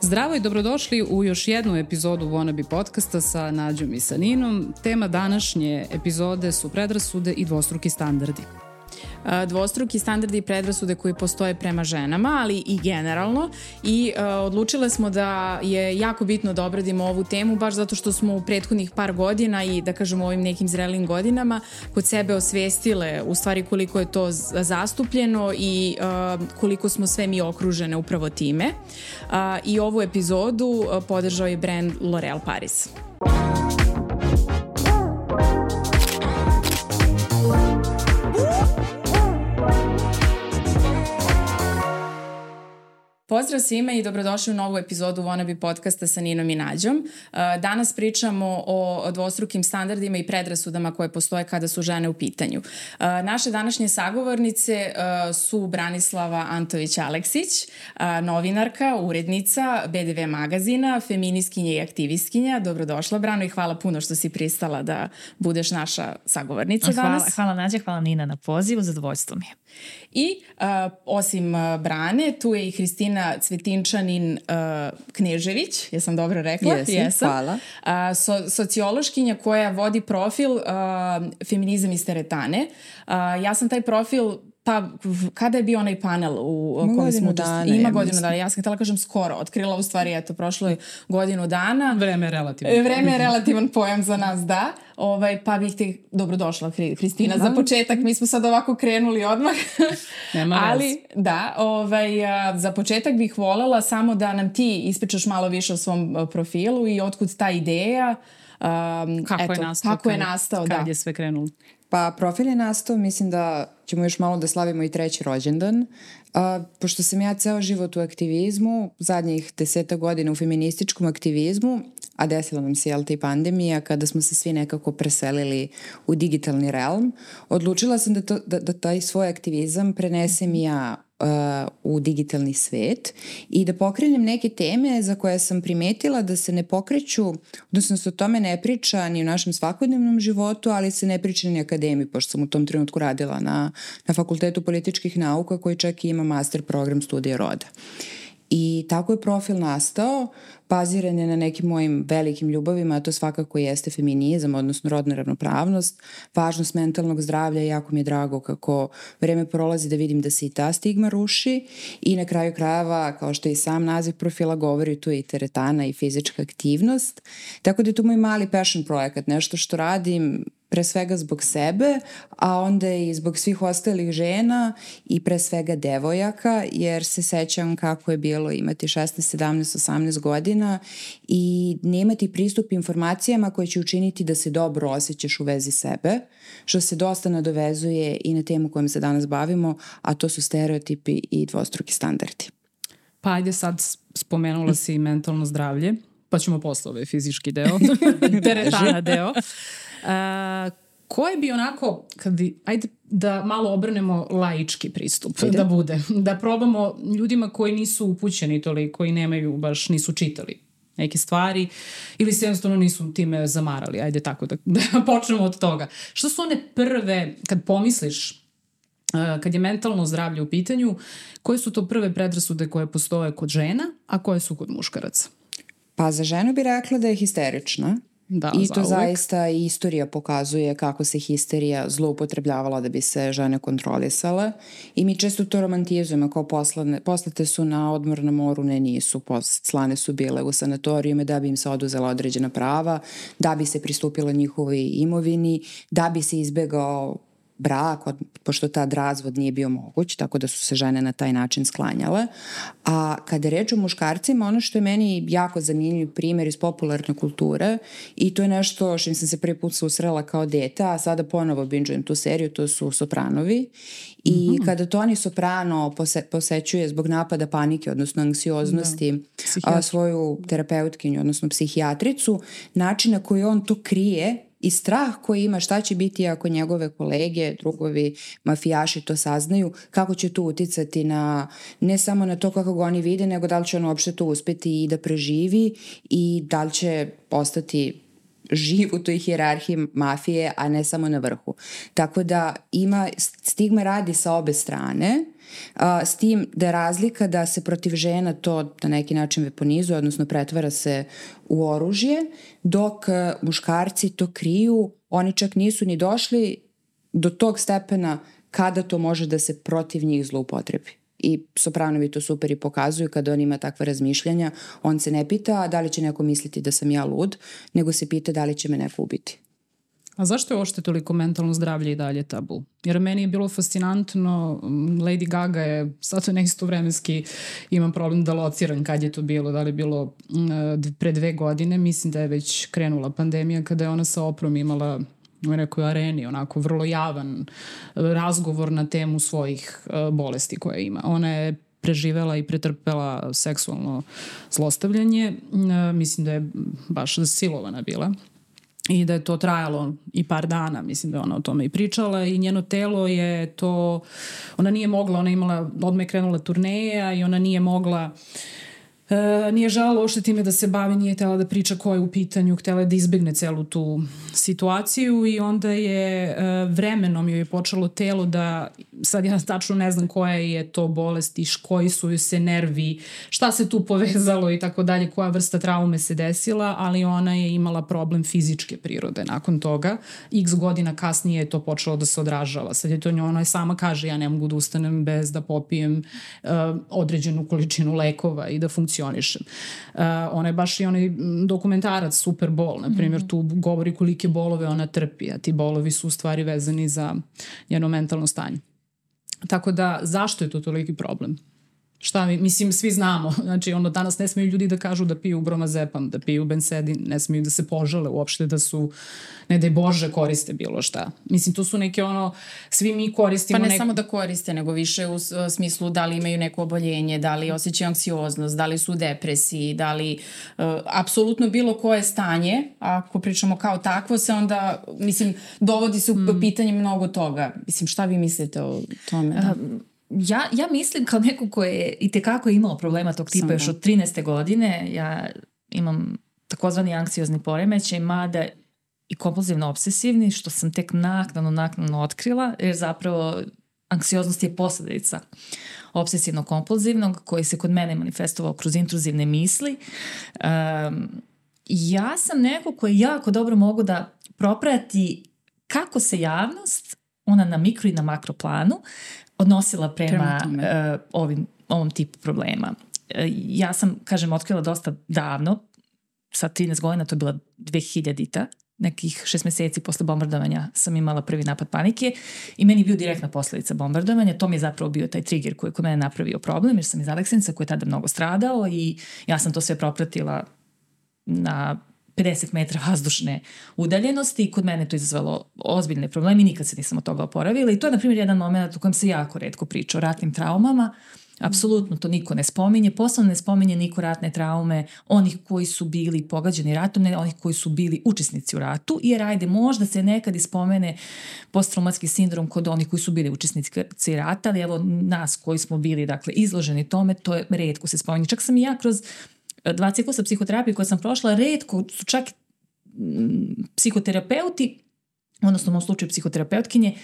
Zdravo i dobrodošli u još jednu epizodu Wannabe podcasta sa Nađom i sa Ninom. Tema današnje epizode su predrasude i dvostruki standardi dvostruki standardi i predrasude koji postoje prema ženama, ali i generalno i uh, odlučile smo da je jako bitno da obradimo ovu temu baš zato što smo u prethodnih par godina i da kažemo ovim nekim zrelim godinama kod sebe osvestile u stvari koliko je to zastupljeno i uh, koliko smo sve mi okružene upravo time. I ovu epizodu podržao je brand L'Oreal Paris. Pozdrav svima i dobrodošli u novu epizodu Wannabe podcasta sa Ninom i Nađom. Uh, danas pričamo o dvostrukim standardima i predrasudama koje postoje kada su žene u pitanju. Uh, naše današnje sagovornice uh, su Branislava Antović-Aleksić, novinarka, urednica BDV magazina, feminiskinja i aktivistkinja. Dobrodošla Brano i hvala puno što si pristala da budeš naša sagovornica hvala, danas. Hvala Nađe, hvala Nina na pozivu, zadovoljstvo mi je. I uh, osim uh, Brane, tu je i Hristina Cvetinčanin uh, Knežević, jesam dobro rekla? Jesi, jesam. hvala. Uh, so, sociološkinja koja vodi profil uh, Feminizam iz teretane. Uh, ja sam taj profil pa kada je bio onaj panel u kojem smo dana, ima ja godinu dana ja sam htela kažem skoro otkrila u stvari eto prošlo je godinu dana vreme je relativan vreme je relativan pojam za nas da ovaj pa bih te dobrodošla Kristina da. za početak mi smo sad ovako krenuli odmah Nema ali da ovaj za početak bih volela samo da nam ti ispričaš malo više o svom profilu i otkud ta ideja Um, kako eto, je nastao? Kako je nastao, kad da. je sve krenulo? Pa profil je nastao, mislim da ćemo još malo da slavimo i treći rođendan. A, pošto sam ja ceo život u aktivizmu, zadnjih deseta godina u feminističkom aktivizmu, a desila nam se, i pandemija, kada smo se svi nekako preselili u digitalni realm, odlučila sam da, to, da, da taj svoj aktivizam prenesem ja u digitalni svet i da pokrenem neke teme za koje sam primetila da se ne pokreću, odnosno se o tome ne priča ni u našem svakodnevnom životu, ali se ne priča ni akademiji, pošto sam u tom trenutku radila na, na Fakultetu političkih nauka koji čak i ima master program studija roda. I tako je profil nastao, baziran je na nekim mojim velikim ljubavima, a to svakako jeste feminizam, odnosno rodna ravnopravnost, važnost mentalnog zdravlja jako mi je drago kako vreme prolazi da vidim da se i ta stigma ruši i na kraju krajeva, kao što i sam naziv profila govori, tu je i teretana i fizička aktivnost. Tako da je to moj mali passion projekat, nešto što radim pre svega zbog sebe, a onda i zbog svih ostalih žena i pre svega devojaka, jer se sećam kako je bilo imati 16, 17, 18 godina i nemati pristup informacijama koje će učiniti da se dobro osjećaš u vezi sebe, što se dosta nadovezuje i na temu kojom se danas bavimo, a to su stereotipi i dvostruki standardi. Pa ajde sad spomenula si mentalno zdravlje, pa ćemo posle ovaj fizički deo, teretana deo. Uh, ko je bi onako, kad bi, ajde da malo obrnemo laički pristup, ajde. da bude, da probamo ljudima koji nisu upućeni toliko i nemaju baš, nisu čitali neke stvari ili se jednostavno nisu time zamarali, ajde tako da, da počnemo od toga. Što su one prve, kad pomisliš kad je mentalno zdravlje u pitanju, koje su to prve predrasude koje postoje kod žena, a koje su kod muškaraca? Pa za ženu bi rekla da je histerična, Da, I to zaista istorija pokazuje kako se histerija zloupotrebljavala da bi se žene kontrolisale. I mi često to romantizujemo kao poslane, poslate su na odmor na moru, ne nisu, slane su bile u sanatorijume da bi im se oduzela određena prava, da bi se pristupilo njihovoj imovini, da bi se izbegao brak, od, pošto tad razvod nije bio moguć, tako da su se žene na taj način sklanjale. A kada je reč o muškarcima, ono što je meni jako zanimljiv primer iz popularne kulture i to je nešto što sam se prvi put susrela kao dete, a sada ponovo binđujem tu seriju, to su Sopranovi. I mm -hmm. kada Toni Soprano pose, posećuje zbog napada panike, odnosno anksioznosti, da. a, svoju terapeutkinju, odnosno psihijatricu, način na koji on to krije i strah koji ima šta će biti ako njegove kolege, drugovi, mafijaši to saznaju, kako će to uticati na, ne samo na to kako ga oni vide, nego da li će on uopšte to uspeti i da preživi i da li će postati živ u toj hijerarhiji mafije, a ne samo na vrhu. Tako da ima, stigma radi sa obe strane, a, s tim da je razlika da se protiv žena to na neki način veponizuje, odnosno pretvara se u oružje, dok a, muškarci to kriju, oni čak nisu ni došli do tog stepena kada to može da se protiv njih zloupotrebi. I Sopranovi to super i pokazuju kada on ima takva razmišljanja. On se ne pita da li će neko misliti da sam ja lud, nego se pita da li će me neko ubiti. A zašto je ošte toliko mentalno zdravlje i dalje tabu? Jer meni je bilo fascinantno, Lady Gaga je, sad to neisto vremenski imam problem da lociram kad je to bilo, da li je bilo pre dve godine, mislim da je već krenula pandemija kada je ona sa oprom imala u nekoj areni, onako vrlo javan razgovor na temu svojih uh, bolesti koje ima. Ona je preživela i pretrpela seksualno zlostavljanje. Uh, mislim da je baš silovana bila i da je to trajalo i par dana, mislim da je ona o tome i pričala. I njeno telo je to, ona nije mogla, ona imala, odmah je krenula turneja i ona nije mogla uh, E, nije žala uopšte time da se bavi, nije tela da priča ko je u pitanju, htela je da izbegne celu tu situaciju i onda je e, vremenom joj je počelo telo da, sad ja tačno ne znam koja je to bolest i koji su joj se nervi, šta se tu povezalo i tako dalje, koja vrsta traume se desila, ali ona je imala problem fizičke prirode nakon toga. X godina kasnije je to počelo da se odražava. Sad je to njo, ona je sama kaže ja ne mogu da ustanem bez da popijem uh, određenu količinu lekova i da funkcioniš funkcionišem. Uh, ona je baš i onaj dokumentarac Super Bowl, na primjer, mm -hmm. tu govori kolike bolove ona trpi, a ti bolovi su u stvari vezani za njeno mentalno stanje. Tako da, zašto je to toliki problem? Šta mi, mislim, svi znamo, znači ono danas ne smeju ljudi da kažu da piju bromazepam, da piju bensedin, ne smeju da se požale uopšte da su, ne daj Bože, koriste bilo šta. Mislim, to su neke ono, svi mi koristimo... Pa ne nek... samo da koriste, nego više u smislu da li imaju neko oboljenje, da li osjećaju anksioznost, da li su u depresiji, da li uh, apsolutno bilo koje stanje, ako pričamo kao takvo, se onda, mislim, dovodi se u mm. pitanje mnogo toga. Mislim, šta vi mislite o tome? Da? Um, ja, ja mislim kao neko ko je i tekako imao problema tog tipa Sam još da. od 13. godine, ja imam takozvani anksiozni poremećaj, mada i kompulzivno obsesivni, što sam tek naknadno, naknadno otkrila, jer zapravo anksioznost je posledica obsesivno-kompulzivnog, koji se kod mene manifestovao kroz intruzivne misli. Um, ja sam neko koji jako dobro mogu da proprati kako se javnost, ona na mikro i na makro planu, odnosila prema, prema uh, ovim, ovom tipu problema. Uh, ja sam, kažem, otkrila dosta davno, sa 13 godina, to je bila 2000-ta, nekih šest meseci posle bombardovanja sam imala prvi napad panike i meni je bio direktna posledica bombardovanja. To mi je zapravo bio taj trigger koji je kod mene napravio problem jer sam iz Aleksinca koji je tada mnogo stradao i ja sam to sve propratila na 50 metra vazdušne udaljenosti. I kod mene to izazvalo ozbiljne probleme i nikad se nisam od toga oporavila. I to je na primjer jedan moment u kojem se jako redko priča o ratnim traumama. Apsolutno to niko ne spominje, posebno ne spominje niko ratne traume onih koji su bili pogađani ratom, ne onih koji su bili učesnici u ratu, jer ajde možda se nekad ispomene posttraumatski sindrom kod onih koji su bili učesnici rata, ali evo nas koji smo bili dakle izloženi tome, to je redko se spominje. Čak sam i ja kroz dva ciklusa psihoterapije koje sam prošla, redko su čak mm, psihoterapeuti odnosno u mom slučaju psihoterapeutkinje,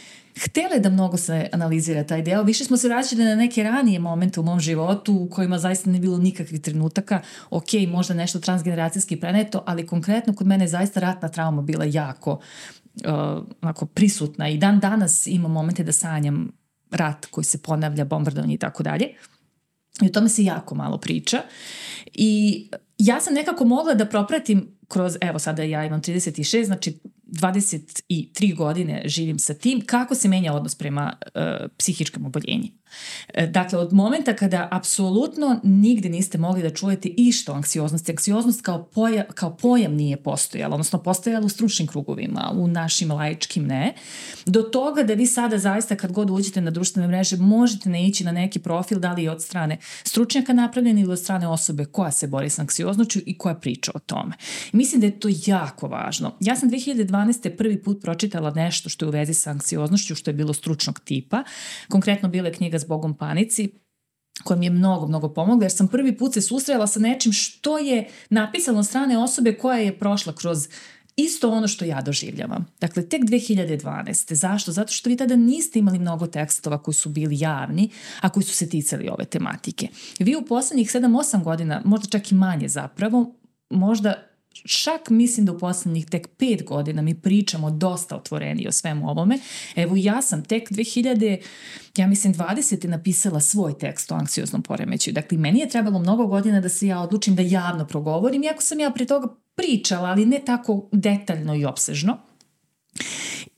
htele da mnogo se analizira taj deo. Više smo se vraćali na neke ranije momente u mom životu u kojima zaista ne bilo nikakvih trenutaka. Ok, možda nešto transgeneracijski preneto, ali konkretno kod mene je zaista ratna trauma bila jako uh, onako prisutna i dan danas imam momente da sanjam rat koji se ponavlja, bombardovanje i tako dalje. I o tome se jako malo priča. I ja sam nekako mogla da propratim kroz, evo sada ja imam 36, znači 23 godine živim sa tim, kako se menja odnos prema uh, psihičkom oboljenju. E, dakle, od momenta kada apsolutno nigde niste mogli da čujete išto o anksioznosti, anksioznost kao, poja, kao pojam nije postojala, odnosno postojala u stručnim krugovima, u našim laičkim ne, do toga da vi sada zaista kad god uđete na društvene mreže možete ne ići na neki profil, da li od strane stručnjaka napravljen ili od strane osobe koja se bori sa anksioznoću i koja priča o tome. Mislim da je to jako važno. Ja sam 2012. prvi put pročitala nešto što je u vezi sa anksioznošću, što je bilo stručnog tipa. Konkretno bila je knjiga Zbogom panici, koja mi je mnogo, mnogo pomogla, jer sam prvi put se susrela sa nečim što je napisano od strane osobe koja je prošla kroz isto ono što ja doživljavam. Dakle, tek 2012. Zašto? Zato što vi tada niste imali mnogo tekstova koji su bili javni, a koji su se ticali ove tematike. Vi u poslednjih 7-8 godina, možda čak i manje zapravo, možda čak mislim da u poslednjih tek pet godina mi pričamo dosta otvoreni o svemu ovome. Evo ja sam tek 2000, ja mislim 20. napisala svoj tekst o anksioznom poremećaju. Dakle, meni je trebalo mnogo godina da se ja odlučim da javno progovorim, iako sam ja pre toga pričala, ali ne tako detaljno i opsežno.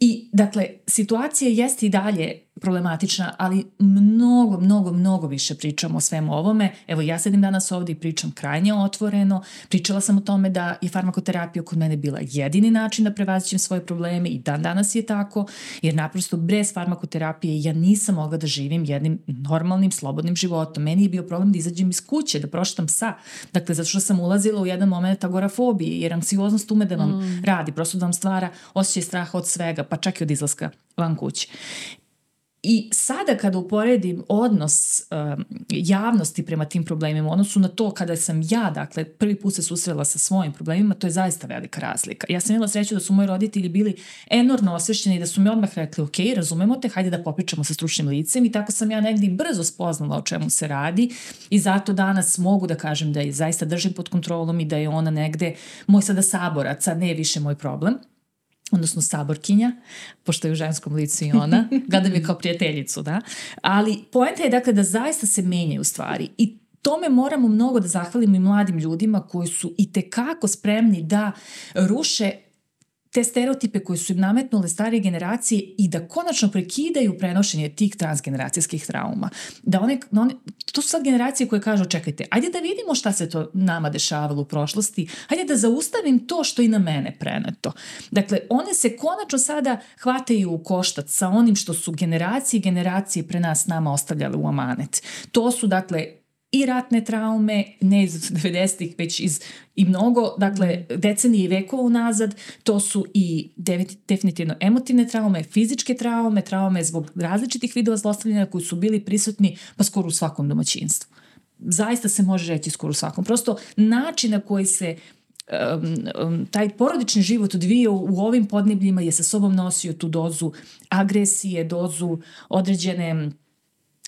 I, dakle, situacija jeste i dalje problematična, ali mnogo, mnogo, mnogo više pričam o svemu ovome. Evo, ja sedim danas ovde i pričam krajnje otvoreno. Pričala sam o tome da je farmakoterapija kod mene bila jedini način da prevazićem svoje probleme i dan danas je tako, jer naprosto bez farmakoterapije ja nisam mogla da živim jednim normalnim, slobodnim životom. Meni je bio problem da izađem iz kuće, da proštam psa. Dakle, zato što sam ulazila u jedan moment agorafobije, jer anksioznost ume da vam mm. radi, prosto da vam stvara osjećaj straha od svega, pa čak i od izlaska van kuće. I sada kada uporedim odnos um, javnosti prema tim problemima, odnosu na to kada sam ja, dakle, prvi put se susrela sa svojim problemima, to je zaista velika razlika. Ja sam imala sreću da su moji roditelji bili enormno osvešćeni, da su mi odmah rekli, ok, razumemo te, hajde da popričamo sa stručnim licem i tako sam ja negdje brzo spoznala o čemu se radi i zato danas mogu da kažem da je zaista držim pod kontrolom i da je ona negde moj sada saborac, a ne više moj problem odnosno saborkinja, pošto je u ženskom licu i ona, gledam je kao prijateljicu, da. Ali poenta je dakle da zaista se menjaju stvari i tome moramo mnogo da zahvalimo i mladim ljudima koji su i tekako spremni da ruše te stereotipe koje su im nametnule starije generacije i da konačno prekidaju prenošenje tih transgeneracijskih trauma. Da one, da one, to su sad generacije koje kažu čekajte, ajde da vidimo šta se to nama dešavalo u prošlosti, ajde da zaustavim to što i na mene preneto. Dakle, one se konačno sada hvataju u koštac sa onim što su generacije i generacije pre nas nama ostavljale u amanet. To su, dakle, i ratne traume, ne iz 90-ih, već iz i mnogo, dakle, decenije i vekova unazad, to su i definitivno emotivne traume, fizičke traume, traume zbog različitih vidova zlostavljanja koji su bili prisutni pa skoro u svakom domaćinstvu. Zaista se može reći skoro u svakom. Prosto način na koji se um, taj porodični život odvijao u ovim podnebljima je sa sobom nosio tu dozu agresije, dozu određene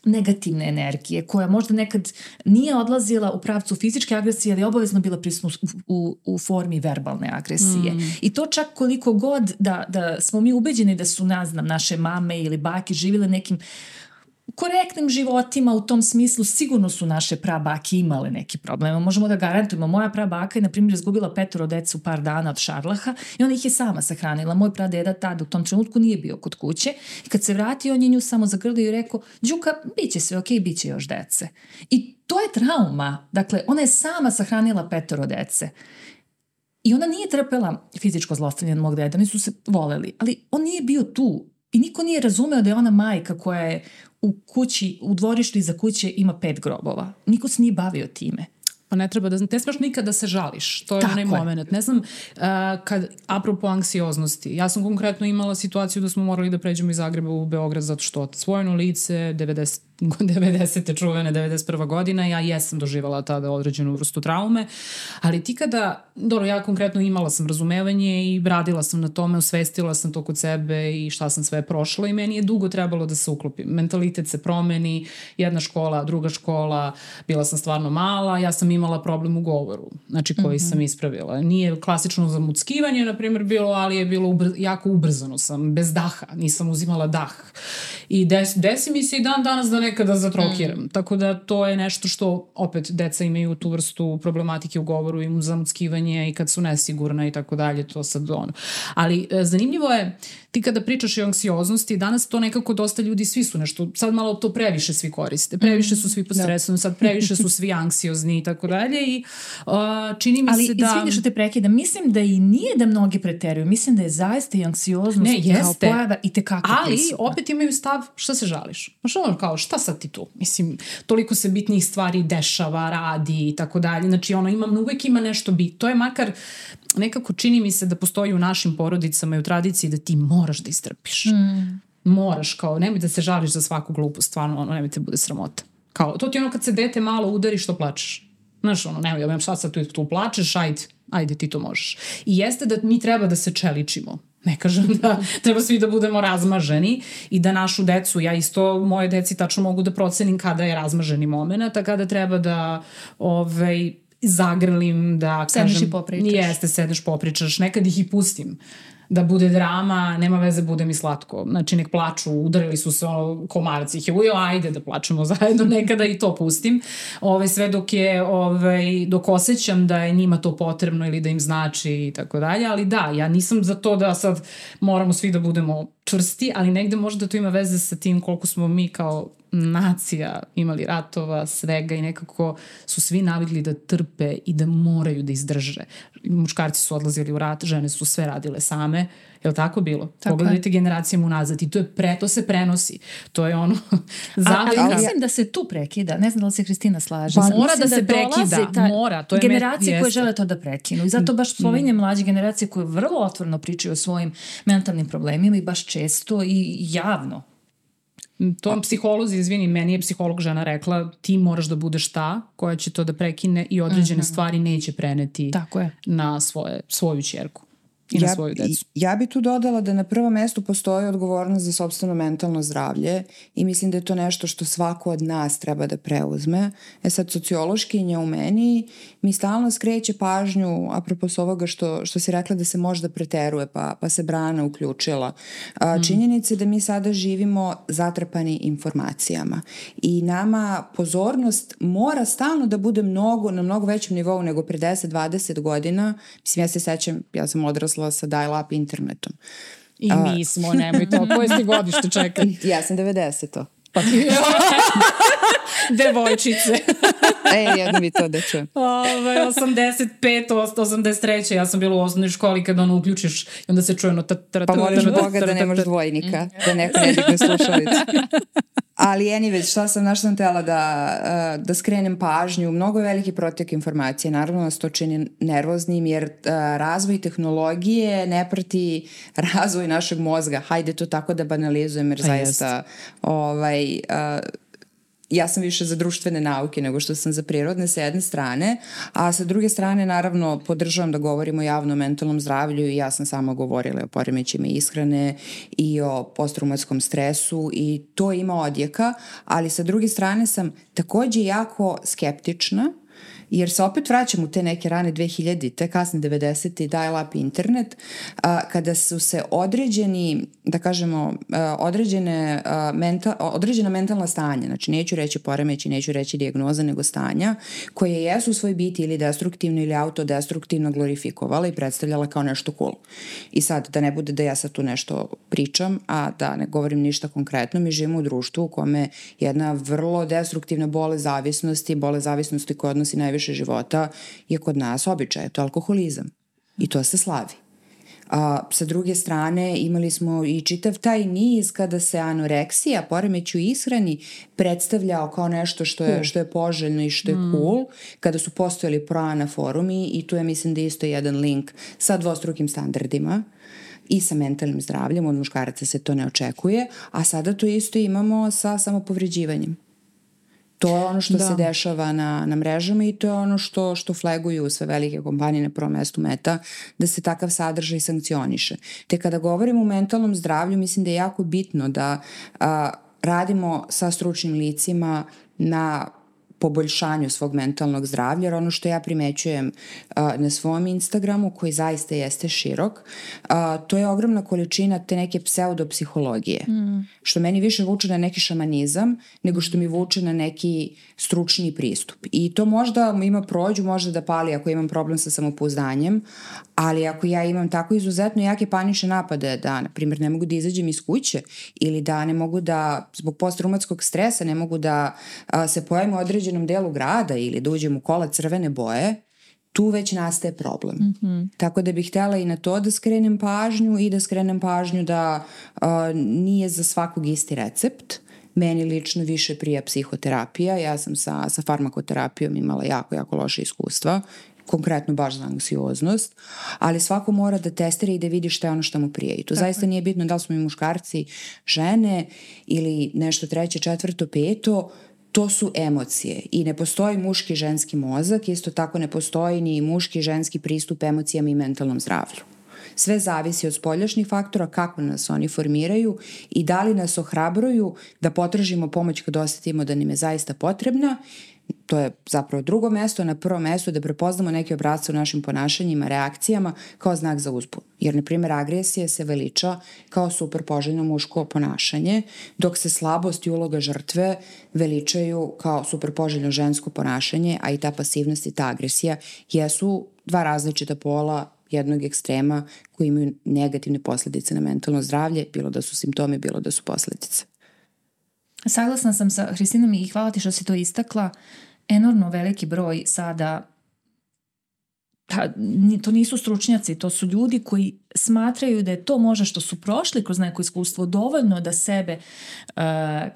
negativne energije, koja možda nekad nije odlazila u pravcu fizičke agresije, ali je obavezno bila prisutna u, u, u formi verbalne agresije. Mm. I to čak koliko god da, da smo mi ubeđeni da su, ne znam, naše mame ili bake živile nekim uh, korektnim životima u tom smislu sigurno su naše prabake imale neki problem. Možemo da garantujemo. Moja prabaka je, na primjer, izgubila petoro deca u par dana od šarlaha i ona ih je sama sahranila. Moj pradeda tada u tom trenutku nije bio kod kuće i kad se vratio, on je nju samo zagrlio i rekao, Đuka, bit će sve, ok, bit će još dece. I to je trauma. Dakle, ona je sama sahranila petoro dece. I ona nije trpela fizičko zlostavljanje mog deda, oni su se voleli, ali on nije bio tu I niko nije razumeo da je ona majka koja je u kući, u dvorištu iza kuće ima pet grobova. Niko se nije bavio time. Pa ne treba da, ne smeš nikada da se žališ. To je Tako onaj je. moment. Ne znam, uh, kad, apropo anksioznosti, ja sam konkretno imala situaciju da smo morali da pređemo iz Zagreba u Beograd zato što svojeno lice, 90, 90. čuvene, 91. godina, ja jesam doživala tada određenu vrstu traume, ali ti kada, dobro, ja konkretno imala sam razumevanje i radila sam na tome, osvestila sam to kod sebe i šta sam sve prošla i meni je dugo trebalo da se uklopim. Mentalitet se promeni, jedna škola, druga škola, bila sam stvarno mala, ja sam imala problem u govoru, znači koji mm -hmm. sam ispravila. Nije klasično zamuckivanje, na primjer, bilo, ali je bilo ubr jako ubrzano sam, bez daha, nisam uzimala dah. I des, desi mi se i dan danas da nekada zatrokiram. Mm. Tako da to je nešto što opet deca imaju tu vrstu problematike u govoru i zamuckivanje i kad su nesigurna i tako dalje, to sad ono. Ali e, zanimljivo je ti kada pričaš o anksioznosti, danas to nekako dosta ljudi, svi su nešto, sad malo to previše svi koriste, previše su svi pod da. stresom, da. sad previše su svi anksiozni i tako dalje i uh, čini mi Ali, se da... Ali izvini što te prekidam, mislim da i nije da mnogi preteruju, mislim da je zaista i anksioznost ne, jeste. kao pojava i tekako Ali prisutna. opet imaju stav šta se žališ. Znaš ono kao šta sad ti tu? Mislim, toliko se bitnih stvari dešava, radi i tako dalje. Znači ono, imam, uvek ima nešto bit. To je makar nekako čini mi se da postoji u našim porodicama i u tradiciji da ti moraš da istrpiš. Mm. Moraš, kao, nemoj da se žališ za svaku glupu, stvarno, ono, nemoj te bude sramota. Kao, to ti ono kad se dete malo udari što plačeš. Znaš, ono, nemoj, ja šta sad tu, tu plačeš, ajde, ajde ti to možeš. I jeste da mi treba da se čeličimo. Ne kažem da treba svi da budemo razmaženi i da našu decu, ja isto moje deci tačno mogu da procenim kada je razmaženi moment, a kada treba da ovaj, zagrlim, da Sedneš kažem... i popričaš. Jeste, sedneš, popričaš. Nekad ih i pustim da bude drama, nema veze, bude mi slatko. Znači, nek plaču, udarili su se ono, komarci, ih je ujo, ajde da plačemo zajedno, nekada i to pustim. Ove, sve dok je, ove, dok osjećam da je njima to potrebno ili da im znači i tako dalje, ali da, ja nisam za to da sad moramo svi da budemo čvrsti, ali negde možda to ima veze sa tim koliko smo mi kao nacija imali ratova, svega i nekako su svi navikli da trpe i da moraju da izdrže. Muškarci su odlazili u rat, žene su sve radile same. Je li tako bilo? Tako Pogledajte generacijama unazad i to, je pre, to se prenosi. To je ono A, zavika. ali mislim da se tu prekida. Ne znam da li se Hristina slaže. Pa, mora Mislim da se dolaze prekida, ta- mora, to je generacije me- koje žele to da prekinu. I zato baš spominjem mlađe generacije koje vrlo otvoreno pričaju o svojim mentalnim problemima i baš često i javno. To psiholozi, izvini, meni je psiholog žena rekla ti moraš da budeš ta koja će to da prekine i određene stvari neće preneti Tako je. na svoje, svoju čerku i na svoju decu. Ja bi tu dodala da na prvom mestu postoji odgovornost za sobstveno mentalno zdravlje i mislim da je to nešto što svako od nas treba da preuzme. E sad, sociološkinja u meni mi stalno skreće pažnju apropos ovoga što, što si rekla da se možda preteruje, pa, pa se Brana uključila. A, činjenica je da mi sada živimo zatrpani informacijama i nama pozornost mora stalno da bude mnogo, na mnogo većem nivou nego pre 10-20 godina. Mislim, ja se sećam, ja sam odrasla sa dial-up internetom. I mi smo, nemoj to, koje ste godište čekaj. Ja sam 90-to. Pa ti, devojčice. E, jedno bi to da čujem. Ove, 85, 83, ja sam bila u osnovnoj školi kada ono uključiš i onda se čuje ono... ta- ta- Pa ta- ta- ta- Boga da ta- nemaš ta- dvojnika, da neko ne digne slušalicu. Ali anyway, šta sam, našto sam tela da, uh, da skrenem pažnju, mnogo je veliki protek informacije, naravno nas to čini nervoznim jer uh, razvoj tehnologije ne prati razvoj našeg mozga, hajde to tako da banalizujem jer Pa zaista ovaj, uh, ja sam više za društvene nauke nego što sam za prirodne sa jedne strane, a sa druge strane naravno podržavam da govorimo javno o mentalnom zdravlju i ja sam sama govorila o poremećima ishrane i o posttraumatskom stresu i to ima odjeka, ali sa druge strane sam takođe jako skeptična jer se opet vraćam u te neke rane 2000, te kasne 90. i dial-up internet, a, kada su se određeni, da kažemo, a, određene, a, mental, određena mentalna stanja, znači neću reći poremeći, neću reći dijagnoza, nego stanja, koje jesu u svoj biti ili destruktivno ili autodestruktivno glorifikovala i predstavljala kao nešto cool. I sad, da ne bude da ja sad tu nešto pričam, a da ne govorim ništa konkretno, mi živimo u društvu u kome jedna vrlo destruktivna bole zavisnosti, bole zavisnosti koja odnosi najviše života je kod nas običaj, to je alkoholizam. I to se slavi. A, sa druge strane imali smo i čitav taj niz kada se anoreksija, poremeć u ishrani, predstavljao kao nešto što je, što je poželjno i što je cool, kada su postojali proana forumi i tu je mislim da isto jedan link sa dvostrukim standardima i sa mentalnim zdravljem, od muškaraca se to ne očekuje, a sada to isto imamo sa samopovređivanjem. To je ono što da. se dešava na, na mrežama i to je ono što, što flaguju sve velike kompanije na prvom mestu meta, da se takav sadržaj sankcioniše. Te kada govorimo o mentalnom zdravlju, mislim da je jako bitno da a, radimo sa stručnim licima na poboljšanju svog mentalnog zdravlja, jer ono što ja primećujem uh, na svom Instagramu, koji zaista jeste širok, uh, to je ogromna količina te neke pseudopsihologije, mm. što meni više vuče na neki šamanizam, nego što mi vuče na neki stručni pristup. I to možda ima prođu, možda da pali ako imam problem sa samopouzdanjem, ali ako ja imam tako izuzetno jake panične napade da, na primjer, ne mogu da izađem iz kuće ili da ne mogu da, zbog postraumatskog stresa, ne mogu da a, se pojavim u određenom delu grada ili da uđem u kola crvene boje, tu već nastaje problem. Mm -hmm. Tako da bih htela i na to da skrenem pažnju i da skrenem pažnju da a, nije za svakog isti recept. Meni lično više prija psihoterapija. Ja sam sa, sa farmakoterapijom imala jako, jako loše iskustva konkretno baš za anksioznost, ali svako mora da testira i da vidi šta je ono što mu prije. I to Tako zaista nije bitno da li smo mi muškarci, žene ili nešto treće, četvrto, peto, to su emocije i ne postoji muški i ženski mozak, isto tako ne postoji ni muški i ženski pristup emocijama i mentalnom zdravlju. Sve zavisi od spoljašnjih faktora, kako nas oni formiraju i da li nas ohrabruju da potražimo pomoć kad osetimo da nam je zaista potrebna to je zapravo drugo mesto, na prvo mesto da prepoznamo neke obrazce u našim ponašanjima, reakcijama kao znak za uzbun. Jer, na primjer, agresija se veliča kao super poželjno muško ponašanje, dok se slabost i uloga žrtve veličaju kao super poželjno žensko ponašanje, a i ta pasivnost i ta agresija jesu dva različita pola jednog ekstrema koji imaju negativne posledice na mentalno zdravlje, bilo da su simptomi, bilo da su posledice. Saglasna sam sa Hristinom i hvala ti što si to istakla. Enormno veliki broj sada pa, to nisu stručnjaci, to su ljudi koji smatraju da je to možda što su prošli kroz neko iskustvo dovoljno da sebe uh,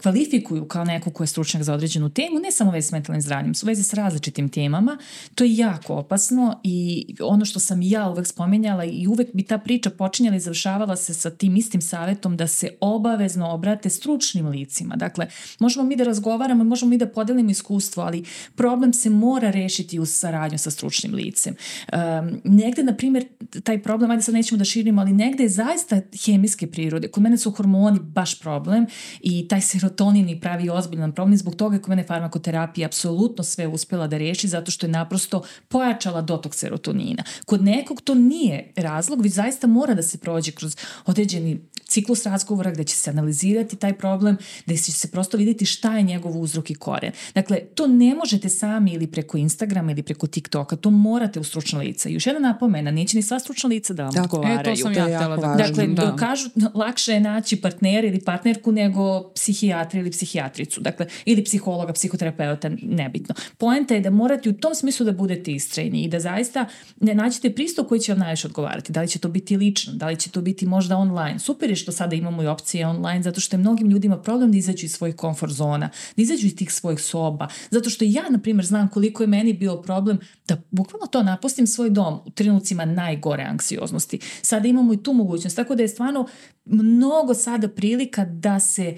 kvalifikuju kao neko ko je stručnjak za određenu temu, ne samo vezi s mentalnim zdravljem, su vezi s različitim temama. To je jako opasno i ono što sam ja uvek spomenjala i uvek bi ta priča počinjala i završavala se sa tim istim savetom da se obavezno obrate stručnim licima. Dakle, možemo mi da razgovaramo, možemo mi da podelimo iskustvo, ali problem se mora rešiti u saradnju sa stručnim licem. Um, negde, na primjer, taj problem, ajde sad nećemo da širimo, ali negde je zaista hemijske prirode. Kod mene su hormoni baš problem i taj serotonin i pravi ozbiljan problem. Zbog toga je kod mene farmakoterapija apsolutno sve uspela da reši zato što je naprosto pojačala dotok serotonina. Kod nekog to nije razlog, već zaista mora da se prođe kroz određeni ciklus razgovora gde će se analizirati taj problem, gde će se prosto videti šta je njegov uzrok i koren. Dakle, to ne možete sami ili preko Instagrama ili preko TikToka, to morate u stručna lica. Još jedna napomena, neće ni sva stručna lica da vam dakle, odgovaraju. E, to sam ja htjela da Dakle, da. kažu, lakše je naći partnera ili partnerku nego psihijatra ili psihijatricu. Dakle, ili psihologa, psihoterapeuta, nebitno. Poenta je da morate u tom smislu da budete istrajni i da zaista ne nađete pristup koji će vam najviše odgovarati. Da li će to biti lično, da li će to biti možda online. Super je što sada imamo i opcije online, zato što je mnogim ljudima problem da izađu iz svojih komfort zona, da izađu iz tih svojih soba. Zato što ja, na primjer, znam koliko je meni bio problem da bukvalno to napustim svoj dom u trenucima najgore anksioznosti. Sada imamo i tu mogućnost, tako da je stvarno mnogo sada prilika da se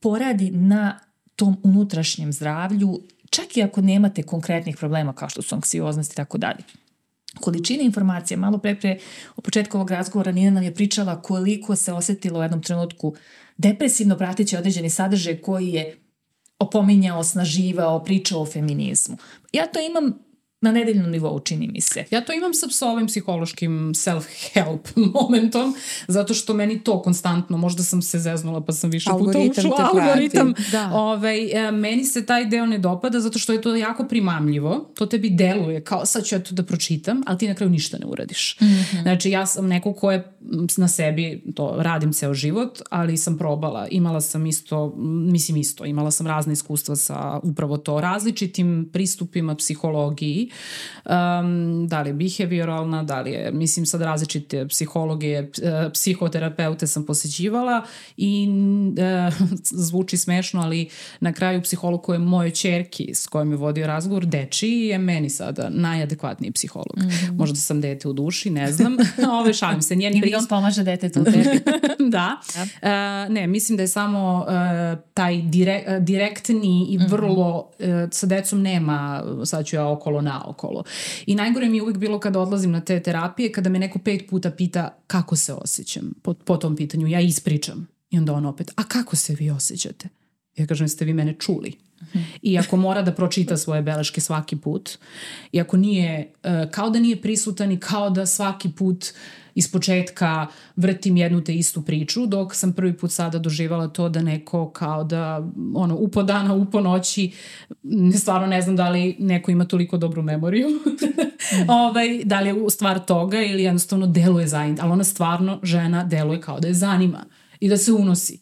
poradi na tom unutrašnjem zdravlju, čak i ako nemate konkretnih problema kao što su anksioznost i tako dalje količine informacija. Malo pre pre u početku ovog razgovora Nina nam je pričala koliko se osetilo u jednom trenutku depresivno prateći određeni sadržaj koji je opominjao, osnaživao, pričao o feminizmu. Ja to imam na nedeljnom nivou, čini mi se. Ja to imam sa, sa ovim psihološkim self-help momentom, zato što meni to konstantno, možda sam se zeznula pa sam više algoritam puta ušla, algoritam, da. ovaj, e, meni se taj deo ne dopada zato što je to jako primamljivo, to tebi deluje kao sad ću ja to da pročitam, ali ti na kraju ništa ne uradiš. Mm -hmm. Znači ja sam neko ko je na sebi, to radim ceo život, ali sam probala, imala sam isto, mislim isto, imala sam razne iskustva sa upravo to različitim pristupima psihologiji um, da li je behavioralna, da li je, mislim sad različite psihologe, uh, psihoterapeute sam posećivala i uh, zvuči smešno, ali na kraju psiholog koji je mojoj čerki s kojom je vodio razgovor, deči, je meni sada najadekvatniji psiholog. Mm -hmm. Možda sam dete u duši, ne znam. Ove, šalim se. Njen Ili on pomaže detetu u tebi. da. Uh, ne, mislim da je samo uh, taj direk, direktni i mhm. vrlo, uh, sa decom nema, sad ću ja okolo na naokolo. I najgore mi je uvijek bilo kada odlazim na te terapije, kada me neko pet puta pita kako se osjećam po, po tom pitanju. Ja ispričam. I onda on opet, a kako se vi osjećate? Ja kažem, jeste vi mene čuli? I ako mora da pročita svoje beleške svaki put, i ako nije, e, kao da nije prisutan i kao da svaki put iz početka vrtim jednu te istu priču, dok sam prvi put sada doživala to da neko kao da ono, upo dana, upo noći, stvarno ne znam da li neko ima toliko dobru memoriju, mm. ovaj, da li je stvar toga ili jednostavno deluje zainteresovano, ali ona stvarno žena deluje kao da je zanima i da se unosi.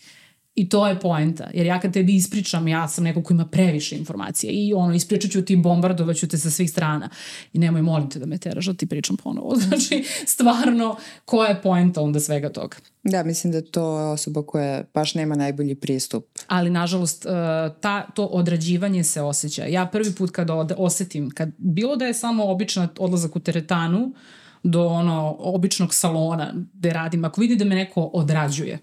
I to je poenta. Jer ja kad tebi ispričam, ja sam neko ko ima previše informacije i ono, ispričat ću ti, bombardovat ću te sa svih strana. I nemoj, molim te da me teraš da ti pričam ponovo. Znači, stvarno, koja je poenta onda svega toga? Da, mislim da to je osoba koja baš nema najbolji pristup. Ali, nažalost, e, ta, to odrađivanje se osjeća. Ja prvi put kad od, osetim, kad bilo da je samo obična odlazak u teretanu, do ono običnog salona gde radim, ako vidi da me neko odrađuje,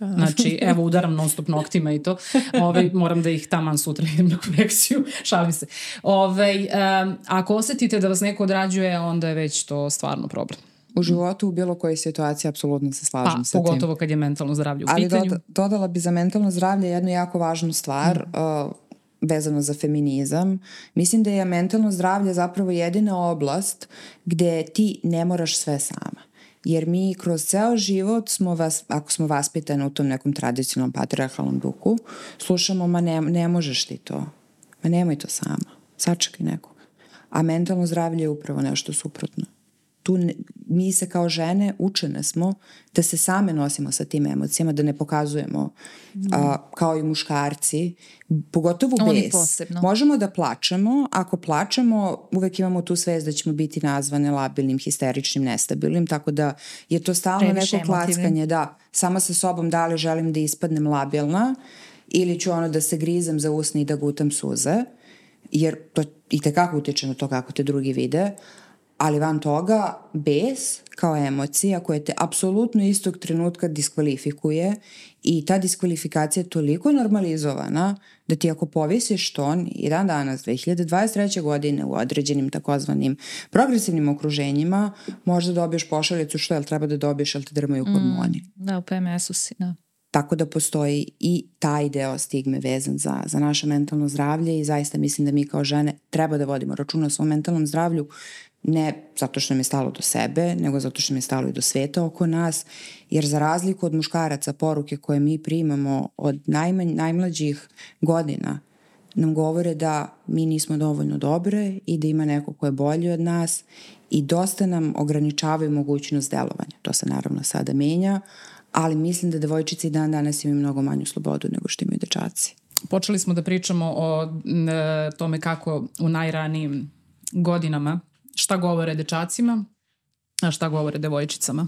Znači, evo, udaram non stop noktima i to. Ove, moram da ih taman sutra idem na korekciju. Šalim se. Ove, um, ako osetite da vas neko odrađuje, onda je već to stvarno problem. U životu, u bilo kojoj situaciji, apsolutno se slažem pa, sa tim. pogotovo kad je mentalno zdravlje u Ali pitanju. doda, dodala bi za mentalno zdravlje jednu jako važnu stvar mm. uh, vezano za feminizam. Mislim da je mentalno zdravlje zapravo jedina oblast gde ti ne moraš sve sama. Jer mi kroz ceo život smo vas, ako smo vaspitani u tom nekom tradicionalnom patriarhalnom duhu, slušamo ma ne, ne možeš ti to. Ma nemoj to sama. Sačekaj nekoga. A mentalno zdravlje je upravo nešto suprotno tu ne, mi se kao žene učene smo da se same nosimo sa tim emocijama, da ne pokazujemo mm. a, kao i muškarci, pogotovo Oni bes. posebno. Možemo da plačemo, ako plačemo uvek imamo tu svest da ćemo biti nazvane labilnim, histeričnim, nestabilnim, tako da je to stalno Previše neko emotivnim. klackanje, da, sama sa sobom da li želim da ispadnem labilna ili ću ono da se grizem za usni i da gutam suze, jer to i tekako utiče na to kako te drugi vide, ali van toga bes kao emocija koja te apsolutno istog trenutka diskvalifikuje i ta diskvalifikacija je toliko normalizovana da ti ako povisiš ton i dan danas 2023. godine u određenim takozvanim progresivnim okruženjima možda dobiješ pošalicu što jel treba da dobiješ jel te drmaju hormoni. Mm, da, u PMS-u si, da. Tako da postoji i taj deo stigme vezan za, za naše mentalno zdravlje i zaista mislim da mi kao žene treba da vodimo računa o svom mentalnom zdravlju ne zato što nam je stalo do sebe, nego zato što nam je stalo i do sveta oko nas, jer za razliku od muškaraca poruke koje mi primamo od najmanj, najmlađih godina nam govore da mi nismo dovoljno dobre i da ima neko ko je bolji od nas i dosta nam ograničavaju mogućnost delovanja. To se naravno sada menja, ali mislim da devojčice i dan danas imaju mnogo manju slobodu nego što imaju dečaci. Počeli smo da pričamo o tome kako u najranijim godinama šta govore dečacima, a šta govore devojčicama.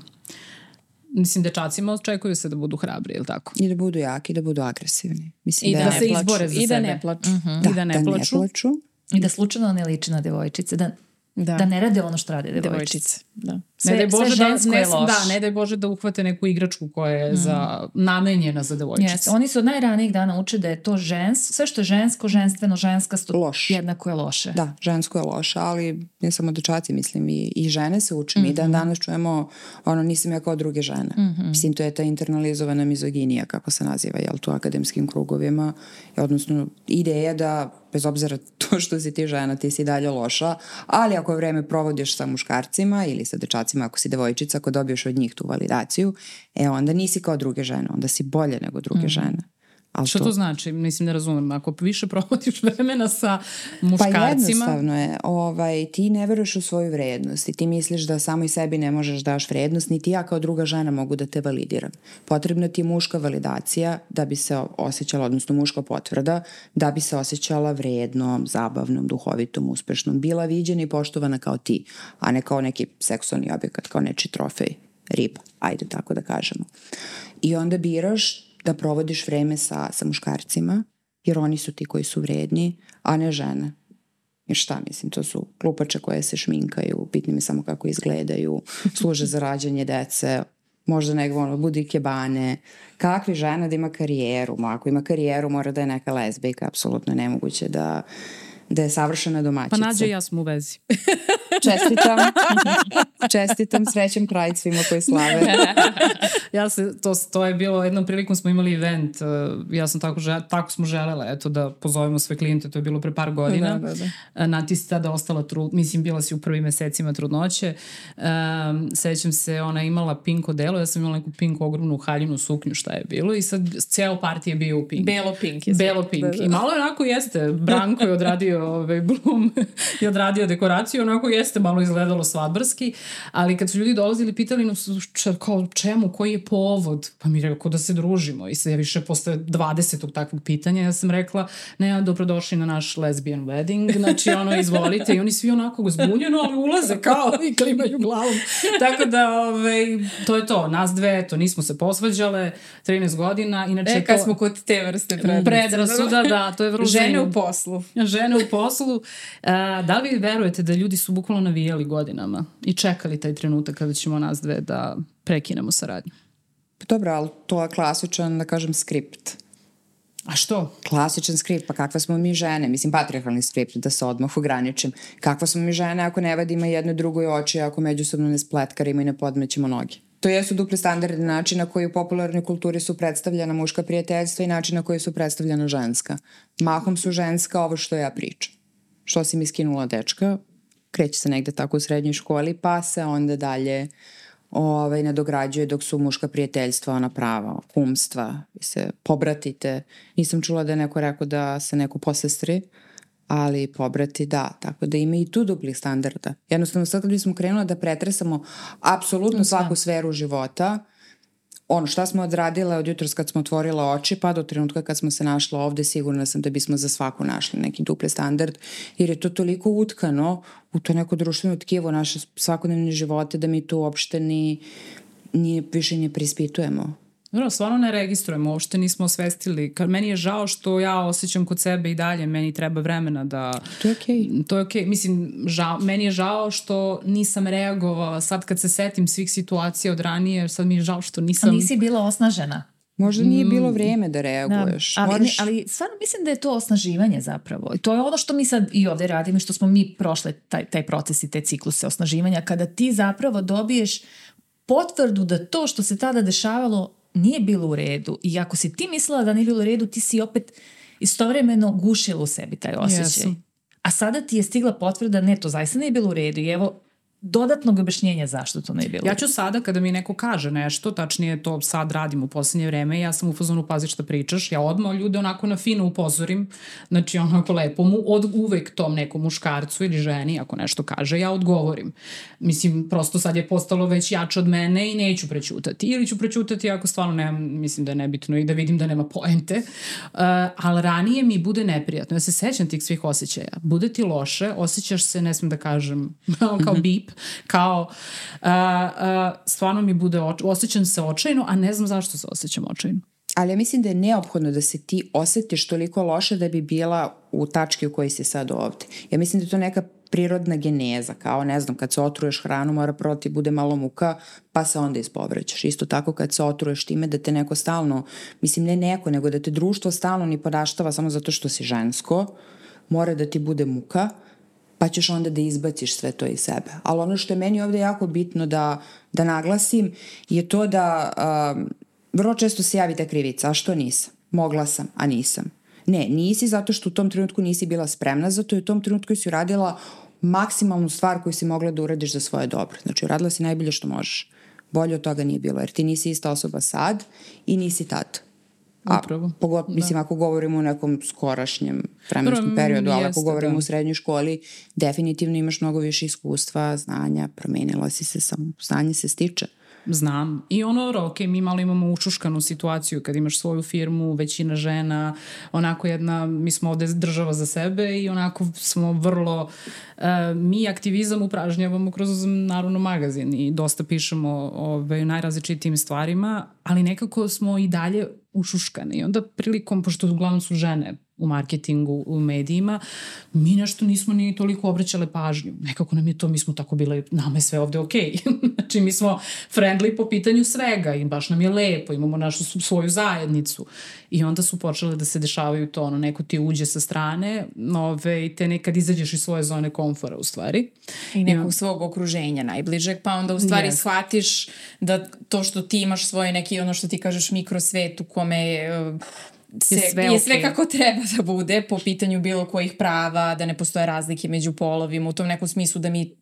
Mislim, dečacima očekuju se da budu hrabri, ili tako? I da budu jaki, da budu agresivni. Mislim, I da, da ne se plaču. izbore za I da sebe. ne plaču. da, I da ne plaču. Ne plaču. I da slučajno ne liči na devojčice, da, da. da ne rade ono što rade devojčice. Da. Sve, ne daj Bože sve da, žensko ne, da, ne daj Bože da uhvate neku igračku koja je mm. za, namenjena za devojčice. Jeste, oni su od najranijih dana uče da je to žens, sve što je žensko, ženstveno, ženska, sto, Loš. jednako je loše. Da, žensko je loše, ali ne samo dečaci, mislim, i, i žene se uče. Mi Mhm. dan danas čujemo, ono, nisam ja kao druge žene. Mm -hmm. Mislim, to je ta internalizovana mizoginija, kako se naziva, jel, tu akademskim krugovima. Odnosno, ideja da, bez obzira to što si ti žena, ti si dalje loša, ali ako vreme provodiš sa muškarcima ili sa dečacima, ako si devojčica, ako dobiješ od njih tu validaciju, e, onda nisi kao druge žene, onda si bolje nego druge mm žene. Ali Šta to znači? Mislim, ne razumem. Ako više provodiš vremena sa muškarcima... Pa jednostavno je. Ovaj, ti ne veruješ u svoju vrednost i ti misliš da samo i sebi ne možeš daš vrednost, niti ja kao druga žena mogu da te validiram. Potrebna ti je muška validacija da bi se osjećala, odnosno muška potvrda, da bi se osjećala vrednom, zabavnom, duhovitom, uspešnom, bila viđena i poštovana kao ti, a ne kao neki seksualni objekat, kao neči trofej, riba, ajde tako da kažemo. I onda biraš da provodiš vreme sa, sa muškarcima, jer oni su ti koji su vredni, a ne žene. Jer šta mislim, to su klupače koje se šminkaju, bitno mi samo kako izgledaju, služe za rađanje dece, možda nego ono, budu i kebane. Kakvi žena da ima karijeru? Ako ima karijeru mora da je neka lezbijka, apsolutno nemoguće da, da je savršena domaćica. Pa nađe ja smo u vezi. Čestitam. Čestitam, srećem kraj svima koji slave. ja se, to, to je bilo, jednom prilikom smo imali event, uh, ja sam tako, žel, tako smo želele, eto, da pozovemo sve klijente, to je bilo pre par godina. Da, da, da. Uh, Nati si tada ostala trud, mislim, bila si u prvim mesecima trudnoće. Um, sećam se, ona je imala pink odelo, ja sam imala neku pink ogromnu haljinu suknju, šta je bilo, i sad ceo part je bio u pink. Belo pink je. Belo pink. Da, da. I malo onako jeste, Branko je odradio ovaj, Blum je odradio dekoraciju, onako jeste malo izgledalo svadbarski, ali kad su ljudi dolazili, pitali nas če, kao čemu, koji je povod, pa mi rekao da se družimo i sve više posle 20. takvog pitanja, ja sam rekla, ne, dobrodošli na naš lesbian wedding, znači ono, izvolite, i oni svi onako zbunjeno, ali ulaze kao i klimaju glavom. Tako da, ovaj, to je to, nas dve, to nismo se posvađale, 13 godina, inače E, kad to... smo kod te vrste predrasuda. Predrasuda, da, to je vrlo Žene u poslu. Žene u poslu. A, da li vi verujete da ljudi su bukvalno navijali godinama i čekali taj trenutak kada ćemo nas dve da prekinemo saradnju? Dobro, ali to je klasičan, da kažem, skript. A što? Klasičan skript, pa kakva smo mi žene, mislim patriarchalni skript, da se odmah ograničim. Kakva smo mi žene ako ne vadimo jedno drugoj oči, ako međusobno ne spletkarimo i ne podmećemo noge. To jesu dupli standardi načina koji u popularnoj kulturi su predstavljena muška prijateljstva i načina koji su predstavljena ženska. Mahom su ženska ovo što ja pričam. Što si mi skinula dečka, kreće se negde tako u srednjoj školi, pa se onda dalje ovaj, nadograđuje dok su muška prijateljstva, ona prava, kumstva, se pobratite. Nisam čula da je neko rekao da se neko posestri, ali pobrati da, tako da ima i tu duplih standarda. Jednostavno sad kad bismo krenuli da pretresamo apsolutno svaku sferu života, ono šta smo odradile od jutros kad smo otvorila oči pa do trenutka kad smo se našla ovde sigurna sam da bismo za svaku našli neki dupli standard jer je to toliko utkano u to neko društveno tkivo naše svakodnevne živote da mi to uopšte ni, ni više ne prispitujemo. Dobro, stvarno ne registrujemo, uopšte nismo osvestili. Kad meni je žao što ja osjećam kod sebe i dalje, meni treba vremena da... To je okej. Okay. To je okej. Okay. Mislim, žao, meni je žao što nisam reagovala sad kad se setim svih situacija od ranije, sad mi je žao što nisam... A nisi bila osnažena? Možda nije bilo vreme da reaguješ. Da, ali, Moraš... ali stvarno mislim da je to osnaživanje zapravo. I to je ono što mi sad i ovde radimo, što smo mi prošle taj, taj proces i te cikluse osnaživanja, kada ti zapravo dobiješ potvrdu da to što se tada dešavalo nije bilo u redu i ako si ti mislila da nije bilo u redu, ti si opet istovremeno gušila u sebi taj osjećaj. Yes. A sada ti je stigla potvrda, ne, to zaista nije bilo u redu i evo, dodatnog objašnjenja zašto to ne je bilo. Ja ću sada kada mi neko kaže nešto, tačnije to sad radim u poslednje vreme, ja sam u fazonu pazi šta pričaš, ja odmah ljude onako na fino upozorim, znači onako lepo mu, od uvek tom nekom muškarcu ili ženi, ako nešto kaže, ja odgovorim. Mislim, prosto sad je postalo već jače od mene i neću prećutati. Ili ću prećutati ako stvarno nemam, mislim da je nebitno i da vidim da nema poente. Uh, ali ranije mi bude neprijatno. Ja se sećam tih svih osjećaja. Bude ti loše, osjećaš se, ne smem da kažem, kao bip, kao uh, uh, stvarno mi bude, oč osjećam se očajno, a ne znam zašto se osjećam očajno. Ali ja mislim da je neophodno da se ti osetiš toliko loše da bi bila u tački u kojoj si sad ovde. Ja mislim da je to neka prirodna geneza, kao ne znam, kad se otruješ hranu mora prvo ti bude malo muka, pa se onda ispovrećaš. Isto tako kad se otruješ time da te neko stalno, mislim ne neko, nego da te društvo stalno ni podaštava samo zato što si žensko, mora da ti bude muka, pa ćeš onda da izbaciš sve to iz sebe. Ali ono što je meni ovde jako bitno da, da naglasim je to da um, vrlo često se javi ta krivica, a što nisam? Mogla sam, a nisam. Ne, nisi zato što u tom trenutku nisi bila spremna, zato je u tom trenutku si uradila maksimalnu stvar koju si mogla da uradiš za svoje dobro. Znači, uradila si najbolje što možeš. Bolje od toga nije bilo, jer ti nisi ista osoba sad i nisi tad. A, Upravo. Pogod, da. Mislim, ako govorimo o nekom skorašnjem vremenskom Prvo, periodu, ali ako govorimo da. u srednjoj školi, definitivno imaš mnogo više iskustva, znanja, promenila si se, samo znanje se stiče. Znam. I ono, ok, mi malo imamo ušuškanu situaciju kad imaš svoju firmu, većina žena, onako jedna, mi smo ovde država za sebe i onako smo vrlo, uh, mi aktivizam upražnjavamo kroz naravno magazin i dosta pišemo ove, najrazličitijim stvarima, ali nekako smo i dalje ušuškane i onda prilikom, pošto uglavnom su žene u marketingu, u medijima, mi nešto nismo ni toliko obraćale pažnju. Nekako nam je to, mi smo tako bile, nama je sve ovde okej. Okay. znači mi smo friendly po pitanju svega i baš nam je lepo, imamo našu svoju zajednicu. I onda su počele da se dešavaju to, ono, neko ti uđe sa strane, ove, i te nekad izađeš iz svoje zone komfora u stvari. I nekog I svog okruženja najbližeg, pa onda u stvari yes. shvatiš da to što ti imaš svoje neki, ono što ti kažeš mikrosvet u kome je se, je sve, je sve okay. kako treba da bude po pitanju bilo kojih prava, da ne postoje razlike među polovima, u tom nekom smislu da mi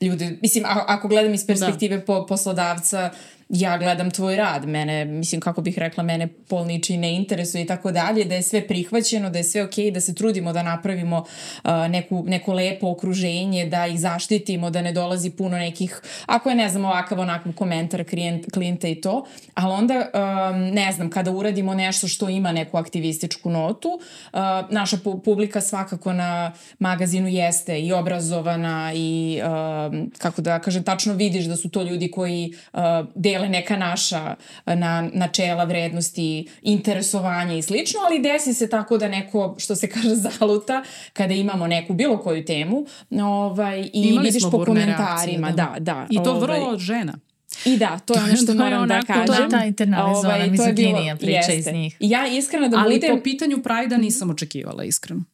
ljude, mislim, ako gledam iz perspektive da. po, poslodavca, ja gledam tvoj rad, mene, mislim kako bih rekla, mene pol niči ne interesuje i tako dalje, da je sve prihvaćeno, da je sve okej, okay, da se trudimo da napravimo uh, neku, neko lepo okruženje, da ih zaštitimo, da ne dolazi puno nekih, ako je ne znam ovakav onakav komentar klijent, klijenta i to, ali onda um, ne znam, kada uradimo nešto što ima neku aktivističku notu, uh, naša pu publika svakako na magazinu jeste i obrazovana i uh, kako da kažem, tačno vidiš da su to ljudi koji uh, dele neka naša na, načela, vrednosti, interesovanja i slično, ali desi se tako da neko, što se kaže, zaluta kada imamo neku bilo koju temu ovaj, i Imali vidiš po komentarima. Da. da, da. I to ovaj, vrlo žena. I da, to je ono što moram da onako, kažem. To je ta internalizovana Ovaj, mizoginija priča iz jeste. njih. I Ja iskreno da Ali budem... po pitanju Prajda nisam očekivala, iskreno.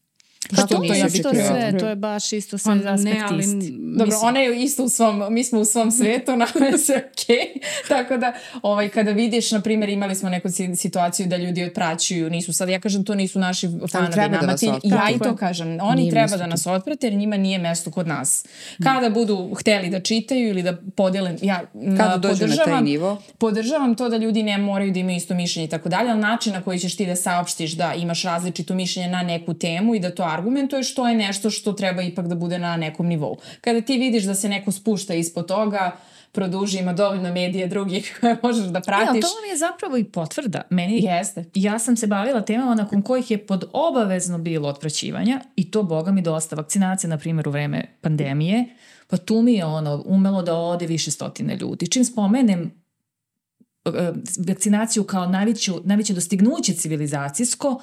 Pa Što to, nisi je isto sve, to je baš isto sve Pa pa, ne, ali... Dobro, mislim, ona je isto u svom, mi smo u svom svetu, nama je sve okej. Tako da, ovaj, kada vidiš, na primjer, imali smo neku si- situaciju da ljudi otpraćuju, nisu sad, ja kažem, to nisu naši fanovi treba da nama. vas ti- ja i to kažem, oni Nije treba da nas otprate jer njima nije mesto kod nas. Kada budu hteli da čitaju ili da podele, ja Kada m, dođu na taj podržavam- nivo. Podržavam to da ljudi ne moraju da imaju isto mišljenje i tako dalje, ali način na koji ćeš ti da saopštiš da imaš različito mišljenje na neku temu i da to argumentuješ, to je nešto što treba ipak da bude na nekom nivou. Kada ti vidiš da se neko spušta ispod toga, produži, ima dovoljno medije drugih koje možeš da E, pratiš. ali to vam je zapravo i potvrda. Meni, Jeste. ja sam se bavila temama nakon kojih je pod obavezno bilo otpraćivanja i to boga mi dosta. Vakcinacija, na primjer, u vreme pandemije, pa tu mi je ono umelo da ode više stotine ljudi. Čim spomenem e, vakcinaciju kao najveću, najveće dostignuće civilizacijsko,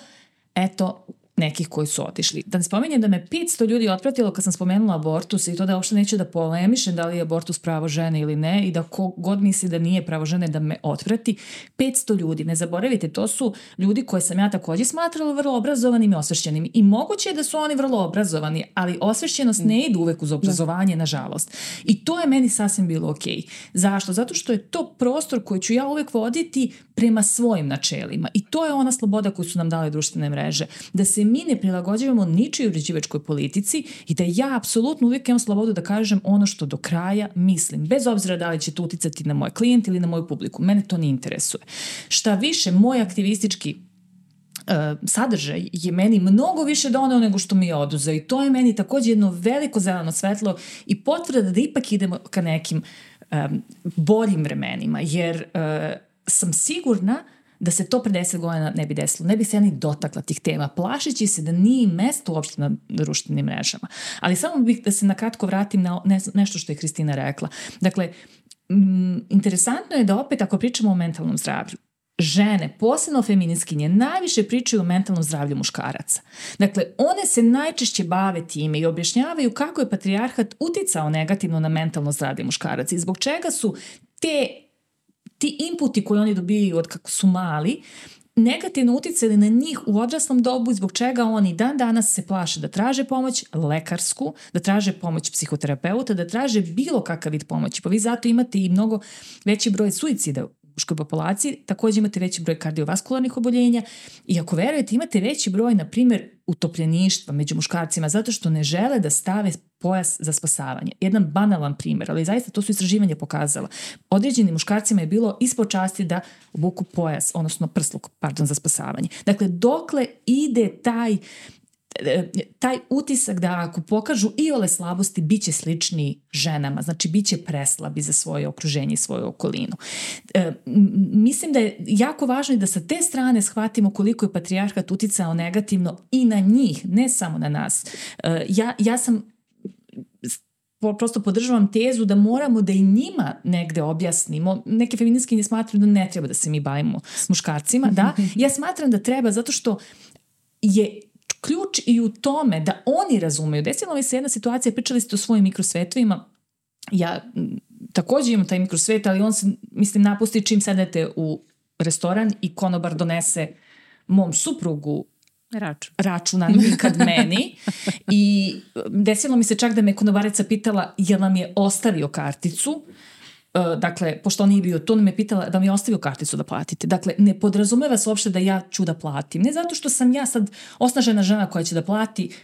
eto, nekih koji su otišli. Da ne spomenjem da me 500 ljudi otpratilo kad sam spomenula abortus i to da uopšte neću da polemišem da li je abortus pravo žene ili ne i da ko god misli da nije pravo žene da me otprati. 500 ljudi, ne zaboravite, to su ljudi koje sam ja takođe smatrala vrlo obrazovanim i osvešćenim. I moguće je da su oni vrlo obrazovani, ali osvešćenost ne ide uvek uz obrazovanje, nažalost. I to je meni sasvim bilo okej. Zašto? Zato što je to prostor koji ću ja uvek voditi prema svojim načelima. I to je ona sloboda koju su nam dale društvene mreže. Da se mi ne prilagođavamo ničoj uređivačkoj politici i da ja apsolutno uvijek imam slobodu da kažem ono što do kraja mislim. Bez obzira da li će to uticati na moj klijent ili na moju publiku. Mene to ne interesuje. Šta više, moj aktivistički uh, sadržaj je meni mnogo više doneo nego što mi je oduzeo i to je meni takođe jedno veliko zeleno svetlo i potvrda da ipak idemo ka nekim um, boljim vremenima, jer uh, sam sigurna da se to pre 10 godina ne bi desilo. Ne bi se ja ni dotakla tih tema, plašeći se da nije mesto uopšte na društvenim mrežama. Ali samo bih da se na kratko vratim na ne, nešto što je Kristina rekla. Dakle, mm, interesantno je da opet ako pričamo o mentalnom zdravlju, žene, posebno feminiskinje, najviše pričaju o mentalnom zdravlju muškaraca. Dakle, one se najčešće bave time i objašnjavaju kako je patrijarhat uticao negativno na mentalno zdravlje muškaraca i zbog čega su te ti inputi koje oni dobijaju od kako su mali negativno uticali na njih u odraslom dobu zbog čega oni dan danas se plaše da traže pomoć lekarsku, da traže pomoć psihoterapeuta, da traže bilo kakav vid pomoći. Pa vi zato imate i mnogo veći broj suicida muškoj populaciji, takođe imate veći broj kardiovaskularnih oboljenja i ako verujete imate veći broj, na primjer, utopljeništva među muškarcima zato što ne žele da stave pojas za spasavanje. Jedan banalan primjer, ali zaista to su istraživanja pokazala. Određenim muškarcima je bilo ispod časti da obuku pojas, odnosno prsluk, pardon, za spasavanje. Dakle, dokle ide taj taj utisak da ako pokažu i ole slabosti, bit će slični ženama, znači bit će preslabi za svoje okruženje i svoju okolinu. E, mislim da je jako važno i da sa te strane shvatimo koliko je patrijarhat uticao negativno i na njih, ne samo na nas. E, ja, ja sam prosto podržavam tezu da moramo da i njima negde objasnimo. Neke feministkinje smatruju da ne treba da se mi bavimo muškarcima, da. Ja smatram da treba zato što je ključ i u tome da oni razumeju. Desila mi se jedna situacija, pričali ste o svojim mikrosvetovima, ja takođe imam taj mikrosvet, ali on se, mislim, napusti čim sedete u restoran i konobar donese mom suprugu Račun. računa nikad meni i desilo mi se čak da me konobarica pitala jel vam je ostavio karticu E, dakle, pošto on nije bio tu, on me pitala da mi je ostavio karticu da platite. Dakle, ne podrazumeva se uopšte da ja ću da platim. Ne zato što sam ja sad osnažena žena koja će da plati,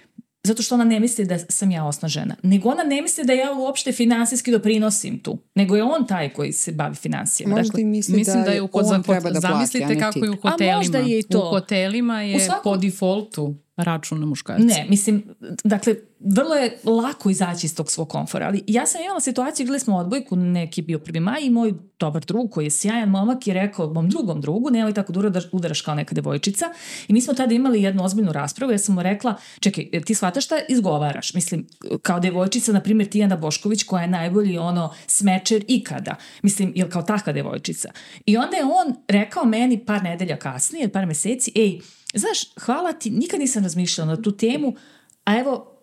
zato što ona ne misli da sam ja osnažena, nego ona ne misli da ja uopšte finansijski doprinosim tu, nego je on taj koji se bavi financijama. Možda dakle, i misli Mislim da, da je u on treba da plati, a zamislite kako je u A hotelima. možda je i to. U hotelima je U svakom- po defaultu račun na muškarca. Ne, mislim, dakle, vrlo je lako izaći iz tog svog komfora, ali ja sam imala situaciju, gledali smo odbojku, neki bio prvi maj i moj dobar drug koji je sjajan momak je rekao mom drugom drugu, nemoj tako da udaraš, kao neka devojčica i mi smo tada imali jednu ozbiljnu raspravu, ja sam mu rekla, čekaj, jel ti shvataš šta izgovaraš? Mislim, kao devojčica, na primjer Tijana Bošković koja je najbolji ono smečer ikada. Mislim, jel kao takva devojčica? I onda je on rekao meni par nedelja kasnije, par meseci, ej, znaš, hvala ti, nikad nisam razmišljala na tu temu, a evo,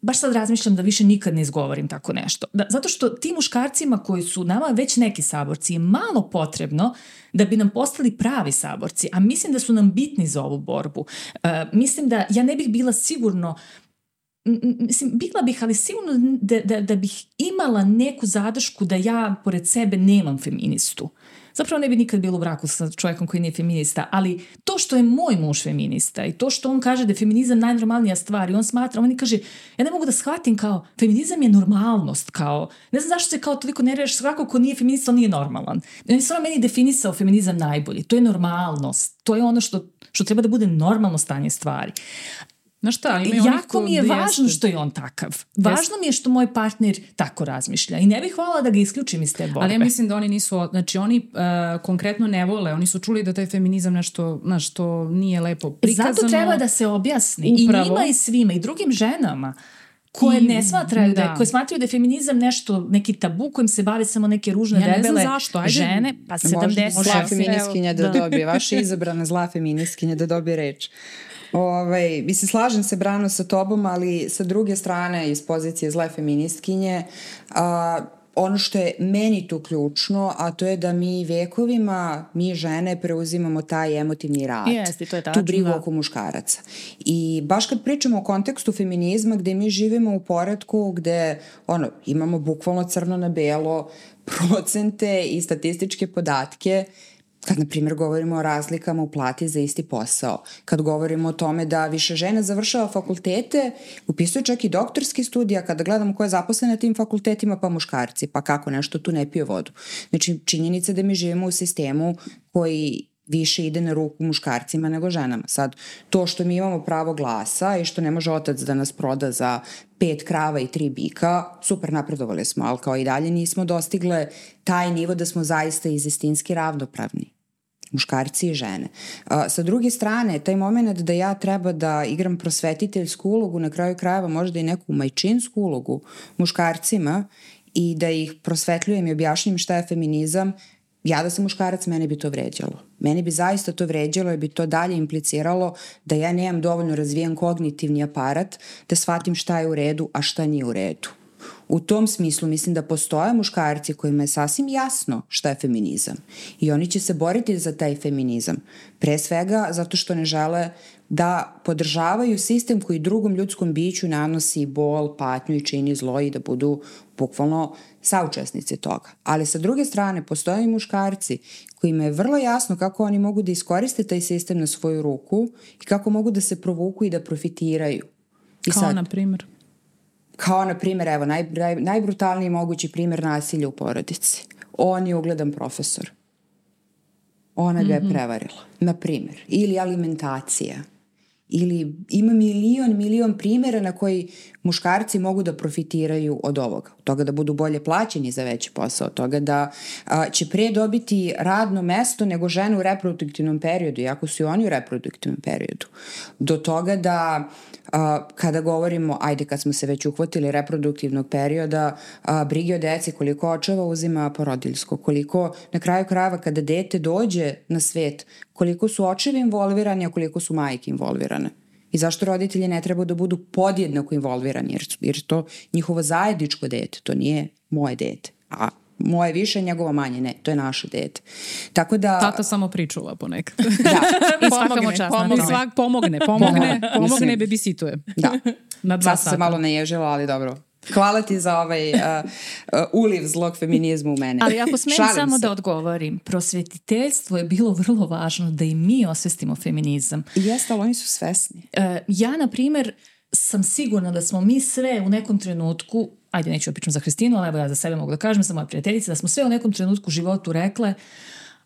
baš sad razmišljam da više nikad ne izgovorim tako nešto. Da, zato što ti muškarcima koji su nama već neki saborci je malo potrebno da bi nam postali pravi saborci, a mislim da su nam bitni za ovu borbu. Uh, mislim da ja ne bih bila sigurno mislim, bila bih, ali sigurno da, da, da bih imala neku zadršku da ja pored sebe nemam feministu zapravo ne bi nikad bilo u braku sa čovjekom koji nije feminista, ali to što je moj muž feminista i to što on kaže da je feminizam najnormalnija stvar i on smatra, on kaže, ja ne mogu da shvatim kao, feminizam je normalnost, kao, ne znam zašto se kao toliko nerviraš, svako ko nije feminista, on nije normalan. On je stvarno meni definisao feminizam najbolje, to je normalnost, to je ono što, što treba da bude normalno stanje stvari. Znaš šta, ima jako mi je važno jeste. što je on takav. Važno jeste. mi je što moj partner tako razmišlja i ne bih hvala da ga isključim iz te borbe. Ali ja mislim da oni nisu, znači oni uh, konkretno ne vole, oni su čuli da taj feminizam nešto, znaš, to nije lepo prikazano. Zato treba da se objasni Upravo. i njima i svima i drugim ženama koje ne smatraju da, da koje smatraju da je feminizam nešto neki tabu kojim se bave samo neke ružne ja debele zašto. Ajde, žene pa 70 zla feminiskinja da, da dobije vaša izabrana zla feminiskinja da dobije reč Ovaj, mislim, slažem se Brano sa tobom, ali sa druge strane, iz pozicije zle feministkinje, a, ono što je meni tu ključno, a to je da mi vekovima, mi žene preuzimamo taj emotivni rad. Jeste, to je tačno. Tu brigu da. oko muškaraca. I baš kad pričamo o kontekstu feminizma gde mi živimo u poredku gde ono, imamo bukvalno crno na belo procente i statističke podatke Kad, na primjer, govorimo o razlikama u plati za isti posao, kad govorimo o tome da više žena završava fakultete, upisuje čak i doktorski studija, kada gledamo ko je zaposlen na tim fakultetima, pa muškarci, pa kako nešto tu ne pije vodu. Znači, činjenica da mi živimo u sistemu koji više ide na ruku muškarcima nego ženama. Sad, to što mi imamo pravo glasa i što ne može otac da nas proda za pet krava i tri bika, super napredovali smo, ali kao i dalje nismo dostigle taj nivo da smo zaista izistinski ravnopravni muškarci i žene. A, sa druge strane, taj moment da ja treba da igram prosvetiteljsku ulogu, na kraju krajeva možda i neku majčinsku ulogu muškarcima i da ih prosvetljujem i objašnjam šta je feminizam, ja da sam muškarac, mene bi to vređalo. Mene bi zaista to vređalo i bi to dalje impliciralo da ja nemam dovoljno razvijen kognitivni aparat da shvatim šta je u redu, a šta nije u redu. U tom smislu mislim da postoje muškarci kojima je sasvim jasno šta je feminizam i oni će se boriti za taj feminizam. Pre svega zato što ne žele da podržavaju sistem koji drugom ljudskom biću nanosi bol, patnju i čini zlo i da budu bukvalno saučesnici toga. Ali sa druge strane postoje i muškarci kojima je vrlo jasno kako oni mogu da iskoriste taj sistem na svoju ruku i kako mogu da se provuku i da profitiraju. I Kao sad, na primjer? Kao na primjer, evo, naj, naj, najbrutalniji mogući primjer nasilja u porodici. On je ugledan profesor. Ona ga je mm -hmm. prevarila, na primjer. Ili alimentacija ili ima milion, milion primjera na koji muškarci mogu da profitiraju od ovoga. Od toga da budu bolje plaćeni za veći posao, od toga da a, će pre dobiti radno mesto nego žene u reproduktivnom periodu, iako su i oni u reproduktivnom periodu. Do toga da a, kada govorimo, ajde kad smo se već uhvatili reproduktivnog perioda, a, brige o deci, koliko očeva uzima porodiljsko, koliko na kraju krajeva kada dete dođe na svet, koliko su očevi involvirani, a koliko su majke involvirane. I zašto roditelji ne treba da budu podjednako involvirani, jer, jer to njihovo zajedničko dete, to nije moje dete. A moje više, njegovo manje, ne, to je naše dete. Tako da... Tata samo pričuva ponekad. da. I pomogne, čast pomogne. Svak pomogne, pomogne, pomogne, babysituje. Da. Na dva Sad sata. se malo naježila, ali dobro. Hvala ti za ovaj uh, uh, uliv zlog feminizma u mene. Ali ako smem samo se. da odgovorim, prosvetiteljstvo je bilo vrlo važno da i mi osvestimo feminizam. Jeste, ali oni su svesni. Uh, ja, na primer, sam sigurna da smo mi sve u nekom trenutku, ajde neću opičam za Hristinu, ali evo ja za sebe mogu da kažem, za moje prijateljice, da smo sve u nekom trenutku u životu rekle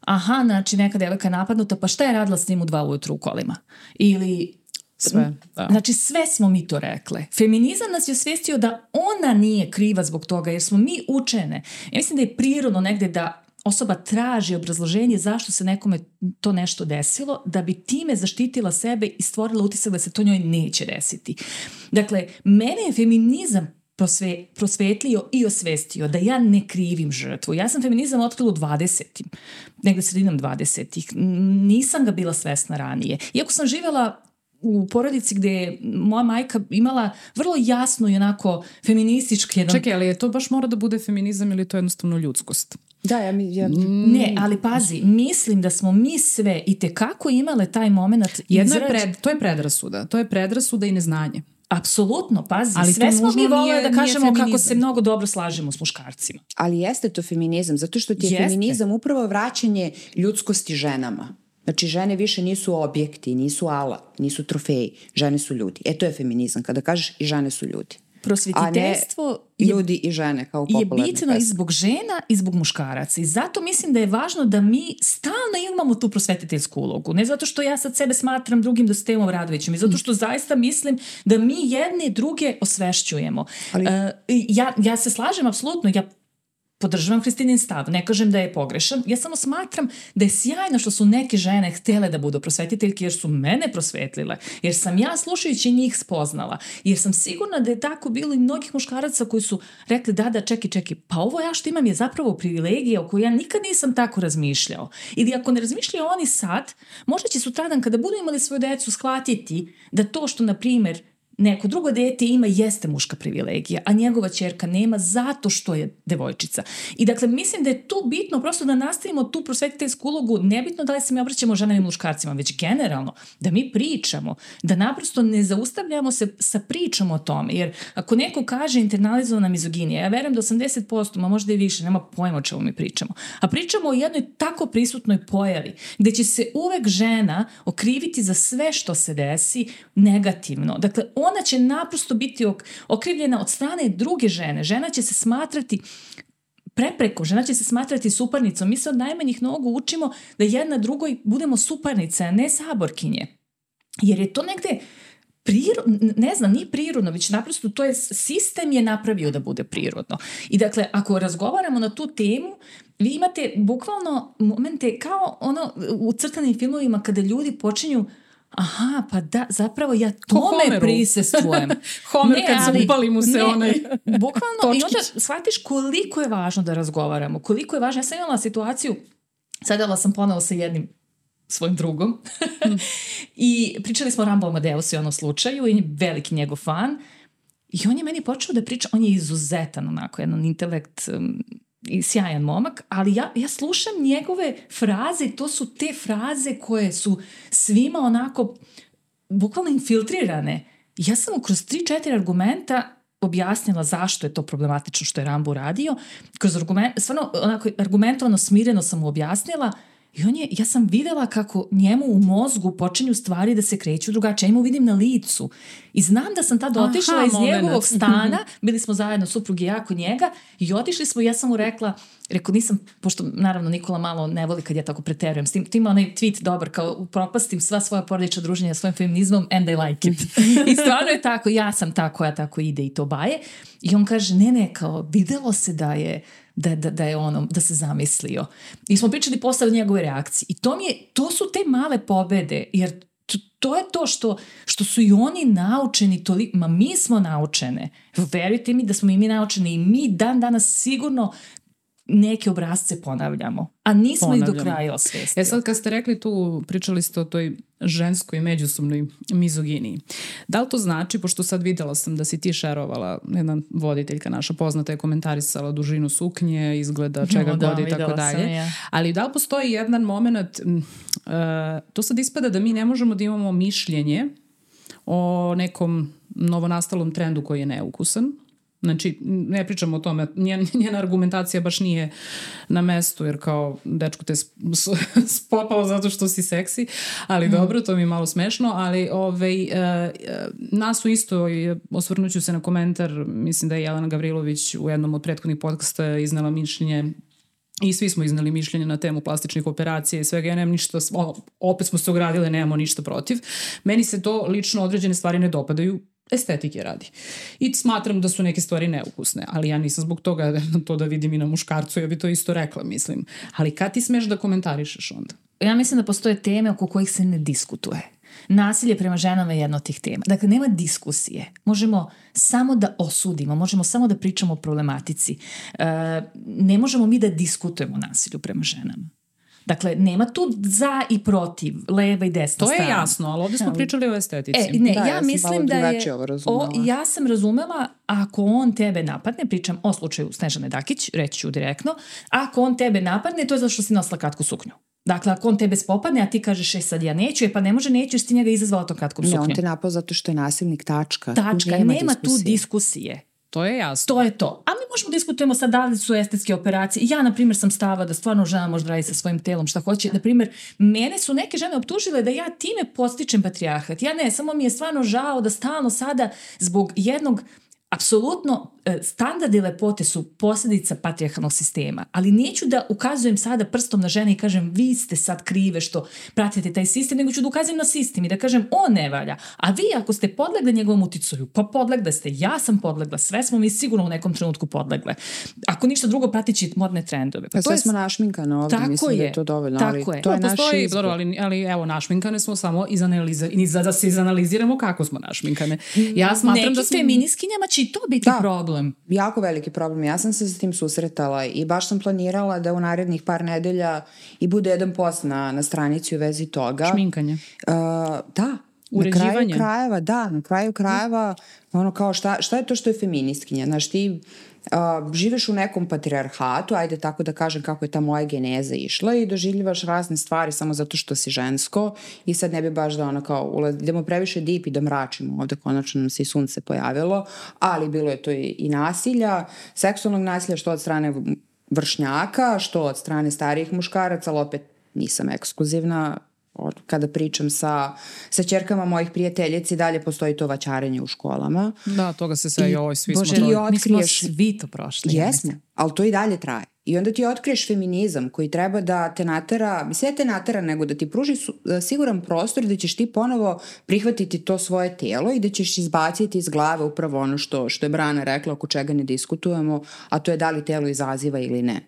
aha, znači neka devojka je napadnuta, pa šta je radila s njim u dva ujutru u kolima? Ili sve, da. Znači sve smo mi to rekle. Feminizam nas je osvestio da ona nije kriva zbog toga jer smo mi učene. Ja mislim da je prirodno negde da osoba traži obrazloženje zašto se nekome to nešto desilo, da bi time zaštitila sebe i stvorila utisak da se to njoj neće desiti. Dakle, mene je feminizam prosve, prosvetlio i osvestio da ja ne krivim žrtvu. Ja sam feminizam otkrila u 20. negde sredinom 20. Nisam ga bila svesna ranije. Iako sam živjela u porodici gde je moja majka imala vrlo jasno i onako feministički jedan... Čekaj, ali je to baš mora da bude feminizam ili to je jednostavno ljudskost? Da, ja mi... Ja... Ne, ali pazi, mislim da smo mi sve i tekako imale taj moment Jedno izrađ... je pred, to je predrasuda. To je predrasuda i neznanje. Apsolutno, pazi, ali sve smo mi volili da kažemo kako se mnogo dobro slažemo s muškarcima. Ali jeste to feminizam, zato što ti je jeste. feminizam upravo vraćanje ljudskosti ženama. Znači, žene više nisu objekti, nisu alat, nisu trofeji. Žene su ljudi. E, to je feminizam, kada kažeš i žene su ljudi. Prosvetiteljstvo je, ljudi i žene kao je bitno i zbog žena i zbog muškaraca i zato mislim da je važno da mi stalno imamo tu prosvetiteljsku ulogu. Ne zato što ja sad sebe smatram drugim da Stevom Radovićem i zato što zaista mislim da mi jedne druge osvešćujemo. Ali... uh, ja, ja se slažem apsolutno ja podržavam Hristinin stav, ne kažem da je pogrešan, ja samo smatram da je sjajno što su neke žene htele da budu prosvetiteljke jer su mene prosvetlile, jer sam ja slušajući njih spoznala, jer sam sigurna da je tako bilo i mnogih muškaraca koji su rekli da, da, čeki, čeki, pa ovo ja što imam je zapravo privilegija o kojoj ja nikad nisam tako razmišljao. Ili ako ne razmišljaju oni sad, možda će sutradan kada budu imali svoju decu shvatiti da to što, na primer, neko drugo dete ima jeste muška privilegija, a njegova čerka nema zato što je devojčica. I dakle, mislim da je tu bitno prosto da nastavimo tu prosvetiteljsku ulogu, nebitno da li se mi obraćamo ženama i muškarcima, već generalno, da mi pričamo, da naprosto ne zaustavljamo se sa pričom o tome, jer ako neko kaže internalizovana mizoginija, ja verujem da 80%, ma možda i više, nema pojma o čemu mi pričamo, a pričamo o jednoj tako prisutnoj pojavi, gde će se uvek žena okriviti za sve što se desi negativno. Dakle, on ona će naprosto biti okrivljena od strane druge žene. Žena će se smatrati prepreko, žena će se smatrati suparnicom. Mi se od najmanjih nogu učimo da jedna drugoj budemo suparnice, a ne saborkinje. Jer je to negde prirodno, ne znam, nije prirodno, već naprosto to je, sistem je napravio da bude prirodno. I dakle, ako razgovaramo na tu temu, vi imate bukvalno momente kao ono u crtanim filmovima kada ljudi počinju aha, pa da, zapravo ja tome prisestvujem. Homer ne, kad ali, upali mu se ne, onaj Bukvalno, točkić. i onda shvatiš koliko je važno da razgovaramo, koliko je važno. Ja sam imala situaciju, sadala sam ponovo sa jednim svojim drugom mm. i pričali smo o Rambo Amadeusu i ono slučaju i veliki njegov fan i on je meni počeo da priča, on je izuzetan onako, jedan intelekt um, i sjajan momak, ali ja, ja slušam njegove fraze to su te fraze koje su svima onako bukvalno infiltrirane. Ja sam mu kroz 3-4 argumenta objasnila zašto je to problematično što je Rambo radio. Kroz argument, stvarno onako argumentovano, smireno sam mu objasnila I on je, ja sam videla kako njemu u mozgu počinju stvari da se kreću drugačije. Ja mu vidim na licu. I znam da sam tada otišla Aha, iz moment. njegovog stana, bili smo zajedno, suprug i ja kod njega, i otišli smo i ja sam mu rekla, rekao nisam, pošto naravno Nikola malo ne voli kad ja tako preterujem s tim, ti ima onaj tweet dobar kao propastim sva svoja porodična druženja svojim feminizmom and I like it. I stvarno je tako, ja sam ta koja tako ide i to baje. I on kaže, ne, ne, kao videlo se da je da, da, da je ono, da se zamislio. I smo pričali posle o njegove reakcije. I to mi je, to su te male pobede, jer to, to je to što, što su i oni naučeni toliko, ma mi smo naučene. Verujte mi da smo i mi naučeni i mi dan danas sigurno neke obrazce ponavljamo, a nismo ponavljamo. ih do kraja osvestili. E sad kad ste rekli tu, pričali ste o toj ženskoj međusobnoj mizoginiji. Da li to znači, pošto sad videla sam da si ti šerovala, jedna voditeljka naša poznata je komentarisala dužinu suknje, izgleda čega no, da, god i tako dalje. Ja. Ali da li postoji jedan moment, uh, to sad ispada da mi ne možemo da imamo mišljenje o nekom novonastalom trendu koji je neukusan, Znači, ne pričamo o tome, njena, njena argumentacija baš nije na mestu, jer kao, dečko te spopao zato što si seksi, ali mm. dobro, to mi je malo smešno, ali ovaj, uh, nas su isto, osvrnuću se na komentar, mislim da je Jelena Gavrilović u jednom od prethodnih podcasta iznala mišljenje I svi smo iznali mišljenje na temu plastičnih operacija i svega. Ja nemam ništa, opet smo se ogradile, nemamo ništa protiv. Meni se to lično određene stvari ne dopadaju estetike radi. I smatram da su neke stvari neukusne, ali ja nisam zbog toga to da vidim i na muškarcu, ja bi to isto rekla, mislim. Ali kad ti smeš da komentarišeš onda? Ja mislim da postoje teme oko kojih se ne diskutuje. Nasilje prema ženama je jedna od tih tema. Dakle, nema diskusije. Možemo samo da osudimo, možemo samo da pričamo o problematici. E, ne možemo mi da diskutujemo nasilju prema ženama. Dakle, nema tu za i protiv, leva i desna To je strana. jasno, ali ovdje smo pričali o estetici. E, ne, Da, ja, ja mislim da je... drugačije ovo razumela. O, ja sam razumela, ako on tebe napadne, pričam o slučaju Snežane Dakić, reći ću direktno, ako on tebe napadne, to je zato što si nosila kratku suknju. Dakle, ako on tebe spopadne, a ti kažeš, e sad ja neću, e pa ne može, neću, jer si ti njega izazvala tom kratkom Ne, suknjom. on te napao zato što je nasilnik, tačka. Tu Tačka, nema, tu diskusije. To je jasno. To je to. A mi možemo diskutujemo sad da li su estetske operacije. Ja, na primjer, sam stava da stvarno žena može raditi sa svojim telom šta hoće. Na primjer, mene su neke žene optužile da ja time postičem patrijarhat. Ja ne, samo mi je stvarno žao da stalno sada zbog jednog apsolutno e, standardi lepote su posljedica patrijarhalnog sistema, ali neću da ukazujem sada prstom na žene i kažem vi ste sad krive što pratite taj sistem, nego ću da ukazujem na sistem i da kažem on ne valja, a vi ako ste podlegli njegovom uticaju, pa podlegli ste, ja sam podlegla, sve smo mi sigurno u nekom trenutku podlegle. Ako ništa drugo pratići modne trendove. Pa to sve je smo našminkane ovdje, Tako mislim da je, je to dovoljno, tako ali je. to je Pa naš postoji, izbor. ali, ali evo, našminkane smo samo izanaliza, i za da se izanaliziramo kako smo našminkane. Ja smatram Nekim da smo... feminiskinjama će i to biti Da. problem. jako veliki problem. Ja sam se s tim susretala i baš sam planirala da u narednih par nedelja i bude jedan post na, na stranici u vezi toga. Šminkanje. Uh, da. Na Uređivanje. kraju krajeva, da, na kraju krajeva, ono kao šta, šta je to što je feministkinja? Znaš, ti uh, živiš u nekom patrijarhatu, ajde tako da kažem kako je ta moja geneza išla i doživljivaš razne stvari samo zato što si žensko i sad ne bi baš da ono kao ulaz, idemo previše deep i da mračimo ovde, konačno nam se i sunce pojavilo, ali bilo je to i, i nasilja, seksualnog nasilja što od strane vršnjaka, što od strane starijih muškaraca, ali opet nisam ekskluzivna, kada pričam sa, sa čerkama mojih prijateljici, dalje postoji to vaćarenje u školama. Da, toga se sve i ovoj, svi Bože, smo to... i mi smo svi to prošli. Jesmo, mislim. ali to i dalje traje. I onda ti otkriješ feminizam koji treba da te natera, ne te natera, nego da ti pruži su, e, siguran prostor da ćeš ti ponovo prihvatiti to svoje tijelo i da ćeš izbaciti iz glave upravo ono što, što je Brana rekla, oko čega ne diskutujemo, a to je da li telo izaziva ili ne.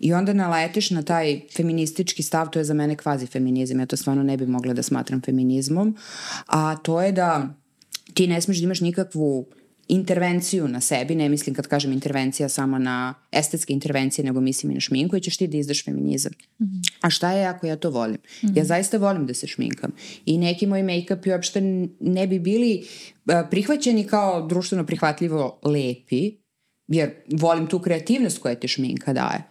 I onda naletiš na taj feministički stav, to je za mene kvazi feminizam, ja to stvarno ne bi mogla da smatram feminizmom, a to je da ti ne smeš da imaš nikakvu intervenciju na sebi, ne mislim kad kažem intervencija samo na estetske intervencije, nego mislim i na šminku i ćeš ti da izdaš feminizam. A šta je ako ja to volim? Ja zaista volim da se šminkam. I neki moji make-upi uopšte ne bi bili e, prihvaćeni kao društveno prihvatljivo lepi, jer volim tu kreativnost koja ti šminka daje.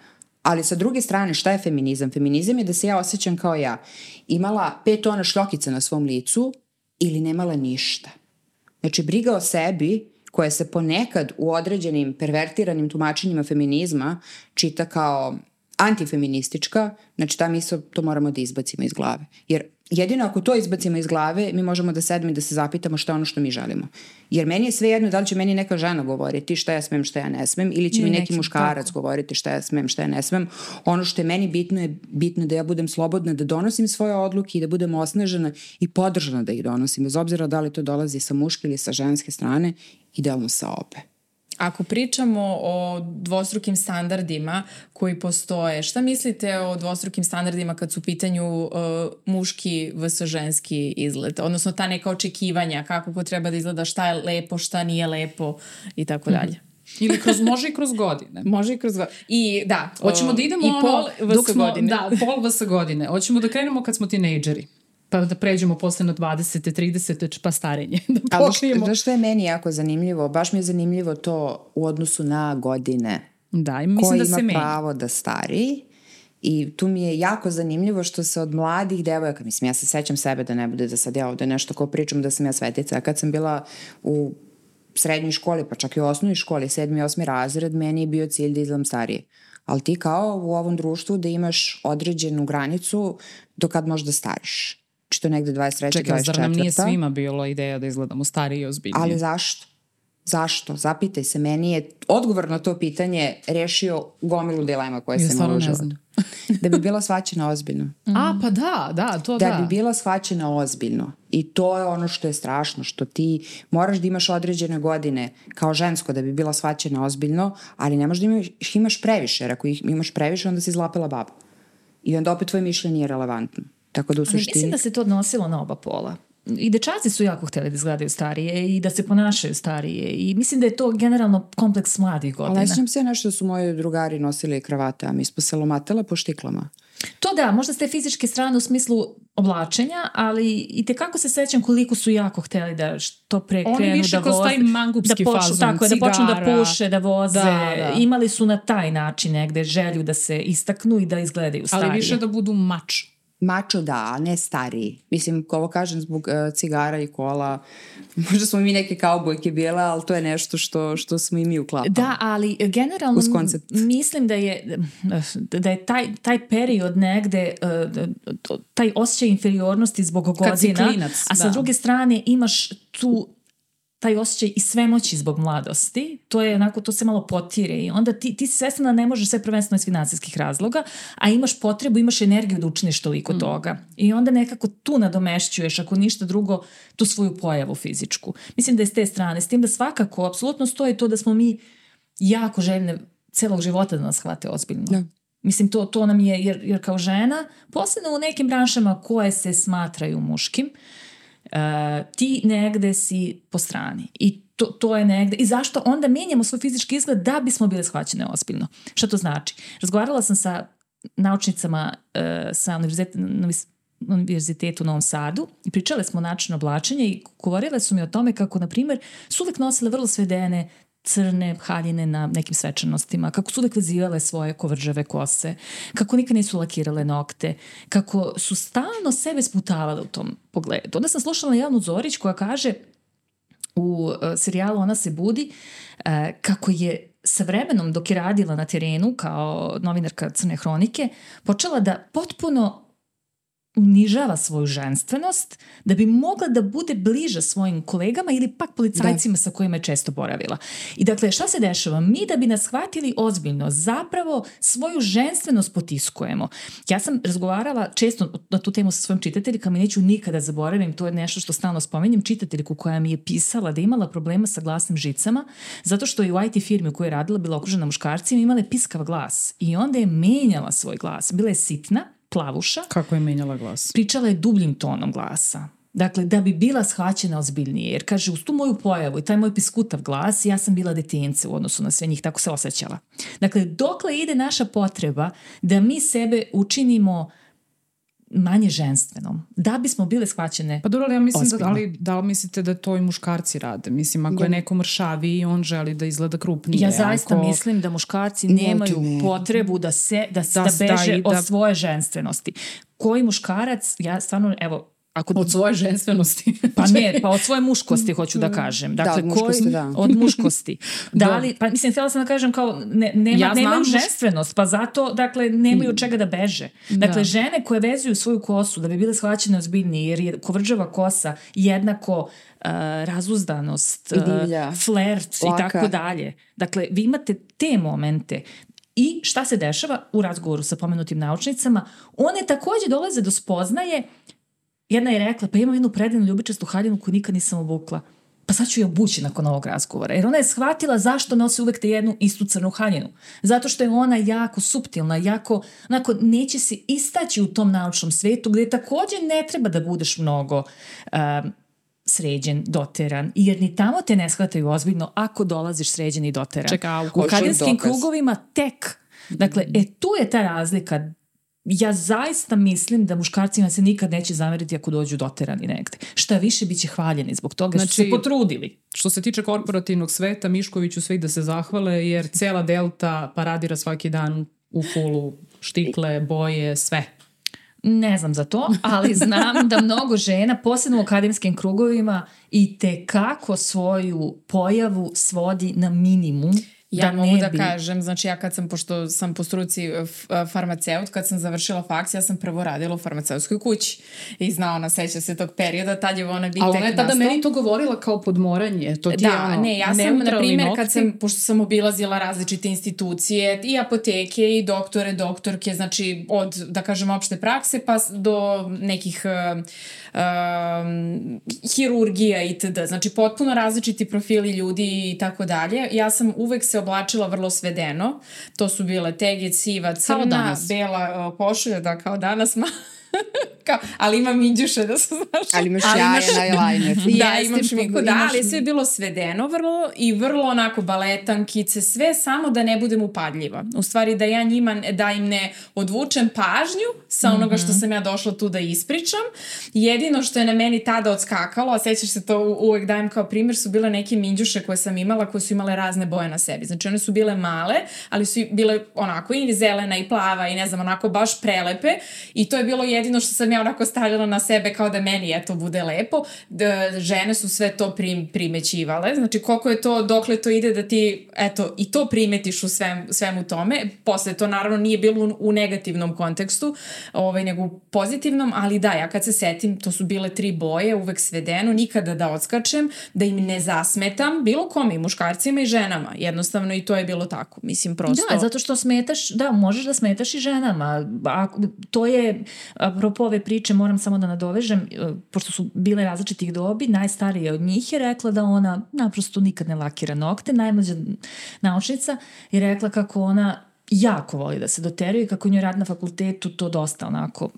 Ali sa druge strane, šta je feminizam? Feminizam je da se ja osjećam kao ja. Imala pet tona šljokica na svom licu ili nemala ništa. Znači, briga o sebi koja se ponekad u određenim pervertiranim tumačenjima feminizma čita kao antifeministička, znači ta misla to moramo da izbacimo iz glave. Jer jedino ako to izbacimo iz glave, mi možemo da sedemo i da se zapitamo šta je ono što mi želimo. Jer meni je sve jedno da li će meni neka žena govoriti šta ja smem, šta ja ne smem, ili će mi neki neki, muškarac govoriti šta ja smem, šta ja ne smem. Ono što je meni bitno je bitno da ja budem slobodna, da donosim svoje odluke i da budem osnažena i podržana da ih donosim, bez obzira da li to dolazi sa muške ili sa ženske strane, idealno sa obe. Ako pričamo o dvostrukim standardima koji postoje, šta mislite o dvostrukim standardima kad su u pitanju uh, muški vs. ženski izgled? Odnosno ta neka očekivanja, kako ko treba da izgleda, šta je lepo, šta nije lepo i tako dalje. Ili kroz, može i kroz godine. Može i kroz go- I da. Hoćemo da idemo I ono, pol vs. dok smo, godine. Da, pol vs. godine. Hoćemo da krenemo kad smo tinejdžeri. Pa da pređemo posle na 20. 30. pa starenje. Da Ali pokrijemo. znaš što je meni jako zanimljivo? Baš mi je zanimljivo to u odnosu na godine. Da, i Ko mislim da ima se menja. pravo da stari i tu mi je jako zanimljivo što se od mladih devojaka, mislim ja se sećam sebe da ne bude da sad ja ovde nešto ko pričam da sam ja svetica, a kad sam bila u srednjoj školi, pa čak i u osnovnoj školi, sedmi, osmi razred, meni je bio cilj da izgledam starije. Ali ti kao u ovom društvu da imaš određenu granicu do kad možeš da stariš. Znači to je negde 23. Čekaj, zar nam nije 24.. svima bilo ideja da izgledamo stariji i ozbiljnije? Ali zašto? Zašto? Zapitaj se, meni je odgovor na to pitanje rešio gomilu dilema koje Ja sam imala u životu. Da bi bila shvaćena ozbiljno. A, pa da, da, to da. Da bi bila shvaćena ozbiljno. I to je ono što je strašno, što ti moraš da imaš određene godine kao žensko da bi bila shvaćena ozbiljno, ali ne možeš da imaš, imaš previše, jer ako ih imaš previše, onda si zlapela baba. I onda opet tvoje mišljenje nije relevantno. Tako da u Ali suštini... mislim da se to odnosilo na oba pola. i dečaci su jako hteli da izgledaju starije i da se ponašaju starije i mislim da je to generalno kompleks mladih godina. Ali se nešto da su moji drugari nosili kravate, a mi smo se lomatele po štiklama. To da, možda ste fizičke strane u smislu oblačenja, ali i te kako se sećam koliko su jako hteli da što pre krenu Oni više da kroz taj mangupski da počnu, fazon, tako je, da počnu da cigara. puše, da voze. Da, da. Imali su na taj način negde želju da se istaknu i da izgledaju starije. Ali više da budu mač. Mačo da, a ne stariji. Mislim, ovo kažem zbog uh, cigara i kola. Možda smo mi neke kaubojke bile, ali to je nešto što, što smo i mi uklapali. Da, ali generalno mislim da je, da je taj, taj period negde, uh, taj osjećaj inferiornosti zbog Kad si godina, klinac, a sa da. druge strane imaš tu taj osjećaj i svemoći zbog mladosti, to je onako, to se malo potire i onda ti, ti si svesna da ne možeš sve prvenstveno iz financijskih razloga, a imaš potrebu, imaš energiju da učiniš toliko Mm. toga. I onda nekako tu nadomešćuješ, ako ništa drugo, tu svoju pojavu fizičku. Mislim da je s te strane, s tim da svakako, apsolutno stoji to da smo mi jako željne celog života da nas hvate ozbiljno. Da. Mislim, to, to nam je, jer, jer kao žena, posebno u nekim branšama koje se smatraju muškim, e, ti negde si po strani. I to, to je negde. I zašto onda menjamo svoj fizički izgled da bismo bile shvaćene ozbiljno? Šta to znači? Razgovarala sam sa naučnicama e, sa univerziteta, univerzitetu u Novom Sadu i pričale smo o načinu oblačenja i govorile su mi o tome kako, na primjer, su uvek nosile vrlo svedene crne haljine na nekim svečanostima, kako su uvek vezivale svoje kovrđave kose, kako nikad nisu lakirale nokte, kako su stalno sebe sputavale u tom pogledu. Onda sam slušala Jelnu Zorić koja kaže u e, serijalu Ona se budi e, kako je sa vremenom dok je radila na terenu kao novinarka Crne hronike počela da potpuno unižava svoju ženstvenost da bi mogla da bude bliža svojim kolegama ili pak policajcima da. sa kojima je često boravila. I dakle, šta se dešava? Mi da bi nas shvatili ozbiljno, zapravo svoju ženstvenost potiskujemo. Ja sam razgovarala često na tu temu sa svojim čitateljikama i neću nikada zaboravim, to je nešto što stalno spomenjem, čitateljiku koja mi je pisala da je imala problema sa glasnim žicama, zato što je u IT firmi u kojoj je radila bila okružena muškarcima imala je piskav glas i onda je menjala svoj glas. Bila je sitna, plavuša. Kako je menjala glas? Pričala je dubljim tonom glasa. Dakle, da bi bila shvaćena ozbiljnije. Jer kaže, uz tu moju pojavu i taj moj piskutav glas, ja sam bila detince u odnosu na sve njih, tako se osjećala. Dakle, dokle ide naša potreba da mi sebe učinimo manje ženstvenom, da bismo bile shvaćene Pa dobro, ali ja mislim ozbiljno. da, ali, da li mislite da to i muškarci rade? Mislim, ako je neko mršavi i on želi da izgleda krupnije. Ja zaista ako... mislim da muškarci Ne, nemaju ne. potrebu da se da, da, Da da beže staji, od da- svoje ženstvenosti. Koji muškarac, ja stvarno, evo, ako Od svoje ženstvenosti. Pa ne, pa od svoje muškosti hoću da kažem. Dakle, od muškosti, koji, da. Od muškosti. Da li, pa mislim, htjela sam da kažem kao, ne, nema, Ja nemaju muš- ženstvenost, pa zato, dakle, nemaju od čega da beže. Dakle, Da. žene koje vezuju svoju kosu da bi bile shvaćene ozbiljnije, jer je kovrđava kosa jednako uh, razuzdanost, I divlja. uh, flert i Laka. tako dalje. Dakle, vi imate te momente I šta se dešava u razgovoru sa pomenutim naučnicama? One takođe dolaze do spoznaje Jedna je rekla, pa imam jednu predivnu ljubičastu haljinu koju nikad nisam obukla. Pa sad ću je obući nakon ovog razgovora. Jer ona je shvatila zašto nosi uvek te jednu istu crnu haljinu. Zato što je ona jako suptilna, jako, onako, neće se istaći u tom naučnom svetu gde takođe ne treba da budeš mnogo um, sređen, doteran, jer ni tamo te ne shvataju ozbiljno ako dolaziš sređen i doteran. Čeka, u dokaz. krugovima tek. Dakle, e tu je ta razlika ja zaista mislim da muškarcima se nikad neće zameriti ako dođu doterani negde. Šta više biće hvaljeni zbog toga znači, što su se potrudili. Što se tiče korporativnog sveta, Miškoviću sve da se zahvale, jer cela Delta paradira svaki dan u fulu, štikle, boje, sve. Ne znam za to, ali znam da mnogo žena, posebno u akademskim krugovima, i te kako svoju pojavu svodi na minimum. Ja da mogu da bi... kažem, znači ja kad sam, pošto sam po struci f- a, farmaceut, kad sam završila faks, ja sam prvo radila u farmaceutskoj kući. I zna ona, seća se tog perioda, tad je ona bi Ali ona je tada nastao. meni to govorila kao podmoranje. To ti je Da, ono, ne, ja sam, na primjer, kad sam, pošto sam obilazila različite institucije, i apoteke, i doktore, doktorke, znači od, da kažem, opšte prakse, pa do nekih uh, um, hirurgija itd. Znači, potpuno različiti profili ljudi i tako dalje. Ja sam uvek se oblačila vrlo svedeno. To su bile teget, siva, crna, bela uh, košulja, da, kao danas, ma, kao, ali ima minđuše da se znaš. Ali imaš jaja na lajner. da, imam šminku, da, ali sve je bilo svedeno vrlo i vrlo onako baletankice, sve samo da ne budem upadljiva. U stvari da ja njima, da im ne odvučem pažnju sa onoga što sam ja došla tu da ispričam. Jedino što je na meni tada odskakalo, a sećaš se to uvek dajem kao primjer, su bile neke minđuše koje sam imala, koje su imale razne boje na sebi. Znači one su bile male, ali su bile onako i zelena i plava i ne znam, onako baš prelepe i to je bilo jedino što sam ja onako stavljala na sebe kao da meni eto bude lepo. Da, žene su sve to prim, primećivale. Znači koliko je to, dokle to ide da ti eto i to primetiš u svem, svemu tome. Posle to naravno nije bilo u, negativnom kontekstu, ovaj, nego u pozitivnom, ali da, ja kad se setim, to su bile tri boje, uvek svedeno, nikada da odskačem, da im ne zasmetam, bilo kome, i muškarcima i ženama. Jednostavno i to je bilo tako. Mislim, prosto... Da, zato što smetaš, da, možeš da smetaš i ženama. A, to je, apropo ove priče, moram samo da nadovežem, e, pošto su bile različitih dobi, najstarija od njih je rekla da ona naprosto nikad ne lakira nokte, najmlađa naučnica je rekla kako ona jako voli da se doteruje kako njoj rad na fakultetu to dosta onako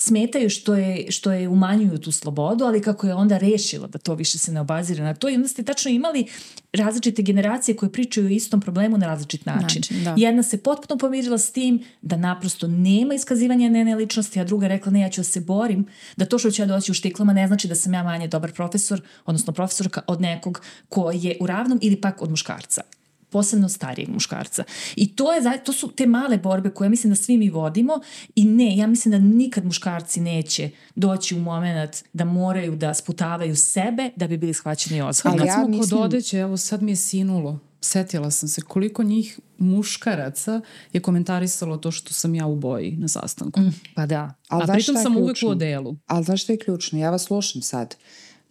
smetaju što je, što je umanjuju tu slobodu, ali kako je onda rešila da to više se ne obazira na to i onda ste tačno imali različite generacije koje pričaju o istom problemu na različit način. način da. Jedna se potpuno pomirila s tim da naprosto nema iskazivanja njene ličnosti, a druga rekla ne, ja ću da se borim, da to što ću ja doći u štiklama ne znači da sam ja manje dobar profesor, odnosno profesorka od nekog ko je u ravnom ili pak od muškarca posebno starijeg muškarca. I to, je, to su te male borbe koje mislim da svi mi vodimo i ne, ja mislim da nikad muškarci neće doći u moment da moraju da sputavaju sebe da bi bili shvaćeni ozbiljno. Ali ja smo mislim... kod odeće, evo sad mi je sinulo setila sam se koliko njih muškaraca je komentarisalo to što sam ja u boji na sastanku. Mm, pa da. Ali A pritom sam uvek u odelu. Ali znaš što je ključno? Ja vas slušam sad.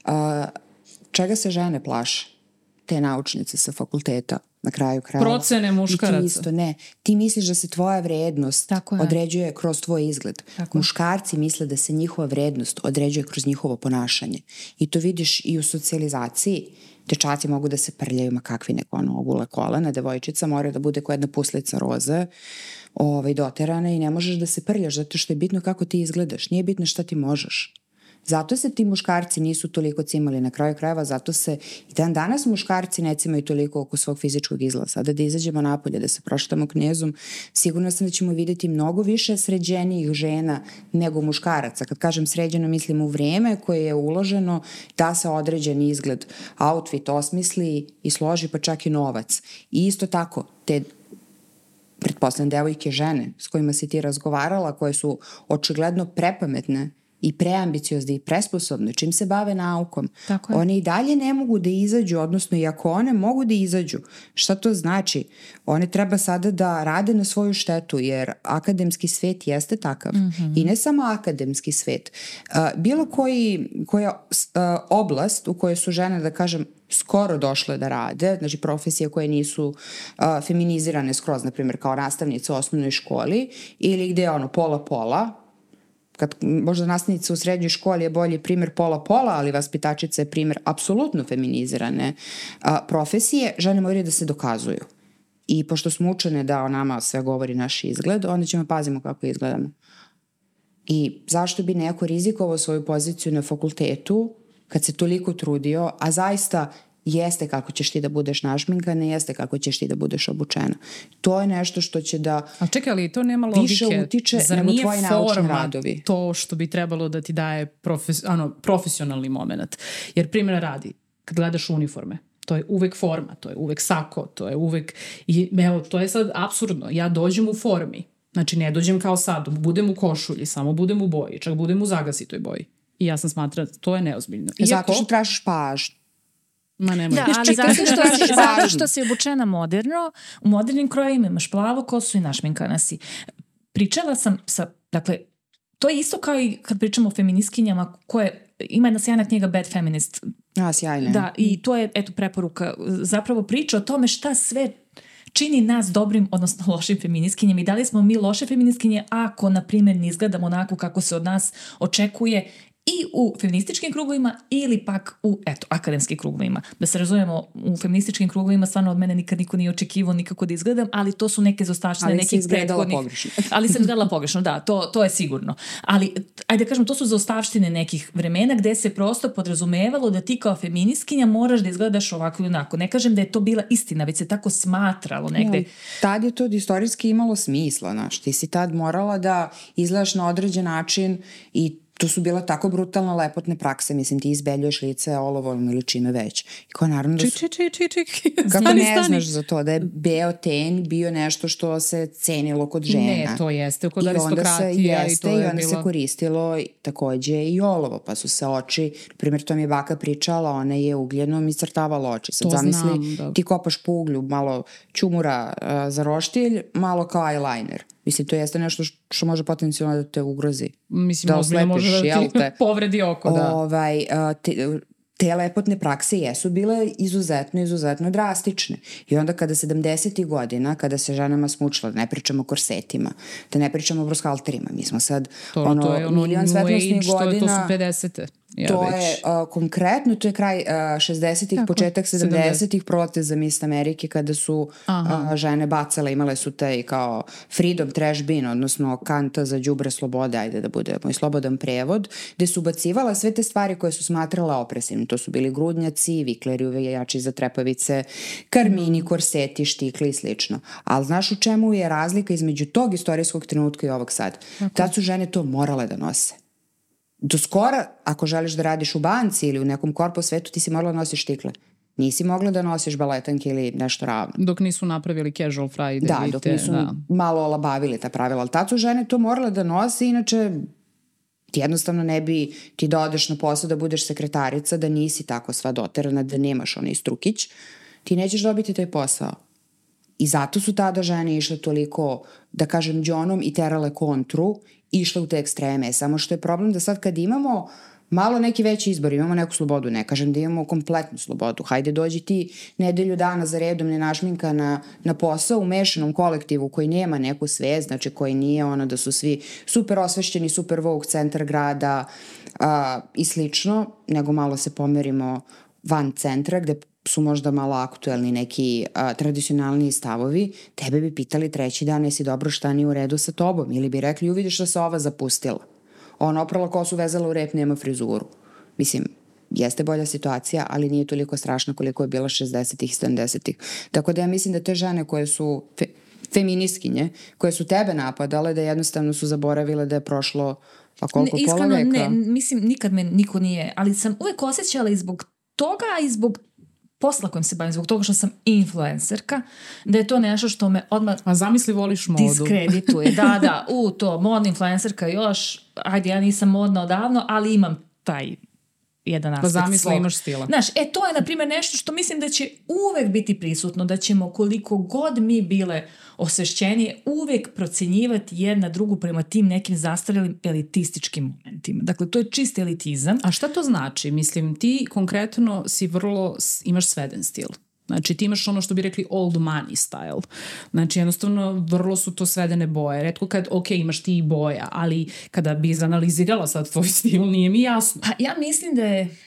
Uh, čega se žene plaše? Te naučnice sa fakulteta na kraju krajeva. Procene muškaraca. I ti isto, ne. Ti misliš da se tvoja vrednost Tako je. određuje kroz tvoj izgled. Tako Muškarci misle da se njihova vrednost određuje kroz njihovo ponašanje. I to vidiš i u socijalizaciji. Dečaci mogu da se prljaju, ma kakvi neko ono ogule kolena, devojčica mora da bude kao jedna puslica roze, ovaj, doterana i ne možeš da se prljaš zato što je bitno kako ti izgledaš, nije bitno šta ti možeš. Zato se ti muškarci nisu toliko cimali na kraju krajeva, zato se i dan danas muškarci ne cimaju toliko oko svog fizičkog izlaza. Sada da izađemo napolje, da se proštamo knjezom, sigurno sam da ćemo videti mnogo više sređenijih žena nego muškaraca. Kad kažem sređeno, mislim u vreme koje je uloženo da se određen izgled, outfit osmisli i složi pa čak i novac. I isto tako, te pretpostavljam devojke žene s kojima si ti razgovarala, koje su očigledno prepametne i preambiciozne i presposobne, čim se bave naukom, Tako je. one i dalje ne mogu da izađu, odnosno i ako one mogu da izađu, šta to znači? One treba sada da rade na svoju štetu, jer akademski svet jeste takav. Mm -hmm. I ne samo akademski svet. Bilo koji, koja oblast u kojoj su žene, da kažem, skoro došle da rade, znači profesije koje nisu feminizirane skroz, na primjer kao nastavnice u osnovnoj školi ili gde je ono pola-pola, kad možda nastavnica u srednjoj školi je bolji primer pola-pola, ali vaspitačica je primer apsolutno feminizirane a, profesije, žene moraju da se dokazuju. I pošto smo učene da o nama sve govori naš izgled, onda ćemo pazimo kako izgledamo. I zašto bi neko rizikovao svoju poziciju na fakultetu kad se toliko trudio, a zaista jeste kako ćeš ti da budeš našminkana, jeste kako ćeš ti da budeš obučena. To je nešto što će da A čekaj, ali to nema logike. Više utiče Zar nego tvoji naučni radovi. to što bi trebalo da ti daje profes, ano, profesionalni moment. Jer primjera radi, kad gledaš uniforme, to je uvek forma, to je uvek sako, to je uvek, i evo, to je sad absurdno, ja dođem u formi, znači ne dođem kao sad, budem u košulji, samo budem u boji, čak budem u zagasitoj boji. I ja sam smatra, to je neozbiljno. Iako, Zato što tražiš pažnju. Ma nemoj. Da, ali zato što, si, zato što si obučena moderno, u modernim krojima imaš plavu kosu i našminkana si. Pričala sam sa, dakle, to je isto kao i kad pričamo o feminiskinjama koje, ima jedna sjajna knjiga Bad Feminist. A, sjajna. Da, i to je, eto, preporuka, zapravo priča o tome šta sve čini nas dobrim, odnosno lošim feminiskinjem i da li smo mi loše feminiskinje ako, na primjer, ne izgledamo onako kako se od nas očekuje i u feminističkim krugovima ili pak u, eto, akademskim krugovima. Da se razumemo, u feminističkim krugovima stvarno od mene nikad niko nije očekivao nikako da izgledam, ali to su neke zaostavštine nekih prethodnih. pogrešno. ali sam izgledala pogrešno, da, to, to je sigurno. Ali, ajde da kažem, to su zaostavštine nekih vremena gde se prosto podrazumevalo da ti kao feminiskinja moraš da izgledaš ovako i onako. Ne kažem da je to bila istina, već se tako smatralo negde. Ja, tad je to istorijski imalo smisla, znaš. Ti si tad morala da izgledaš na određen način i to su bila tako brutalno lepotne prakse, mislim ti izbeljuješ lice olovom ili čime već. I kao naravno da su... Čik, čik, čik, čik. Kako stani, ne stani. znaš za to da je beo ten bio nešto što se cenilo kod žena. Ne, to jeste kod aristokratija i to je I onda bilo... se koristilo takođe i olovo, pa su se oči, primjer to mi je baka pričala, ona je ugljenom iscrtavala oči. Sad to zamisli, znam, da. ti kopaš po uglju, malo čumura uh, za roštilj, malo kao eyeliner. Mislim, to jeste nešto što može potencijalno da te ugrozi. Mislim, da ozbiljno može da ti te? povredi oko, da. Ovaj, te, te lepotne prakse jesu bile izuzetno, izuzetno drastične. I onda kada 70. godina, kada se ženama smučila, da ne pričamo o korsetima, da ne pričamo o brushalterima, mi smo sad to, ono, to je ono milion svetlosnih godina. To, to su 50. Ja to već. je uh, konkretno, to je kraj uh, 60-ih, početak 70-ih proteza Miss Amerike kada su uh, žene bacale, imale su taj kao freedom trash bin, odnosno kanta za đubre slobode, ajde da bude moj slobodan prevod, gde su bacivala sve te stvari koje su smatrala opresivnim. To su bili grudnjaci, vikleri, uvejači za trepavice, karmini, korseti, štikli i slično. Ali znaš u čemu je razlika između tog istorijskog trenutka i ovog sad? Okay. Tad su žene to morale da nose do skora, ako želiš da radiš u banci ili u nekom korpo svetu, ti si morala da nosiš štikle. Nisi mogla da nosiš baletanke ili nešto ravno. Dok nisu napravili casual Friday. Da, dok nisu da. malo olabavili ta pravila. Ali tad su žene to morale da nose, inače ti jednostavno ne bi ti da odeš na posao da budeš sekretarica, da nisi tako sva doterana, da nemaš onaj strukić, ti nećeš dobiti taj posao. I zato su tada žene išle toliko, da kažem, džonom i terale kontru išle u te ekstreme. Samo što je problem da sad kad imamo malo neki veći izbor, imamo neku slobodu, ne kažem da imamo kompletnu slobodu. Hajde dođi ti nedelju dana za redom nenašminka na, na posao u mešanom kolektivu koji nema neku svez, znači koji nije ono da su svi super osvešćeni, super vogue centar grada a, i slično, nego malo se pomerimo van centra gde su možda malo aktuelni neki a, tradicionalni stavovi, tebe bi pitali treći dan jesi dobro šta nije u redu sa tobom ili bi rekli uvidiš da se ova zapustila. Ona oprala kosu, vezala u rep, nema frizuru. Mislim, jeste bolja situacija, ali nije toliko strašna koliko je bila 60-ih i 70-ih. Tako da ja mislim da te žene koje su fe, feminiskinje, koje su tebe napadale, da jednostavno su zaboravile da je prošlo pa koliko ne, iskreno, pola veka. Ne, mislim, nikad me niko nije, ali sam uvek osjećala i zbog toga i zbog posla kojim se bavim, zbog toga što sam influencerka, da je to nešto što me odmah A zamisli voliš modu. Diskredituje. Da, da, u to, modna influencerka još, ajde, ja nisam modna odavno, ali imam taj jedan aspekt Pa zamisli svog. imaš stila. Znaš, e to je na primjer nešto što mislim da će uvek biti prisutno, da ćemo koliko god mi bile osvešćenije uvek procenjivati jedna drugu prema tim nekim zastarjelim elitističkim momentima. Dakle, to je čist elitizam. A šta to znači? Mislim, ti konkretno si vrlo, imaš sveden stil. Znači ti imaš ono što bi rekli old money style. Znači jednostavno vrlo su to svedene boje. Redko kad, ok, imaš ti i boja, ali kada bi izanalizirala sad tvoj stil, nije mi jasno. Pa ja mislim da je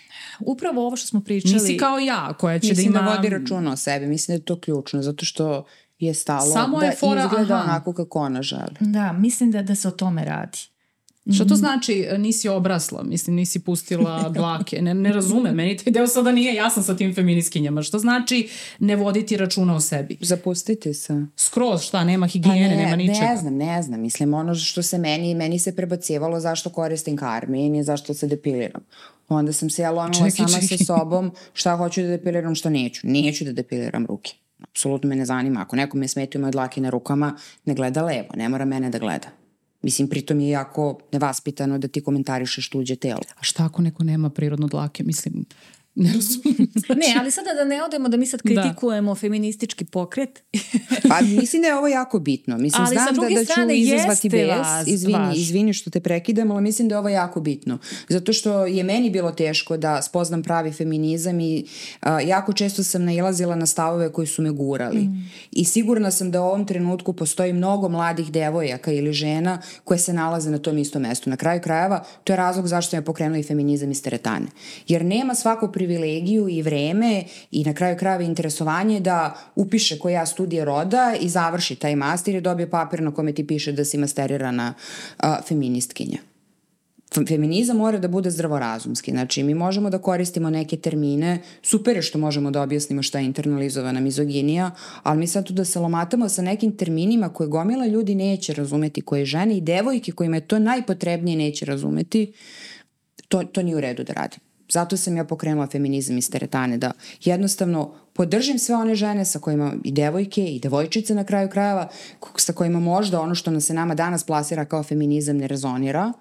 upravo ovo što smo pričali... Nisi kao ja, koja će mislim da ima... Mislim da vodi računa o sebi, mislim da je to ključno, zato što je stalo Samo da je fora, izgleda aha. onako kako ona želi. Da, mislim da, da se o tome radi. Što to mhm. znači nisi obrasla, mislim nisi pustila dlake, ne, ne razume, meni taj deo sada nije jasan sa tim feminiskinjama. Što znači ne voditi računa o sebi? Zapustiti se. Skroz, šta, nema higijene, pa ne, nema ničega. Ne znam, ne znam, mislim ono što se meni, meni se prebacivalo zašto koristim karmin i zašto se depiliram. Onda sam se ja lomila sama čeki. sa sobom šta hoću da depiliram, šta neću. Neću da depiliram ruke. Apsolutno me ne zanima. Ako nekome smetaju moje dlake na rukama, ne gleda levo, ne mora mene da gleda. Mislim, pritom je jako nevaspitano da ti komentarišeš tuđe telo. A šta ako neko nema prirodno dlake? Mislim, Ne razumem. Ne, ali sada da ne odemo da mi sad kritikujemo da. feministički pokret. pa mislim da je ovo jako bitno. Mislim, ali znam da, da, da ću izazvati bes. Izvini, vaš. izvini što te prekidam, ali mislim da je ovo jako bitno. Zato što je meni bilo teško da spoznam pravi feminizam i a, jako često sam nailazila na stavove koji su me gurali. Mm. I sigurna sam da u ovom trenutku postoji mnogo mladih devojaka ili žena koje se nalaze na tom istom mestu. Na kraju krajeva, to je razlog zašto je pokrenuo i feminizam iz teretane. Jer nema svako privilegiju i vreme i na kraju krajeva interesovanje da upiše koja studije roda i završi taj master i dobije papir na kome ti piše da si masterirana a, feministkinja feminizam mora da bude zdravorazumski. Znači, mi možemo da koristimo neke termine, super je što možemo da objasnimo šta je internalizovana mizoginija, ali mi sad tu da se lomatamo sa nekim terminima koje gomila ljudi neće razumeti, koje žene i devojke kojima je to najpotrebnije neće razumeti, to, to nije u redu da radim. Zato sam ja pokrenula feminizam iz teretane, da jednostavno podržim sve one žene sa kojima i devojke i devojčice na kraju krajeva, sa kojima možda ono što nas se nama danas plasira kao feminizam ne rezonira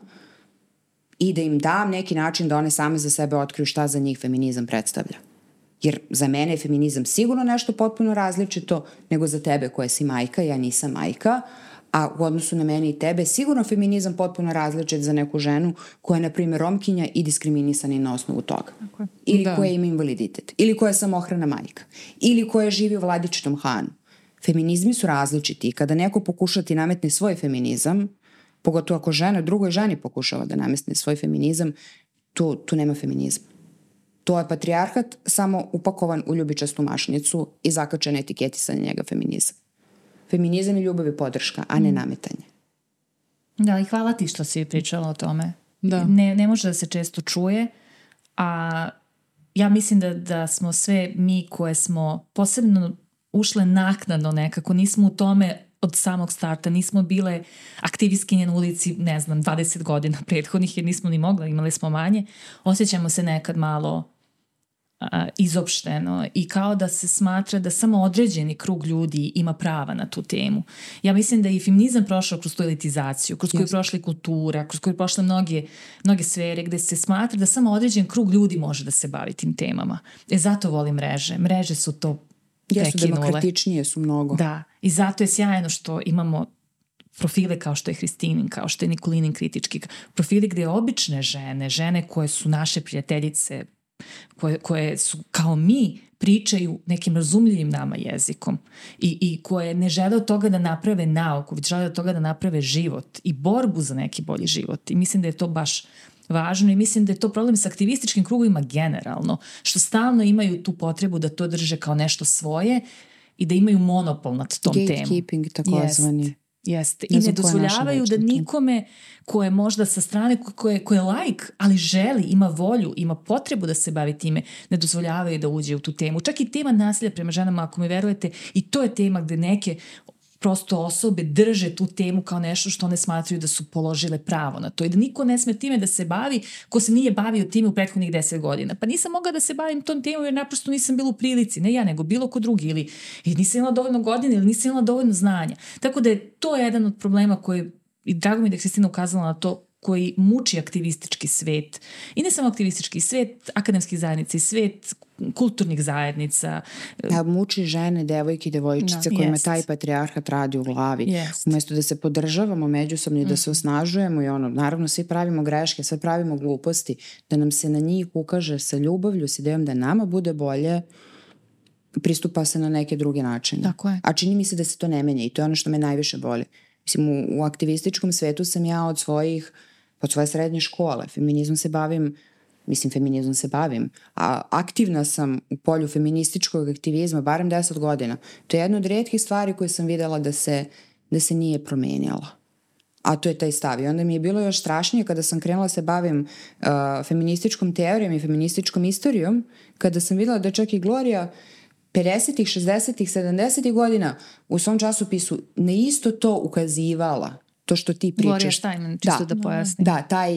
i da im dam neki način da one same za sebe otkriju šta za njih feminizam predstavlja. Jer za mene je feminizam sigurno nešto potpuno različito nego za tebe koja si majka, ja nisam majka, a u odnosu na mene i tebe sigurno feminizam potpuno različit za neku ženu koja je, na primjer, romkinja i diskriminisana na osnovu toga. Okay. Ili da. koja ima invaliditet. Ili koja je samohrana majka. Ili koja živi u vladičitom hanu. Feminizmi su različiti i kada neko pokuša ti nametne svoj feminizam, pogotovo ako žena drugoj ženi pokušava da nametne svoj feminizam, tu, tu nema feminizma. To je patrijarhat samo upakovan u ljubičastu mašnicu i zakačen etiketi sa njega feminizam feminizam i ljubav je podrška, a ne mm. nametanje. Da, i hvala ti što si pričala o tome. Da. Ne, ne može da se često čuje, a ja mislim da, da smo sve mi koje smo posebno ušle naknadno nekako, nismo u tome od samog starta, nismo bile aktivistkinje na ulici, ne znam, 20 godina prethodnih jer nismo ni mogla, imali smo manje, osjećamo se nekad malo izopšteno i kao da se smatra da samo određeni krug ljudi ima prava na tu temu. Ja mislim da je i feminizam prošao kroz tu elitizaciju, kroz koju je prošla kultura, kroz koju je prošla mnoge, mnoge sfere gde se smatra da samo određen krug ljudi može da se bavi tim temama. E zato volim mreže. Mreže su to Jesu demokratičnije su mnogo. Da, i zato je sjajno što imamo profile kao što je Hristinin, kao što je Nikolinin kritički, profili gde obične žene, žene koje su naše prijateljice, koje, koje su kao mi pričaju nekim razumljivim nama jezikom i, i koje ne žele od toga da naprave nauku, već žele od toga da naprave život i borbu za neki bolji život. I mislim da je to baš važno i mislim da je to problem sa aktivističkim krugovima generalno, što stalno imaju tu potrebu da to drže kao nešto svoje i da imaju monopol nad tom temom. Gatekeeping takozvani. Jeste. I ne dozvoljavaju da nikome ko je možda sa strane, ko je, ko je like, ali želi, ima volju, ima potrebu da se bavi time, ne dozvoljavaju da uđe u tu temu. Čak i tema nasilja prema ženama, ako mi verujete, i to je tema gde neke prosto osobe drže tu temu kao nešto što one smatruju da su položile pravo na to i da niko ne sme time da se bavi ko se nije bavio time u prethodnih deset godina. Pa nisam mogla da se bavim tom temom jer naprosto nisam bila u prilici, ne ja, nego bilo ko drugi ili, ili nisam imala dovoljno godina ili nisam imala dovoljno znanja. Tako da je to jedan od problema koji i drago mi da je Kristina ukazala na to koji muči aktivistički svet. I ne samo aktivistički svet, akademski zajednici, svet kulturnih zajednica. Da, muči žene, devojke i devojčice no, kojima jest. taj patrijarhat radi u glavi. Jest. Umesto da se podržavamo međusobno i da se mhm. osnažujemo i ono, naravno svi pravimo greške, sve pravimo gluposti, da nam se na njih ukaže sa ljubavlju, s idejom da nama bude bolje, pristupa se na neke druge načine. Tako je. A čini mi se da se to ne menja i to je ono što me najviše boli. Mislim, u, u aktivističkom svetu sam ja od svojih uh, od svoje srednje škole. Feminizmom se bavim, mislim feminizmom se bavim, a aktivna sam u polju feminističkog aktivizma barem 10 godina. To je jedna od redkih stvari koje sam videla da se, da se nije promenjala. A to je taj stav. I onda mi je bilo još strašnije kada sam krenula da se bavim uh, feminističkom teorijom i feminističkom istorijom, kada sam videla da čak i Gloria 50-ih, 60-ih, 70-ih godina u svom časopisu na isto to ukazivala to što ti pričaš. Gloria Steinem, čisto da, da pojasnim. Da, taj,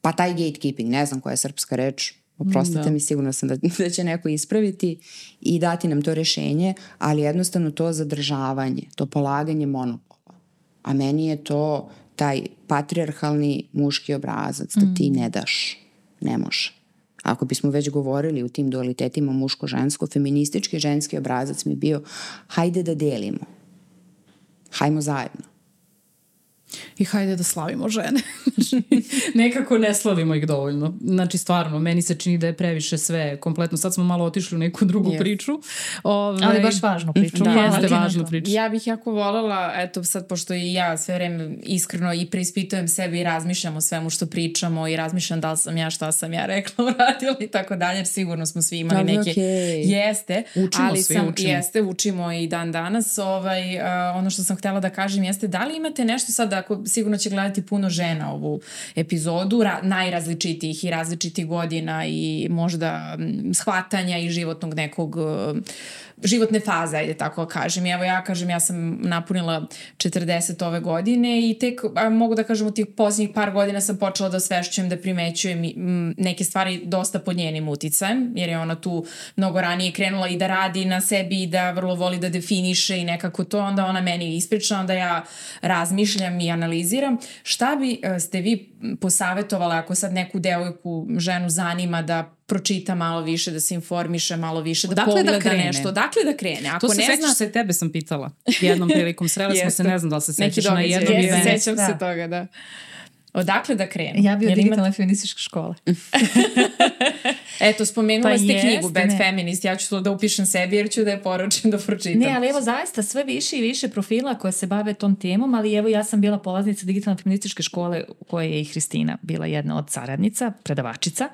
pa taj gatekeeping, ne znam koja je srpska reč, oprostite da. mi, sigurno sam da, da će neko ispraviti i dati nam to rešenje, ali jednostavno to zadržavanje, to polaganje monopola. A meni je to taj patriarhalni muški obrazac, da ti mm. ne daš, ne može. Ako bismo već govorili u tim dualitetima muško-žensko, feministički ženski obrazac mi bio hajde da delimo. Hajmo zajedno. I hajde da slavimo žene. Nekako ne slavimo ih dovoljno. Znači, stvarno, meni se čini da je previše sve kompletno. Sad smo malo otišli u neku drugu yes. priču. Ove, Ali baš važnu priču. Da, jeste važnu priču. Ja bih jako voljela, eto sad, pošto i ja sve vreme iskreno i preispitujem sebe i razmišljam o svemu što pričamo i razmišljam da li sam ja, šta sam ja rekla, uradila i tako dalje, jer sigurno smo svi imali da, neke... Okay. Jeste. Učimo ali svi, sam, učimo. Jeste, učimo i dan danas. Ovaj, uh, ono što sam htela da kažem jeste, da li imate nešto sad, ako sigurno će gledati puno žena ovu epizodu, ra, najrazličitijih i različitih godina i možda shvatanja i životnog nekog životne faze, ajde tako da kažem. Evo ja kažem, ja sam napunila 40 ove godine i tek, a, mogu da kažem, u tih posljednjih par godina sam počela da svešćujem, da primećujem neke stvari dosta pod njenim uticajem, jer je ona tu mnogo ranije krenula i da radi na sebi i da vrlo voli da definiše i nekako to, onda ona meni ispriča, onda ja razmišljam i analiziram. Šta bi e, ste vi posavetovala ako sad neku devojku, ženu zanima da pročita malo više, da se informiše malo više, da dakle pogleda da krene. nešto. Dakle da krene. Ako to se ne zna... se, tebe sam pitala. Jednom prilikom sreli smo se, ne znam da li se sećaš na jednom eventu. Sećam da. se toga, da. Odakle da krenu? Ja bi od digitalne ima... feminističke škole. Eto, spomenula pa ste jest, knjigu Bad ne. Feminist, ja ću to da upišem sebi jer ću da je poručim da pročitam. Ne, ali evo zaista sve više i više profila koje se bave tom temom, ali evo ja sam bila polaznica digitalne feminističke škole u kojoj je i Hristina bila jedna od saradnica, predavačica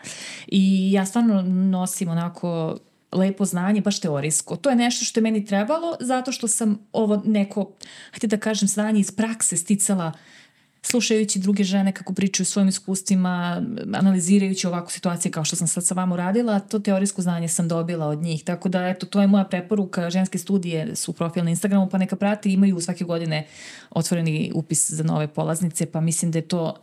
i ja stvarno nosim onako lepo znanje, baš teorijsko. To je nešto što je meni trebalo zato što sam ovo neko, hajde da kažem, znanje iz prakse sticala uh, slušajući druge žene kako pričaju svojim iskustvima, analizirajući ovako situacije kao što sam sad sa vama uradila, to teorijsko znanje sam dobila od njih. Tako da, eto, to je moja preporuka. Ženske studije su profil na Instagramu, pa neka prati, imaju svake godine otvoreni upis za nove polaznice, pa mislim da je to,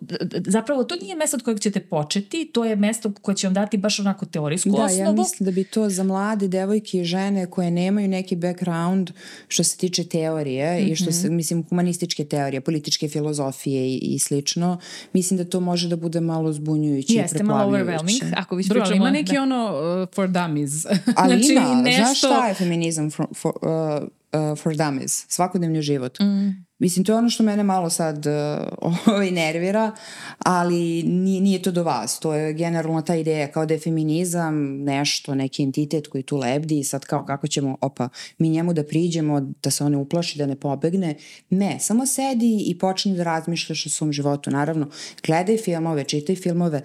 zapravo to nije mesto od kojeg ćete početi, to je mesto koje će vam dati baš onako teorijsku da, osnovu. Da, ja mislim da bi to za mlade devojke i žene koje nemaju neki background što se tiče teorije mm -hmm. i što se, mhm. mislim, humanističke teorije, političke filozofije i, i slično, mislim da to može da bude malo zbunjujuće Jeste, malo overwhelming, ako vi Bro, ima neki da. ono uh, for dummies. Ali znači, ima, nešto... znaš šta je feminizam for, for, uh, uh, for dummies? Svakodnevni život. Mm Mislim, to je ono što mene malo sad uh, ovaj, nervira, ali nije, nije to do vas. To je generalno ta ideja kao da je feminizam nešto, neki entitet koji tu lebdi i sad kao kako ćemo, opa, mi njemu da priđemo, da se one uplaši, da ne pobegne. Ne, samo sedi i počni da razmišljaš o svom životu. Naravno, gledaj filmove, čitaj filmove,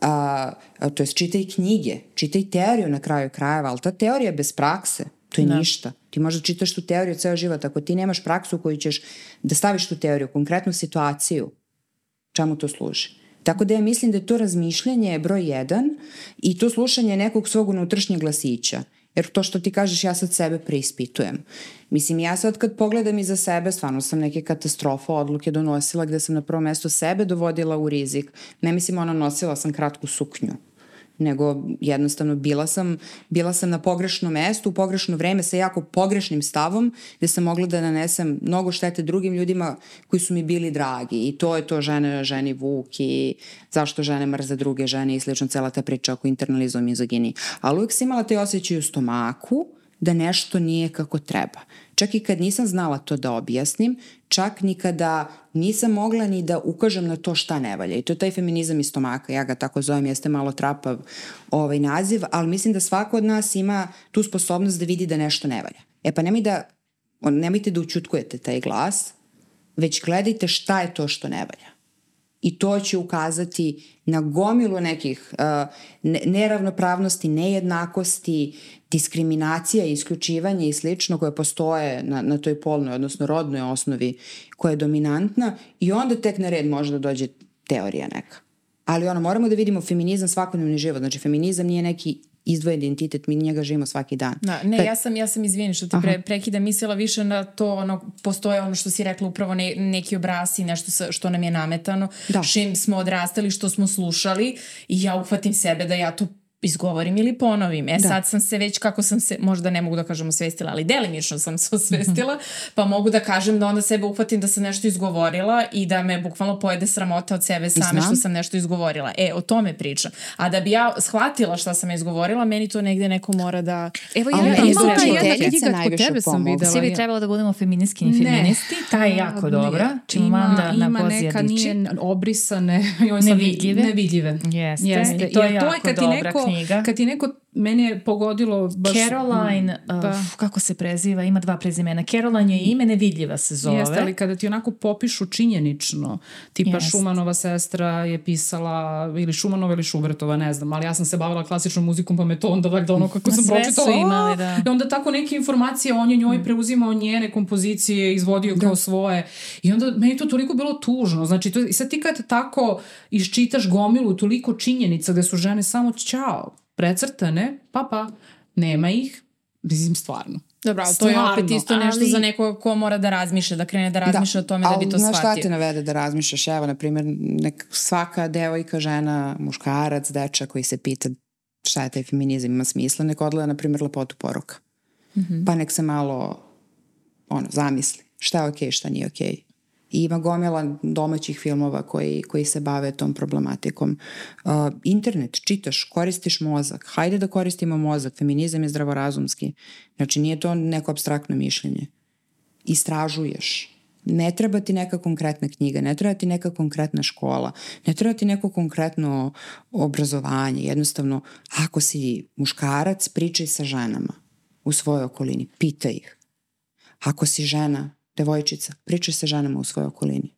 a, to je čitaj knjige, čitaj teoriju na kraju krajeva, ali ta teorija bez prakse, To je da. ništa. Ti možda čitaš tu teoriju ceo život. Ako ti nemaš praksu koju ćeš da staviš tu teoriju, konkretnu situaciju, čemu to služi? Tako da ja mislim da je to razmišljanje broj jedan i to slušanje nekog svog unutrašnjeg glasića. Jer to što ti kažeš, ja sad sebe preispitujem. Mislim, ja sad kad pogledam iza sebe, stvarno sam neke katastrofa odluke donosila gde sam na prvo mesto sebe dovodila u rizik. Ne mislim, ona nosila sam kratku suknju nego jednostavno bila sam, bila sam na pogrešnom mestu, u pogrešno vreme sa jako pogrešnim stavom gde sam mogla da nanesem mnogo štete drugim ljudima koji su mi bili dragi i to je to žene, ženi Vuk i zašto žene mrze druge žene i slično cela ta priča oko internalizom mizogini. Ali uvijek sam imala te osjećaj u stomaku da nešto nije kako treba. Čak i kad nisam znala to da objasnim, čak ni kada nisam mogla ni da ukažem na to šta ne valja. I to je taj feminizam iz stomaka, ja ga tako zovem, jeste malo trapav ovaj naziv, ali mislim da svako od nas ima tu sposobnost da vidi da nešto ne valja. E pa nemoj da, nemojte da učutkujete taj glas, već gledajte šta je to što ne valja i to će ukazati na gomilu nekih uh, neravnopravnosti, nejednakosti, diskriminacija, isključivanja i slično koje postoje na, na toj polnoj, odnosno rodnoj osnovi koja je dominantna i onda tek na red može da dođe teorija neka. Ali ono, moramo da vidimo feminizam svakodnevni život. Znači, feminizam nije neki izdvojen identitet, mi njega živimo svaki dan. Da, ne, pa, ja sam, ja sam izvini što te pre, prekida mislila više na to, ono, postoje ono što si rekla upravo ne, neki obrasi, nešto sa, što nam je nametano, da. šim smo odrastali, što smo slušali i ja uhvatim sebe da ja to izgovorim ili ponovim. E da. sad sam se već kako sam se, možda ne mogu da kažem osvestila, ali delimično sam se osvestila, mm -hmm. pa mogu da kažem da onda sebe uhvatim da sam nešto izgovorila i da me bukvalno pojede sramota od sebe same Znam. što sam nešto izgovorila. E, o tome pričam. A da bi ja shvatila šta sam izgovorila, meni to negde neko mora da... Evo ja imam jedna knjiga kod tebe sam videla. Svi bi trebalo da budemo feministki i feministi. Ta je jako dobra. Čim ima, da ima na neka nije obrisane. Nevidljive. Nevidljive. Jeste. Jeste. I to je jako to je kad ti neko, knjiga. Kad ti neko mene je pogodilo baš... Caroline, uh, pa. kako se preziva, ima dva prezimena. Caroline je ime, nevidljiva se zove. Jeste, ali kada ti onako popišu činjenično, tipa Jest. Šumanova sestra je pisala, ili Šumanova ili Šubertova, ne znam, ali ja sam se bavila klasičnom muzikom, pa me to onda valjda ono kako sam pročitala. Sve su imali, da. I onda tako neke informacije on je njoj mm. preuzimao njene kompozicije, izvodio da. kao svoje. I onda meni to toliko bilo tužno. Znači, to, sad ti kad tako iščitaš gomilu toliko činjenica gde su žene samo čao, precrtane, pa pa, nema ih, mislim stvarno. Dobro, ali to je opet isto nešto ali... za nekoga ko mora da razmišlja, da krene da razmišlja da, o tome da bi to shvatio. Ali šta te navede da razmišljaš? Evo, na primjer, nek, svaka devojka, žena, muškarac, dečak koji se pita šta je taj feminizam, ima smisla, nek odgleda, na primjer, lepotu poruka. Mm -hmm. Pa nek se malo ono, zamisli šta je okej, okay, šta nije okej. Okay i ima gomila domaćih filmova koji, koji se bave tom problematikom. Uh, internet, čitaš, koristiš mozak, hajde da koristimo mozak, feminizam je zdravorazumski, znači nije to neko abstraktno mišljenje. Istražuješ, ne treba ti neka konkretna knjiga, ne treba ti neka konkretna škola, ne treba ti neko konkretno obrazovanje. Jednostavno, ako si muškarac, pričaj sa ženama u svojoj okolini, pitaj ih. Ako si žena, devojčica, pričaj sa ženama u svojoj okolini.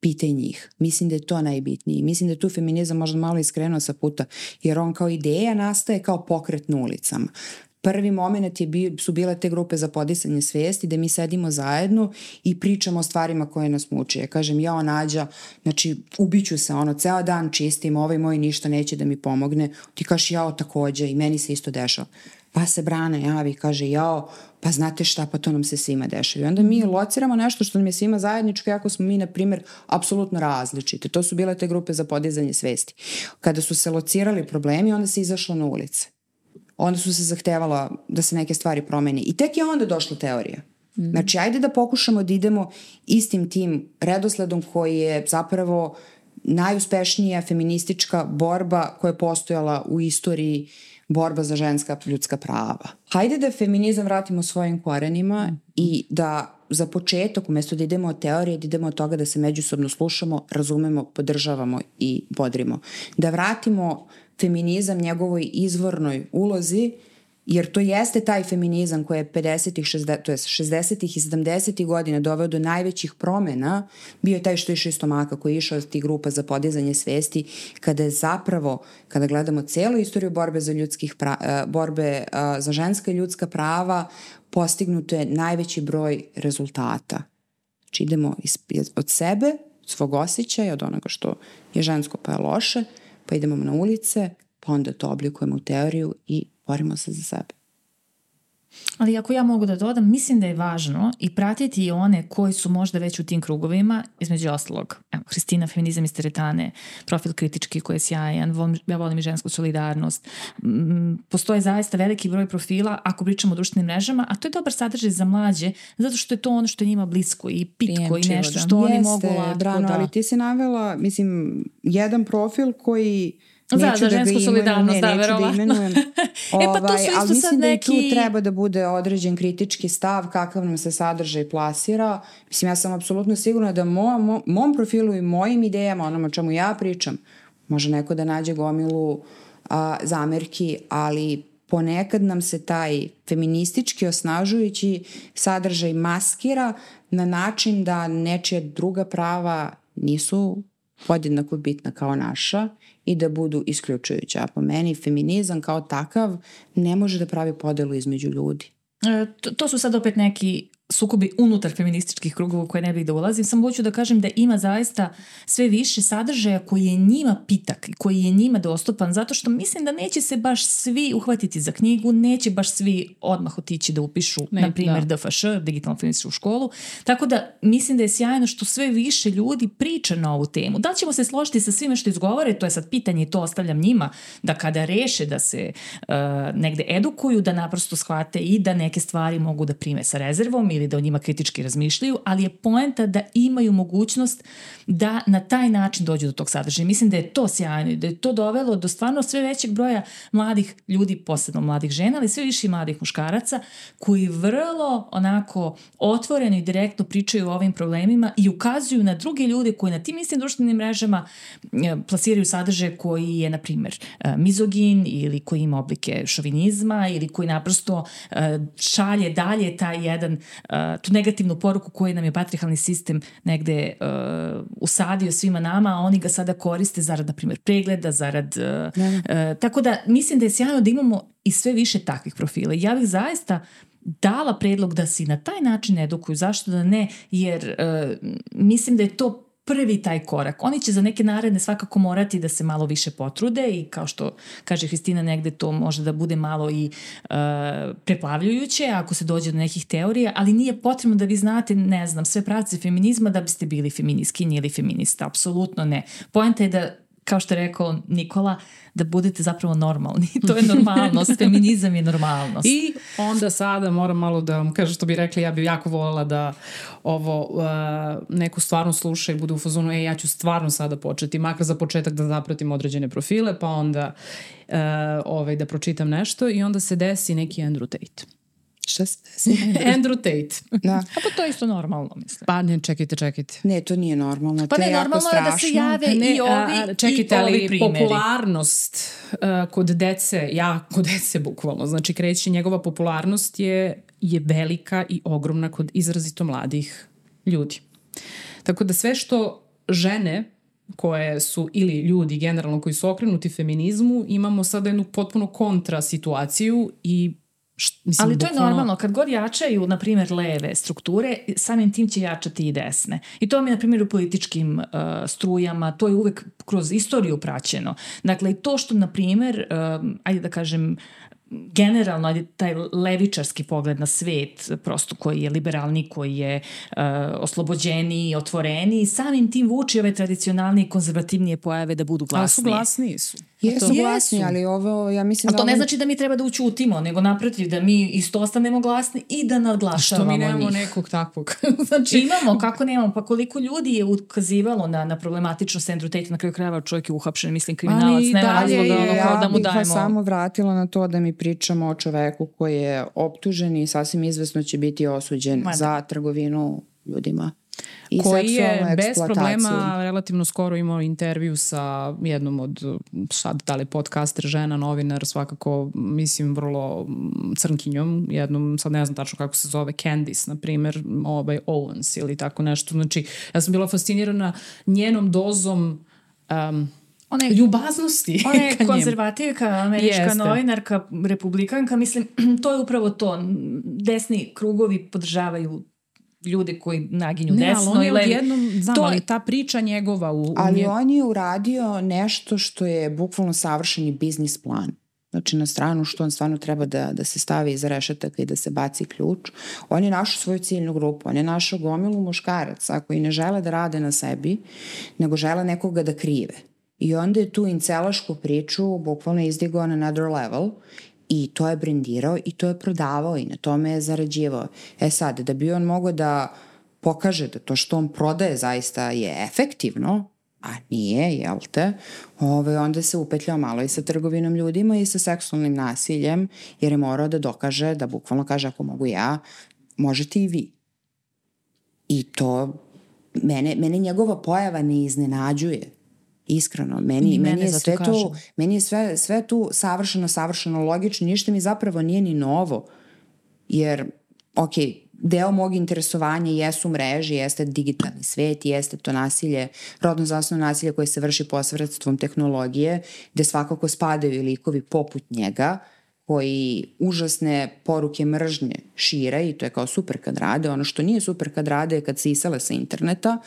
Pitaj njih. Mislim da je to najbitnije. Mislim da je tu feminizam možda malo iskrenuo sa puta, jer on kao ideja nastaje kao pokret na ulicama. Prvi moment je bi, su bile te grupe za podisanje svijesti da mi sedimo zajedno i pričamo o stvarima koje nas muče. Ja kažem, ja nađa, znači ubiću se, ono, ceo dan čistim, ovaj moj ništa neće da mi pomogne. Ti kažeš, jao takođe i meni se isto dešava. Pa se Brana javi, kaže, jao, pa znate šta, pa to nam se svima dešava. I onda mi lociramo nešto što nam je svima zajedničko, jako smo mi, na primjer, apsolutno različite. To su bile te grupe za podizanje svesti. Kada su se locirali problemi, onda se izašlo na ulice. Onda su se zahtevala da se neke stvari promeni. I tek je onda došla teorija. Mm. Znači, ajde da pokušamo da idemo istim tim redosledom koji je zapravo najuspešnija feministička borba koja je postojala u istoriji uh, borba za ženska ljudska prava. Hajde da feminizam vratimo svojim korenima i da za početak, umesto da idemo od teorije, da idemo od toga da se međusobno slušamo, razumemo, podržavamo i bodrimo. Da vratimo feminizam njegovoj izvornoj ulozi Jer to jeste taj feminizam koji je 50-ih, 60, to je 60-ih i 70-ih godina doveo do najvećih promena, bio je taj što je išao iz stomaka, koji je išao iz tih grupa za podizanje svesti, kada je zapravo, kada gledamo celu istoriju borbe za ljudskih pra, eh, borbe eh, za ženska ljudska prava, postignuto je najveći broj rezultata. Znači idemo od sebe, od svog osjećaja, od onoga što je žensko pa je loše, pa idemo na ulice, pa onda to oblikujemo u teoriju i borimo se za sebe. Ali ako ja mogu da dodam, mislim da je važno i pratiti one koji su možda već u tim krugovima, između ostalog, evo, Hristina, feminizam iz teretane, profil kritički koji je sjajan, volim, ja volim i žensku solidarnost. Mm, postoje zaista veliki broj profila ako pričamo o društvenim mrežama, a to je dobar sadržaj za mlađe, zato što je to ono što je njima blisko i pitko i nešto što Jeste, oni mogu lako Brano, da... ali ti si navela, mislim, jedan profil koji Da, Neću da, da žensku solidarnost, da, verovatno. Da imenujem. ovaj, e pa to su ovaj, isto ali mislim sad neki... da i tu treba da bude određen kritički stav kakav nam se sadržaj plasira. Mislim, ja sam apsolutno sigurna da mo, mo, mom profilu i mojim idejama, onome o čemu ja pričam, može neko da nađe gomilu a, zamerki, ali ponekad nam se taj feministički osnažujući sadržaj maskira na način da nečija druga prava nisu podjednako bitna kao naša i da budu isključujuća. A po meni feminizam kao takav ne može da pravi podelu između ljudi. E, to, to su sad opet neki sukobi unutar feminističkih krugova u koje ne bih da ulazim, samo hoću da kažem da ima zaista sve više sadržaja koji je njima pitak i koji je njima dostupan, zato što mislim da neće se baš svi uhvatiti za knjigu, neće baš svi odmah otići da upišu, ne, na primjer, da. DFŠ, digitalnu feminističku školu, tako da mislim da je sjajno što sve više ljudi priča na ovu temu. Da ćemo se složiti sa svime što izgovore, to je sad pitanje i to ostavljam njima, da kada reše da se uh, negde edukuju, da naprosto shvate i da neke stvari mogu da prime sa rezervom ili da o njima kritički razmišljaju, ali je poenta da imaju mogućnost da na taj način dođu do tog sadržaja. Mislim da je to sjajno i da je to dovelo do stvarno sve većeg broja mladih ljudi, posebno mladih žena, ali sve više mladih muškaraca koji vrlo onako otvoreno i direktno pričaju o ovim problemima i ukazuju na druge ljude koji na tim istim društvenim mrežama e, plasiraju sadržaje koji je, na primjer, e, mizogin ili koji ima oblike šovinizma ili koji naprosto e, šalje dalje taj jedan, tu negativnu poruku koju nam je patrihalni sistem negde usadio svima nama, a oni ga sada koriste zarad, na primjer, pregleda, zarad... Da. tako da mislim da je sjajno da imamo i sve više takvih profila. Ja bih zaista dala predlog da se na taj način edukuju. Zašto da ne? Jer uh, mislim da je to prvi taj korak. Oni će za neke naredne svakako morati da se malo više potrude i kao što kaže Hristina negde to može da bude malo i uh, preplavljujuće ako se dođe do nekih teorija, ali nije potrebno da vi znate, ne znam, sve pravce feminizma da biste bili feminiskinji ili feminista. Apsolutno ne. Poenta je da kao što je rekao Nikola, da budete zapravo normalni. to je normalnost, feminizam je normalnost. I onda sada moram malo da vam kažem što bi rekli, ja bih jako voljela da ovo uh, neko stvarno sluša i bude u fazonu, e, ja ću stvarno sada početi, makar za početak da zapratim određene profile, pa onda uh, ovaj, da pročitam nešto i onda se desi neki Andrew Tate. Šta se desi? Andrew Tate. Da. A pa to je isto normalno, mislim. Pa ne, čekajte, čekajte. Ne, to nije normalno. Pa to ne, je normalno je da se jave ne, i ovi, a, čekajte, i ovi ali primeri. popularnost uh, kod dece, ja kod dece bukvalno, znači kreće njegova popularnost je, je velika i ogromna kod izrazito mladih ljudi. Tako da sve što žene koje su, ili ljudi generalno koji su okrenuti feminizmu, imamo sada jednu potpuno kontra situaciju i Mislim, Ali to bukvalno... je normalno, kad god jačaju, na primjer, leve strukture, samim tim će jačati i desne. I to mi je, na primjer, u političkim uh, strujama, to je uvek kroz istoriju praćeno. Dakle, to što, na primjer, uh, ajde da kažem, generalno ajde, taj levičarski pogled na svet, prosto koji je liberalni, koji je uh, oslobođeni, otvoreni, samim tim vuči ove tradicionalne i konzervativnije pojave da budu glasnije. Ali su glasniji su. Jesu to, glasni, ali ovo, ja mislim A da... to ne znači da mi treba da učutimo, nego naprotiv, da mi isto ostanemo glasni i da nadglašavamo njih. Što mi nemamo njih. nekog takvog? znači... Imamo, kako nemamo? Pa koliko ljudi je ukazivalo na, na problematičnost Andrew Tate, na kraju krajeva čovjek je uhapšen, mislim, kriminalac, nema razloga da, ono, ja da mu dajemo. Ja bih samo vratila na to da mi pričamo o čoveku koji je optužen i sasvim izvesno će biti osuđen Mada. za trgovinu ljudima. I koji je bez problema relativno skoro imao intervju sa jednom od sad da li podcaster, žena, novinar, svakako mislim vrlo crnkinjom, jednom sad ne znam tačno kako se zove, Candice na primer, ovaj Owens ili tako nešto. Znači, ja sam bila fascinirana njenom dozom um, ona je, ljubaznosti. Ona je konzervativka, američka Jeste. novinarka, republikanka, mislim, to je upravo to. Desni krugovi podržavaju ljude koji naginju ne, desno ali i levi. Odjednom, znam, to, ali ta priča njegova... U, u ali nje... on je uradio nešto što je bukvalno savršeni biznis plan. Znači na stranu što on stvarno treba da, da se stavi iza rešetaka i da se baci ključ. On je našao svoju ciljnu grupu, on je našao gomilu muškaraca koji ne žele da rade na sebi, nego žele nekoga da krive. I onda je tu incelašku priču bukvalno izdigao na another level i to je brendirao i to je prodavao i na tome je zarađivao. E sad, da bi on mogao da pokaže da to što on prodaje zaista je efektivno, a nije, jel te, ove, onda se upetljao malo i sa trgovinom ljudima i sa seksualnim nasiljem, jer je morao da dokaže, da bukvalno kaže ako mogu ja, možete i vi. I to, mene, mene njegova pojava ne iznenađuje. Iskreno, meni, meni je sve tu, meni je sve, sve tu savršeno, savršeno logično, ništa mi zapravo nije ni novo, jer, ok, deo mog interesovanja jesu mreže, jeste digitalni svet, jeste to nasilje, rodno zasnovno nasilje koje se vrši posredstvom tehnologije, gde svakako spadaju i likovi poput njega, koji užasne poruke mržnje šire i to je kao super kad rade. Ono što nije super kad rade je kad se isele sa interneta,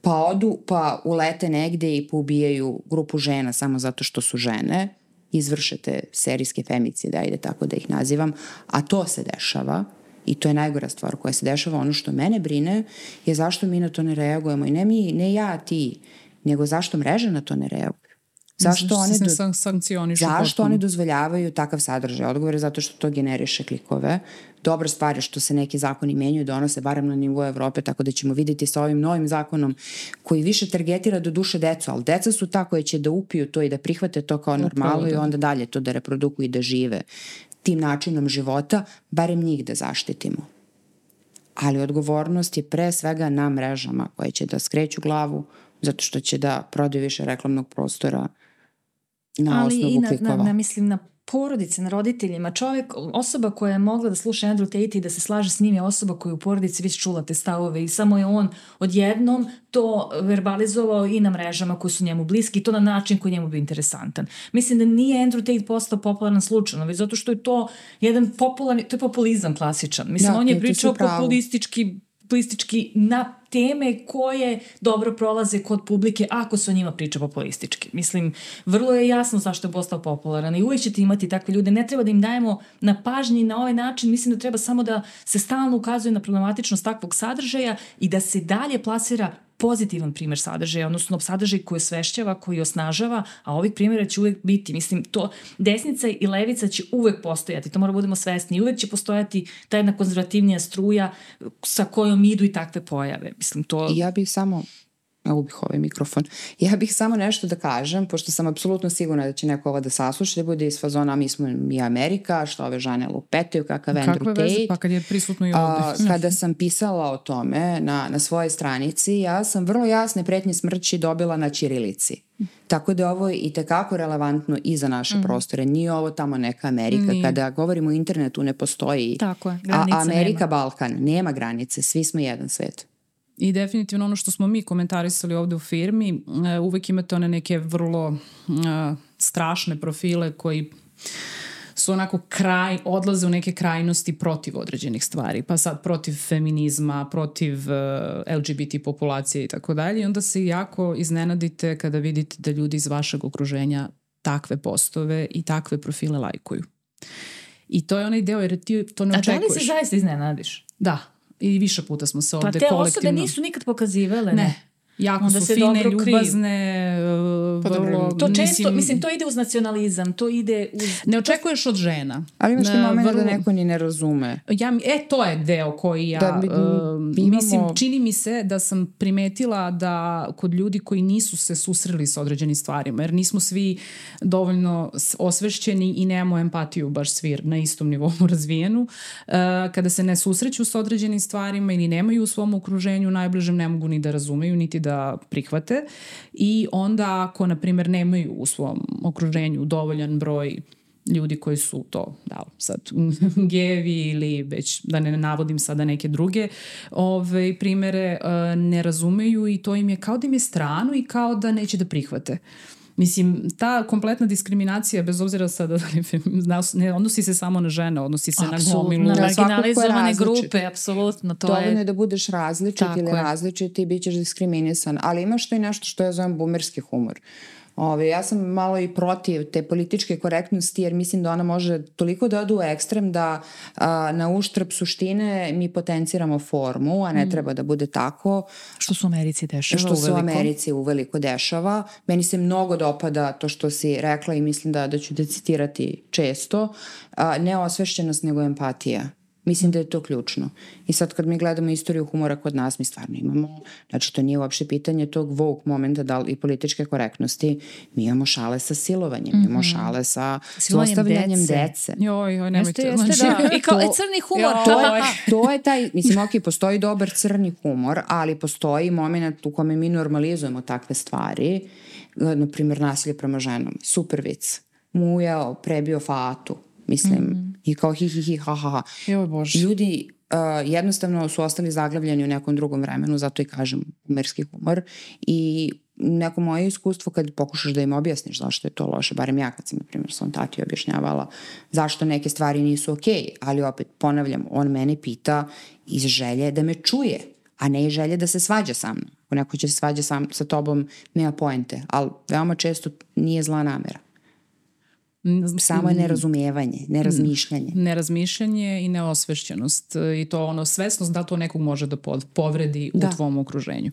pa odu, pa ulete negde i poubijaju grupu žena samo zato što su žene, izvršete serijske femicide, ajde tako da ih nazivam, a to se dešava i to je najgora stvar koja se dešava. Ono što mene brine je zašto mi na to ne reagujemo i ne mi, ne ja, ti, nego zašto mreže na to ne reaguju. Zašto one, do... san sankcionišu zašto one dozvoljavaju takav sadržaj? Odgovor je zato što to generiše klikove. Dobra stvar je što se neki zakoni menjuju, donose barem na nivou Evrope, tako da ćemo videti sa ovim novim zakonom koji više targetira do duše decu, ali deca su ta koje će da upiju to i da prihvate to kao normalno i da. onda dalje to da reprodukuju i da žive tim načinom života, barem njih da zaštitimo. Ali odgovornost je pre svega na mrežama koje će da skreću glavu, zato što će da prodaju više reklamnog prostora na Ali osnovu i na, klikova. na, na, mislim, na porodice, na roditeljima. Čovjek, osoba koja je mogla da sluša Andrew Tate i da se slaže s njim je osoba koja je u porodici već čula te stavove i samo je on odjednom to verbalizovao i na mrežama koji su njemu bliski i to na način koji njemu bi interesantan. Mislim da nije Andrew Tate postao popularan slučajno, već zato što je to jedan popularni, to je populizam klasičan. Mislim, da, on je pričao populistički populistički na teme koje dobro prolaze kod publike ako se o njima priča populistički. Mislim, vrlo je jasno zašto je postao popularan i uvijek ćete imati takve ljude. Ne treba da im dajemo na pažnji na ovaj način. Mislim da treba samo da se stalno ukazuje na problematičnost takvog sadržaja i da se dalje plasira pozitivan primer sadržaja, odnosno sadržaj koji osvešćava, koji osnažava, a ovih primjera će uvek biti. Mislim, to desnica i levica će uvek postojati, to moramo da budemo svesni. Uvek će postojati ta jedna konzervativnija struja sa kojom idu i takve pojave. Mislim, to... Ja bih samo ubih ovaj mikrofon. Ja bih samo nešto da kažem, pošto sam apsolutno sigurna da će neko ovo da sasluša, da bude iz fazona, mi smo mi Amerika, što ove žene lupetaju, kakav Andrew Tate. Kakve veze, pa kad je prisutno i ovde. A, kada sam pisala o tome na, na svojoj stranici, ja sam vrlo jasne pretnje smrći dobila na Ćirilici. Tako da ovo je i tekako relevantno i za naše mm. prostore. Nije ovo tamo neka Amerika. Nije. Kada govorimo o internetu ne postoji. Tako je, a Amerika, nema. Balkan, nema granice. Svi smo jedan svet. I definitivno ono što smo mi komentarisali ovde u firmi, e, uvek imate one neke vrlo uh, strašne profile koji su onako kraj, odlaze u neke krajnosti protiv određenih stvari, pa sad protiv feminizma, protiv uh, LGBT populacije i tako dalje i onda se jako iznenadite kada vidite da ljudi iz vašeg okruženja takve postove i takve profile lajkuju. I to je onaj deo jer ti to ne očekuješ. A da li se zaista iznenadiš? Da, i više puta smo se ovde kolektivno... Pa te osobe nisu nikad pokazivale, ne. Jako Onda su se fine, ljubazne, pa vrlo... To često, mislim, mislim, to ide uz nacionalizam, to ide uz... Ne očekuješ od žena. Ali imaš ti moment da vrlo... da neko ni ne razume. Ja, e, to je deo koji ja... Da, mi, uh, imamo... Mislim, čini mi se da sam primetila da kod ljudi koji nisu se susreli sa određenim stvarima, jer nismo svi dovoljno osvešćeni i nemamo empatiju baš svi na istom nivou razvijenu, uh, kada se ne susreću sa određenim stvarima ili nemaju u svom okruženju najbližem, ne mogu ni da razumeju, niti da prihvate i onda ako, na primjer, nemaju u svom okruženju dovoljan broj ljudi koji su to, da, sad gevi ili već da ne navodim sada neke druge ove, primere, e, ne razumeju i to im je kao da im je strano i kao da neće da prihvate. Uh, Mislim, ta kompletna diskriminacija, bez obzira sada da ne odnosi se samo na žene, odnosi se Absolutno, na gomilu. Na marginalizovane grupe, apsolutno. To Dovoljno je da budeš različit Tako ili je. različit i bit ćeš diskriminisan. Ali imaš to i nešto što ja zovem bumerski humor. Ove, ja sam malo i protiv te političke korektnosti jer mislim da ona može toliko da odu u ekstrem da a, na uštrb suštine mi potenciramo formu, a ne mm. treba da bude tako. Što se u Americi dešava Što se u Americi uveliko dešava. Meni se mnogo dopada to što si rekla i mislim da, da ću da citirati često. A, ne osvešćenost nego empatija. Mislim da je to ključno. I sad kad mi gledamo istoriju humora kod nas, mi stvarno imamo, znači to nije uopšte pitanje tog woke momenta da li, i političke korektnosti, mi imamo šale sa silovanjem, mm -hmm. imamo šale sa zlostavljanjem dece. dece. Joj, joj, nemojte. Jeste, jeste, znači, da. I kao to, crni humor. Jo, to, je, to je taj, mislim, ok, postoji dobar crni humor, ali postoji moment u kome mi normalizujemo takve stvari, na primjer nasilje prema ženom, super vic, mujao, prebio fatu, mislim, mm -hmm. i kao hi hi hi ha ha ha. Joj Bože. Ljudi jednostavno su ostali zaglavljeni u nekom drugom vremenu, zato i kažem umerski humor i neko moje iskustvo kad pokušaš da im objasniš zašto je to loše, barem ja kad sam, na primjer, svom tati objašnjavala zašto neke stvari nisu okej, okay, ali opet ponavljam, on mene pita iz želje da me čuje, a ne iz želje da se svađa sa mnom. Ako neko će se svađa sam, sa tobom, nema poente, ali veoma često nije zla namera. Samo je nerazumijevanje, nerazmišljanje. Nerazmišljanje i neosvešćenost i to ono svesnost da to nekog može da povredi da. u tvom okruženju.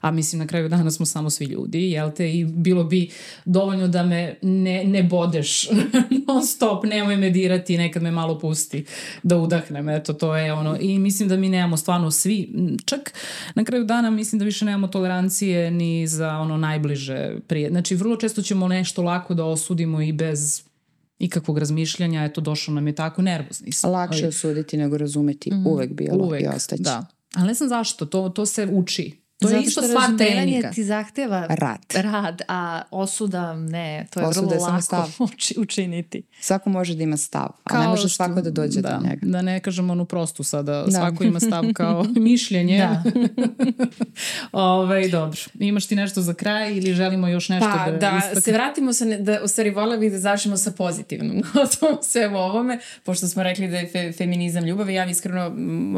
A mislim na kraju dana smo samo svi ljudi, jel te? I bilo bi dovoljno da me ne, ne bodeš non stop, nemoj me dirati, nekad me malo pusti da udahnem. Eto, to je ono. I mislim da mi nemamo stvarno svi, čak na kraju dana mislim da više nemamo tolerancije ni za ono najbliže prije. Znači, vrlo često ćemo nešto lako da osudimo i bez ikakvog razmišljanja, eto došao nam je tako nervozni. Lakše ali, osuditi nego razumeti, mm, uvek bilo uvek, i ostać. Da. Ali ne znam zašto, to, to se uči. To Zato je isto sva tehnika. ti zahteva rad. rad, a osuda ne, to je osuda vrlo je lako stav. učiniti. Svako može da ima stav, ali ne može svako da dođe da, do njega. Da ne kažem onu prostu sada, da. svako ima stav kao mišljenje. Da. Ove, ovaj, dobro, imaš ti nešto za kraj ili želimo još nešto pa, da da istakne? se vratimo sa, ne, da, u stvari vola bih da završimo sa pozitivnom notom sve ovome, pošto smo rekli da je fe, feminizam ljubav ja iskreno m,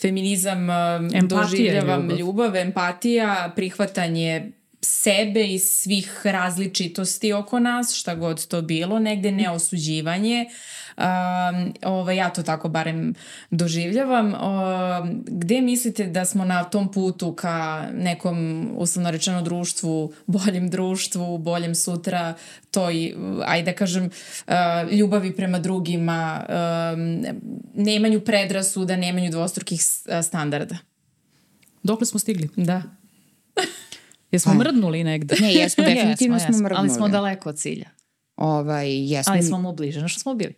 feminizam m, doživljavam ljubav, ljubav empatija, prihvatanje sebe i svih različitosti oko nas, šta god to bilo, negde neosuđivanje, um, ovaj, ja to tako barem doživljavam. Um, gde mislite da smo na tom putu ka nekom, uslovno rečeno, društvu, boljem društvu, boljem sutra, toj, ajde da kažem, uh, ljubavi prema drugima, um, nemanju predrasuda, nemanju dvostrukih standarda? Dokle smo stigli? Da. Jesmo pa. mrdnuli negde? Ne, jesmo, definitivno jesmo, smo mrdnuli. Ali smo daleko od cilja. Ovaj, jesmo... Ali smo mu bliže, no što smo bili.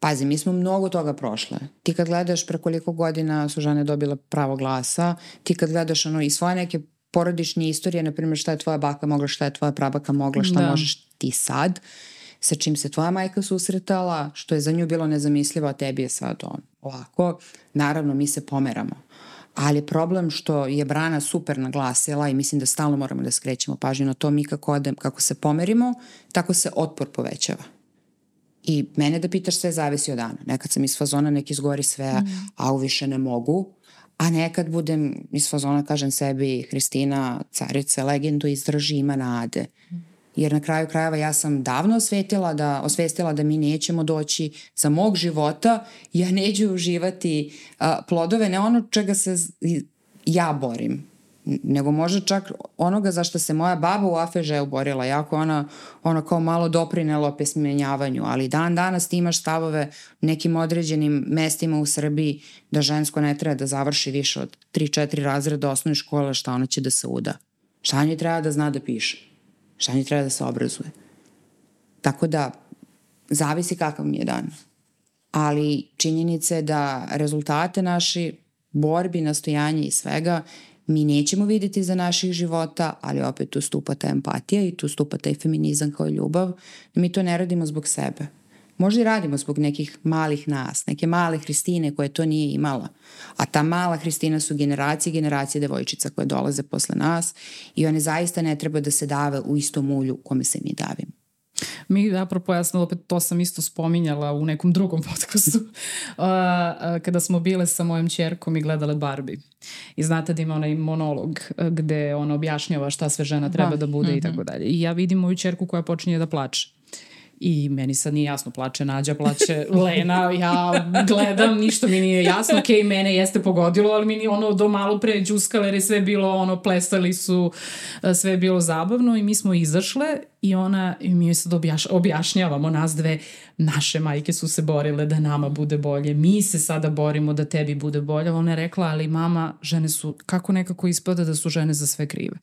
Pazi, mi smo mnogo toga prošle. Ti kad gledaš pre koliko godina su žene dobile pravo glasa, ti kad gledaš ono i svoje neke porodične istorije, na primjer šta je tvoja baka mogla, šta je tvoja prabaka mogla, šta da. možeš ti sad, sa čim se tvoja majka susretala, što je za nju bilo nezamislivo, a tebi je sad on ovako. Naravno, mi se pomeramo ali je problem što je Brana super naglasila i mislim da stalno moramo da skrećemo pažnju na to mi kako, odem, kako se pomerimo, tako se otpor povećava. I mene da pitaš sve zavisi od dana. Nekad sam iz fazona neki izgori sve, mm. a u više ne mogu, a nekad budem iz fazona kažem sebi Hristina, carice, legendu izdrži, ima nade. Mm jer na kraju krajeva ja sam davno osvetila da, osvestila da mi nećemo doći za mog života, ja neću uživati a, plodove, ne ono čega se ja borim, nego možda čak onoga za što se moja baba u Afeže uborila, jako ona, ona kao malo doprinela opesmenjavanju, ali dan danas ti imaš stavove nekim određenim mestima u Srbiji da žensko ne treba da završi više od 3-4 razreda osnovne škole, šta ona će da se uda. Šta njoj treba da zna da piše Šta treba da se obrazuje? Tako da, zavisi kakav mi je dan. Ali činjenica je da rezultate naši borbi, nastojanja i svega mi nećemo videti za naših života, ali opet tu stupa ta empatija i tu stupa taj feminizam kao ljubav, da mi to ne radimo zbog sebe Možda i radimo zbog nekih malih nas, neke male Hristine koje to nije imala. A ta mala Hristina su generacije i generacije devojčica koje dolaze posle nas i one zaista ne treba da se dave u istom ulju kome se mi davimo. Mi, apropo, ja sam opet to sam isto spominjala u nekom drugom podcastu, kada smo bile sa mojom čerkom i gledale Barbie. I znate da ima onaj monolog uh, gde ona objašnjava šta sve žena treba da, da bude i tako dalje. I ja vidim moju čerku koja počinje da plače i meni sad nije jasno, plače Nađa, plače Lena, ja gledam, ništa mi nije jasno, ok, mene jeste pogodilo, ali mi ni ono do malo pre džuskale, jer je sve bilo ono, plesali su, e, sve je bilo zabavno i mi smo izašle i ona, i mi sad objaš, objašnjavamo nas dve, naše majke su se borile da nama bude bolje, mi se sada borimo da tebi bude bolje, ona je rekla, ali mama, žene su, kako nekako ispada da su žene za sve krive.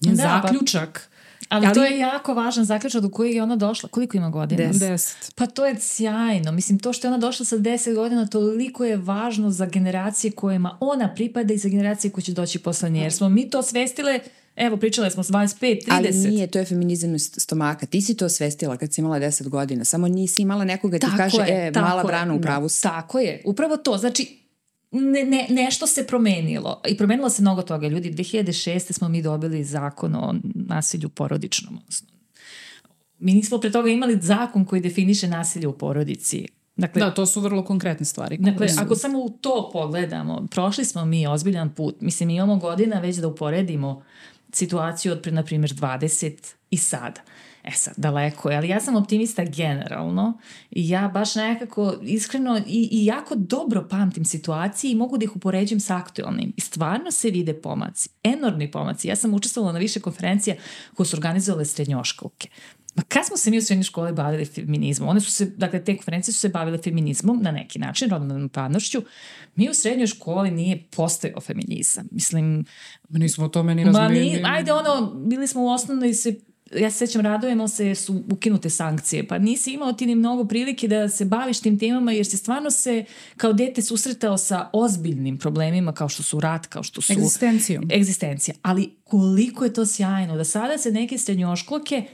Njen da, pa- zaključak Ali, ali to je jako važan zaključak do kojeg je ona došla. Koliko ima godina? Deset. Deset. Pa to je sjajno. Mislim, to što je ona došla sa deset godina, toliko je važno za generacije kojima ona pripada i za generacije koje će doći posle nje. Jer smo mi to svestile Evo, pričale smo s 25, 30. Ali nije, to je feminizam stomaka. Ti si to svestila kad si imala 10 godina. Samo nisi imala nekoga ti tako kaže, je, e, mala brana u pravu si. Tako je, upravo to. Znači, ne, ne, nešto se promenilo. I promenilo se mnogo toga. Ljudi, 2006. smo mi dobili zakon o nasilju porodičnom. Mi nismo pre toga imali zakon koji definiše nasilje u porodici. Dakle, da, to su vrlo konkretne stvari. Dakle, su... ako samo u to pogledamo, prošli smo mi ozbiljan put. Mislim, imamo godina već da uporedimo situaciju od pre, na primjer, 20 i sada. E sad, daleko je, ali ja sam optimista generalno i ja baš nekako iskreno i, i jako dobro pamtim situacije i mogu da ih upoređujem sa aktualnim. I stvarno se vide pomaci, enormni pomaci. Ja sam učestvovala na više konferencija koje su organizovale srednjoškolke. Ma kad smo se mi u srednjoj školi bavili feminizmom? One su se, dakle, te konferencije su se bavile feminizmom na neki način, rodnom ravnopravnošću. Mi u srednjoj školi nije postojao feminizam. Mislim... Ma nismo o tome ni razumijeli. Ma ni, ajde ono, bili smo u osnovnoj se ja se sećam, radujemo se, su ukinute sankcije, pa nisi imao ti ni mnogo prilike da se baviš tim temama, jer se stvarno se kao dete susretao sa ozbiljnim problemima, kao što su rat, kao što su... Egzistencijom. Egzistencija. Ali koliko je to sjajno, da sada se neke srednjoškolke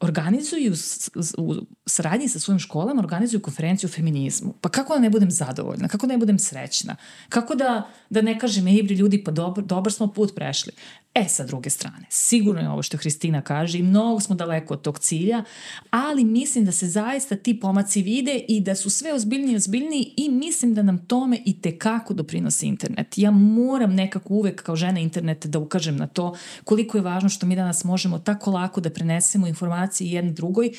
organizuju u saradnji sa svojim školama, organizuju konferenciju o feminizmu. Pa kako da ne budem zadovoljna? Kako da ne budem srećna? Kako da, da ne kažem, ej, ljudi, pa dobar, dobar smo put prešli. E, sa druge strane, sigurno je ovo što Hristina kaže i mnogo smo daleko od tog cilja, ali mislim da se zaista ti pomaci vide i da su sve ozbiljniji i ozbiljniji i mislim da nam tome i tekako doprinosi internet. Ja moram nekako uvek kao žena interneta da ukažem na to koliko je važno što mi danas možemo tako lako da prenesemo informacije jedne drugoj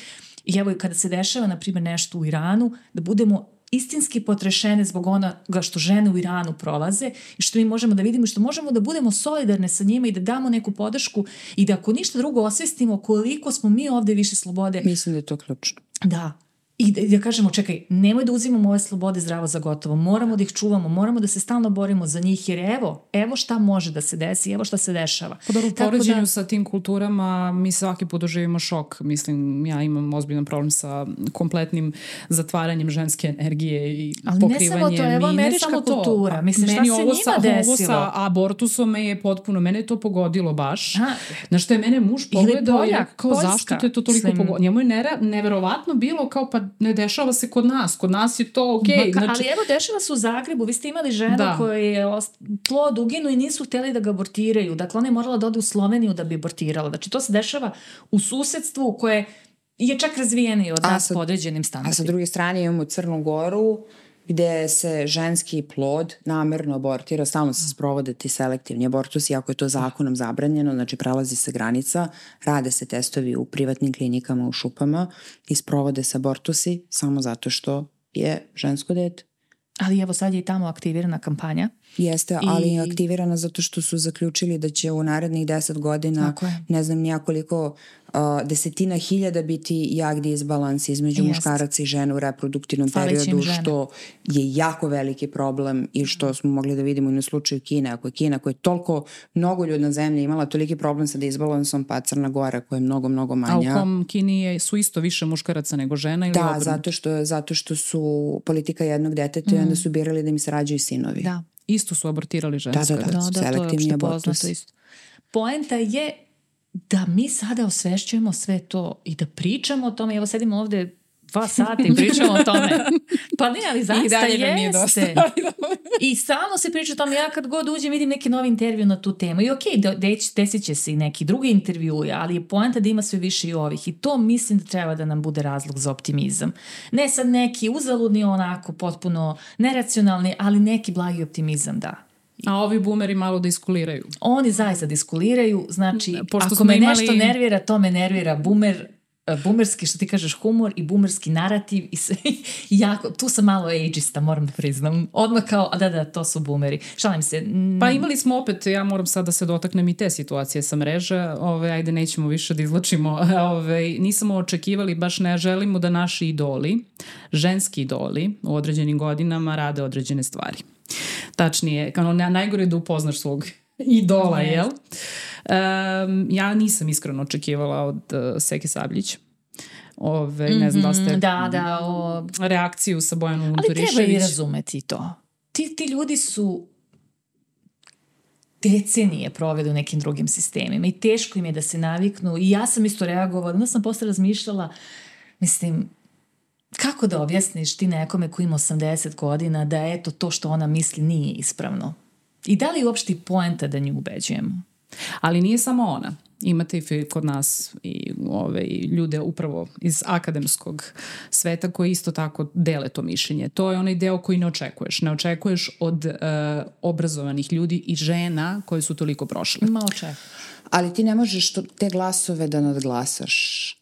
i evo i kada se dešava, na primjer, nešto u Iranu, da budemo istinski potrešene zbog onoga što žene u Iranu prolaze i što mi možemo da vidimo i što možemo da budemo solidarne sa njima i da damo neku podršku i da ako ništa drugo osvestimo koliko smo mi ovde više slobode. Mislim da je to ključno. Da, I da, da kažemo, čekaj, nemoj da uzimamo ove slobode zdravo za gotovo, moramo da ih čuvamo, moramo da se stalno borimo za njih, jer evo, evo šta može da se desi, evo šta se dešava. Pa dobro, u poređenju da... sa tim kulturama mi svaki put doživimo šok. Mislim, ja imam ozbiljan problem sa kompletnim zatvaranjem ženske energije i Ali pokrivanjem. Ali ne samo to, evo američka kultura. Mislim, šta se njima sa, desilo? Ovo sa abortusom me je potpuno, mene je to pogodilo baš. A, na što je mene muž pogledao, kao Poljska, zašto te to toliko pogodilo? Njemu je neverovatno bilo kao pa ne dešava se kod nas. Kod nas je to okej. Okay. Znači... Ali evo, dešava se u Zagrebu. Vi ste imali ženu da. koja je plod uginu i nisu hteli da ga abortiraju. Dakle, ona je morala da ode u Sloveniju da bi abortirala. Znači, to se dešava u susedstvu koje je čak razvijeniji od nas po određenim standardima. A sa druge strane imamo Crnu Goru, gde se ženski plod namerno abortira, stalno se sprovode ti selektivni abortusi, ako je to zakonom zabranjeno, znači prelazi se granica, rade se testovi u privatnim klinikama u šupama i sprovode se abortusi samo zato što je žensko dete. Ali evo sad je i tamo aktivirana kampanja. Jeste, ali I... aktivirana zato što su zaključili da će u narednih deset godina, ne znam nijakoliko uh, desetina hiljada biti jak disbalans između Jest. muškaraca i žena u reproduktivnom Falićim periodu, što je jako veliki problem i što smo mogli da vidimo i na slučaju Kine. Ako je Kina koja je toliko mnogo ljudna zemlja imala toliki problem sa disbalansom, pa Crna Gora koja je mnogo, mnogo manja. A u kom Kini je, su isto više muškaraca nego žena ili Da, obrnuto? zato što, zato što su politika jednog deteta mm. i onda su birali da im se rađaju sinovi. Da. Isto su abortirali žensko. Da, da, da, da, da selektivni abortus. Isto. Poenta je da mi sada osvešćujemo sve to i da pričamo o tome. Evo sedimo ovde dva sata i pričamo o tome. Pa ne, ali zaista I jeste. Nije dosta. I stalno se priča o tome. Ja kad god uđem vidim neki novi intervju na tu temu. I okej, okay, desit će se i neki drugi intervju, ali je poenta da ima sve više i ovih. I to mislim da treba da nam bude razlog za optimizam. Ne sad neki uzaludni onako potpuno neracionalni, ali neki blagi optimizam da. A ovi bumeri malo diskuliraju. Oni zaista diskuliraju, znači Pošto ako me imali... nešto nervira, to me nervira. Bumer bumerski, što ti kažeš, humor i bumerski narativ i sve, jako, tu sam malo ageista, moram da priznam. Odmah kao, a da, da, to su bumeri. Šalim se. Mm. Pa imali smo opet, ja moram sad da se dotaknem i te situacije sa mreže, ove, ajde nećemo više da izlačimo, ove, nisamo očekivali, baš ne želimo da naši idoli, ženski idoli u određenim godinama rade određene stvari. Tačnije, kao najgore je da upoznaš svog idola, jel? Um, ja nisam iskreno očekivala od uh, Seke Sabljić. Ove, ne znam da ste mhm, da, da, o... reakciju sa Bojanom Turišević. Ali treba i razumeti to. Ti, ti ljudi su decenije provedu u nekim drugim sistemima i teško im je da se naviknu i ja sam isto reagovala, onda sam posle razmišljala, mislim, kako da objasniš ti nekome koji ima 80 godina da eto to što ona misli nije ispravno? I da li je uopšte poenta da nju ubeđujemo? Ali nije samo ona. Imate i kod nas i ove, i ljude upravo iz akademskog sveta koji isto tako dele to mišljenje. To je onaj deo koji ne očekuješ. Ne očekuješ od uh, obrazovanih ljudi i žena koje su toliko prošle. Ma očekuješ. Ali ti ne možeš to, te glasove da nadglasaš.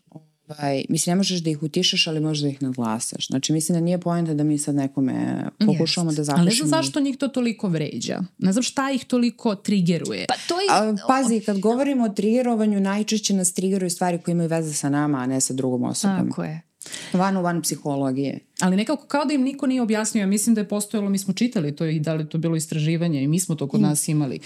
Ovaj, mislim, ne možeš da ih utišaš, ali možeš da ih nadglasaš. Znači, mislim da nije poenta da mi sad nekome pokušavamo yes. da zapišemo. Ali ne znam zašto njih to toliko vređa. Ne znam šta ih toliko trigeruje. Pa to je... A, pazi, kad govorimo o trigerovanju, najčešće nas trigeruju stvari koje imaju veze sa nama, a ne sa drugom osobom. Tako je. Van u van psihologije. Ali nekako kao da im niko nije objasnio, ja mislim da je postojalo, mi smo čitali to i da li to bilo istraživanje i mi smo to kod mm. nas imali.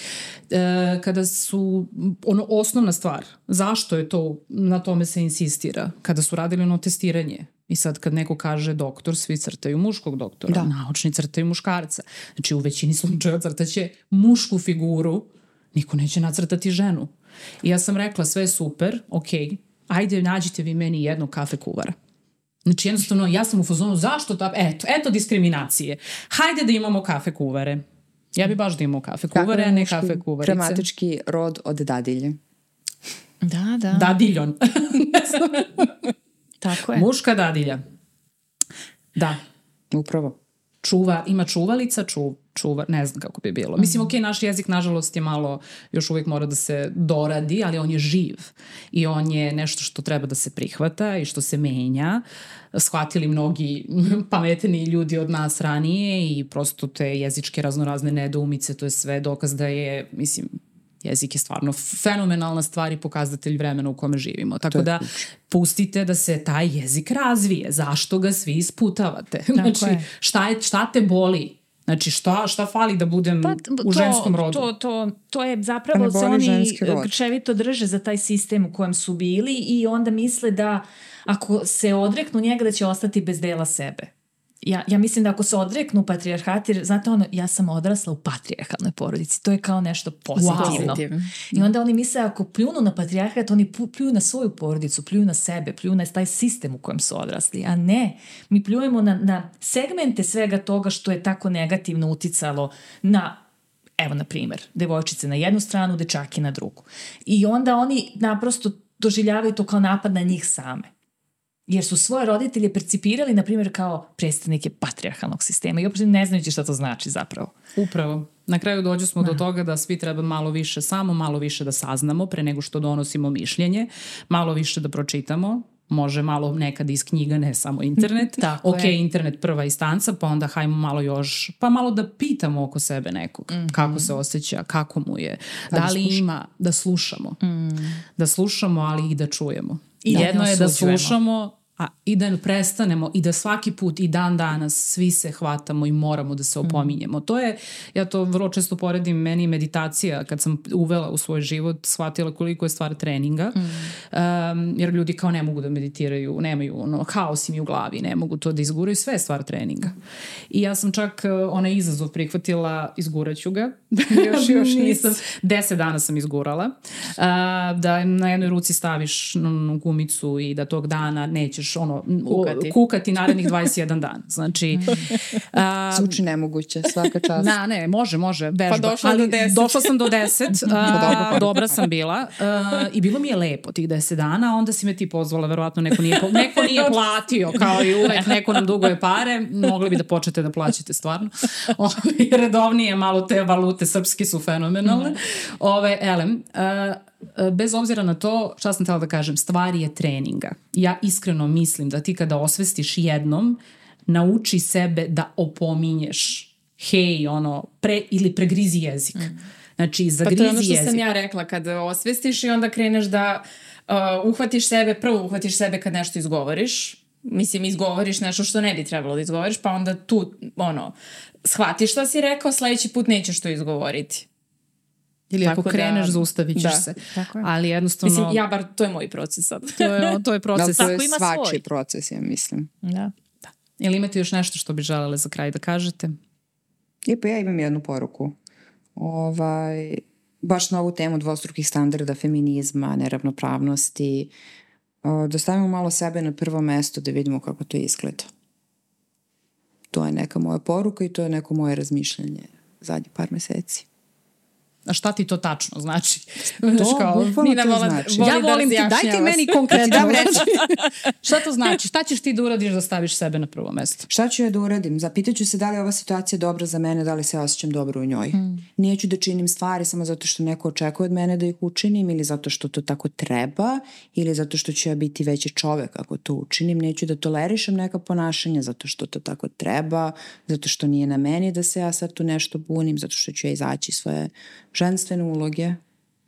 E, kada su, ono, osnovna stvar, zašto je to, na tome se insistira, kada su radili ono testiranje, I sad kad neko kaže doktor, svi crtaju muškog doktora, da. naučni crtaju muškarca. Znači u većini slučajeva crtaće mušku figuru, niko neće nacrtati ženu. I ja sam rekla sve super, ok, ajde nađite vi meni jednog kafe kuvara. Znači jednostavno ja sam u fazonu zašto ta, eto, eto diskriminacije. Hajde da imamo kafe kuvare. Ja bi baš da imamo kafe kuvare, a ne kafe kuvarice. Dramatički rod od dadilje. Da, da. Dadiljon. Tako je. Muška dadilja. Da. Upravo. Čuva, ima čuvalica, čuv, čuva, ne znam kako bi bilo. Mislim, ok, naš jezik nažalost je malo, još uvijek mora da se doradi, ali on je živ i on je nešto što treba da se prihvata i što se menja. Shvatili mnogi pametni ljudi od nas ranije i prosto te jezičke raznorazne nedoumice, to je sve dokaz da je, mislim, jezik je stvarno fenomenalna stvar i pokazatelj vremena u kome živimo. Tako da pustite da se taj jezik razvije. Zašto ga svi isputavate? Tako znači, je. Šta, je, šta te boli? Znači šta, šta fali da budem pa, to, u ženskom rodu? To, to, to je zapravo pa se oni grčevito drže za taj sistem u kojem su bili i onda misle da ako se odreknu njega da će ostati bez dela sebe ja, ja mislim da ako se odreknu patrijarhati, znate ono, ja sam odrasla u patrijarhalnoj porodici, to je kao nešto pozitivno. Wow. I onda oni misle ako pljunu na patrijarhat, oni pljuju na svoju porodicu, pljuju na sebe, pljuju na taj sistem u kojem su odrasli, a ne, mi pljujemo na, na segmente svega toga što je tako negativno uticalo na evo na primer, devojčice na jednu stranu, dečaki na drugu. I onda oni naprosto doživljavaju to kao napad na njih same jer su svoje roditelje percipirali, na primjer, kao predstavnike patrijarhalnog sistema i uopšte ne znajući šta to znači zapravo. Upravo. Na kraju dođe smo da. do toga da svi treba malo više, samo malo više da saznamo pre nego što donosimo mišljenje, malo više da pročitamo, može malo nekad iz knjiga, ne samo internet. Tako ok, je. internet prva istanca, pa onda hajmo malo još, pa malo da pitamo oko sebe nekog, mm -hmm. kako se osjeća, kako mu je, pa da, da li ima, da slušamo. Mm. Da slušamo, ali i da čujemo. I da. Jedno je da slušamo, a i da prestanemo i da svaki put i dan danas svi se hvatamo i moramo da se mm. opominjemo. To je, ja to vrlo često poredim, meni meditacija kad sam uvela u svoj život, shvatila koliko je stvar treninga, mm. um, jer ljudi kao ne mogu da meditiraju, nemaju ono, haos im u glavi, ne mogu to da izguraju, sve je stvar treninga. I ja sam čak uh, onaj izazov prihvatila, izguraću ga. još, još nisam. Deset dana sam izgurala. Uh, da na jednoj ruci staviš gumicu i da tog dana nećeš možeš ono, kukati, kukati narednih 21 dan. Znači... Um, Zvuči nemoguće, svaka čast. Na, ne, može, može, vežba. Pa došla ali do 10. Došla sam do 10, uh, dobra sam bila uh, i bilo mi je lepo tih 10 dana, onda si me ti pozvala, verovatno neko nije, neko nije platio, kao i uvek, neko nam duguje pare, mogli bi da počnete da plaćate stvarno. Ove, redovnije malo te valute srpski su fenomenalne. Ove, elem, E, bez obzira na to, šta sam htjela da kažem, stvari je treninga. Ja iskreno mislim da ti kada osvestiš jednom, nauči sebe da opominješ hej, ono, pre ili pregrizi jezik. Mm. Znači, zagrizi jezik. Pa to je ono što jezik. sam ja rekla, kada osvestiš i onda kreneš da uh, uhvatiš sebe, prvo uhvatiš sebe kad nešto izgovoriš, mislim, izgovoriš nešto što ne bi trebalo da izgovoriš, pa onda tu, ono, shvatiš šta si rekao, sledeći put nećeš to izgovoriti. Ili tako ako da- kreneš, da, zaustavit ćeš da, se. Tako je. Ali jednostavno... Mislim, ja bar, to je moj proces sad. to, je, to je proces. da, to je tako svači svoj. proces, ja mislim. Da. da. Ili imate još nešto što bi želele za kraj da kažete? I pa ja imam jednu poruku. Ovaj, baš na ovu temu dvostrukih standarda feminizma, neravnopravnosti. da stavimo malo sebe na prvo mesto da vidimo kako to izgleda. To je neka moja poruka i to je neko moje razmišljanje zadnjih par meseci. A šta ti to tačno znači? To kao, Nina to znači. Voli ja da volim ti, daj ti meni konkretno reći. šta to znači? Šta ćeš ti da uradiš da staviš sebe na prvo mesto? Šta ću ja da uradim? Zapitaću se da li je ova situacija dobra za mene, da li se osjećam dobro u njoj. Hmm. Nijeću da činim stvari samo zato što neko očekuje od mene da ih učinim ili zato što to tako treba ili zato što ću ja biti veći čovek ako to učinim. Neću da tolerišem neka ponašanja zato što to tako treba, zato što nije na meni da se ja sad tu nešto bunim, zato što ću ja izaći svoje ženstvene uloge,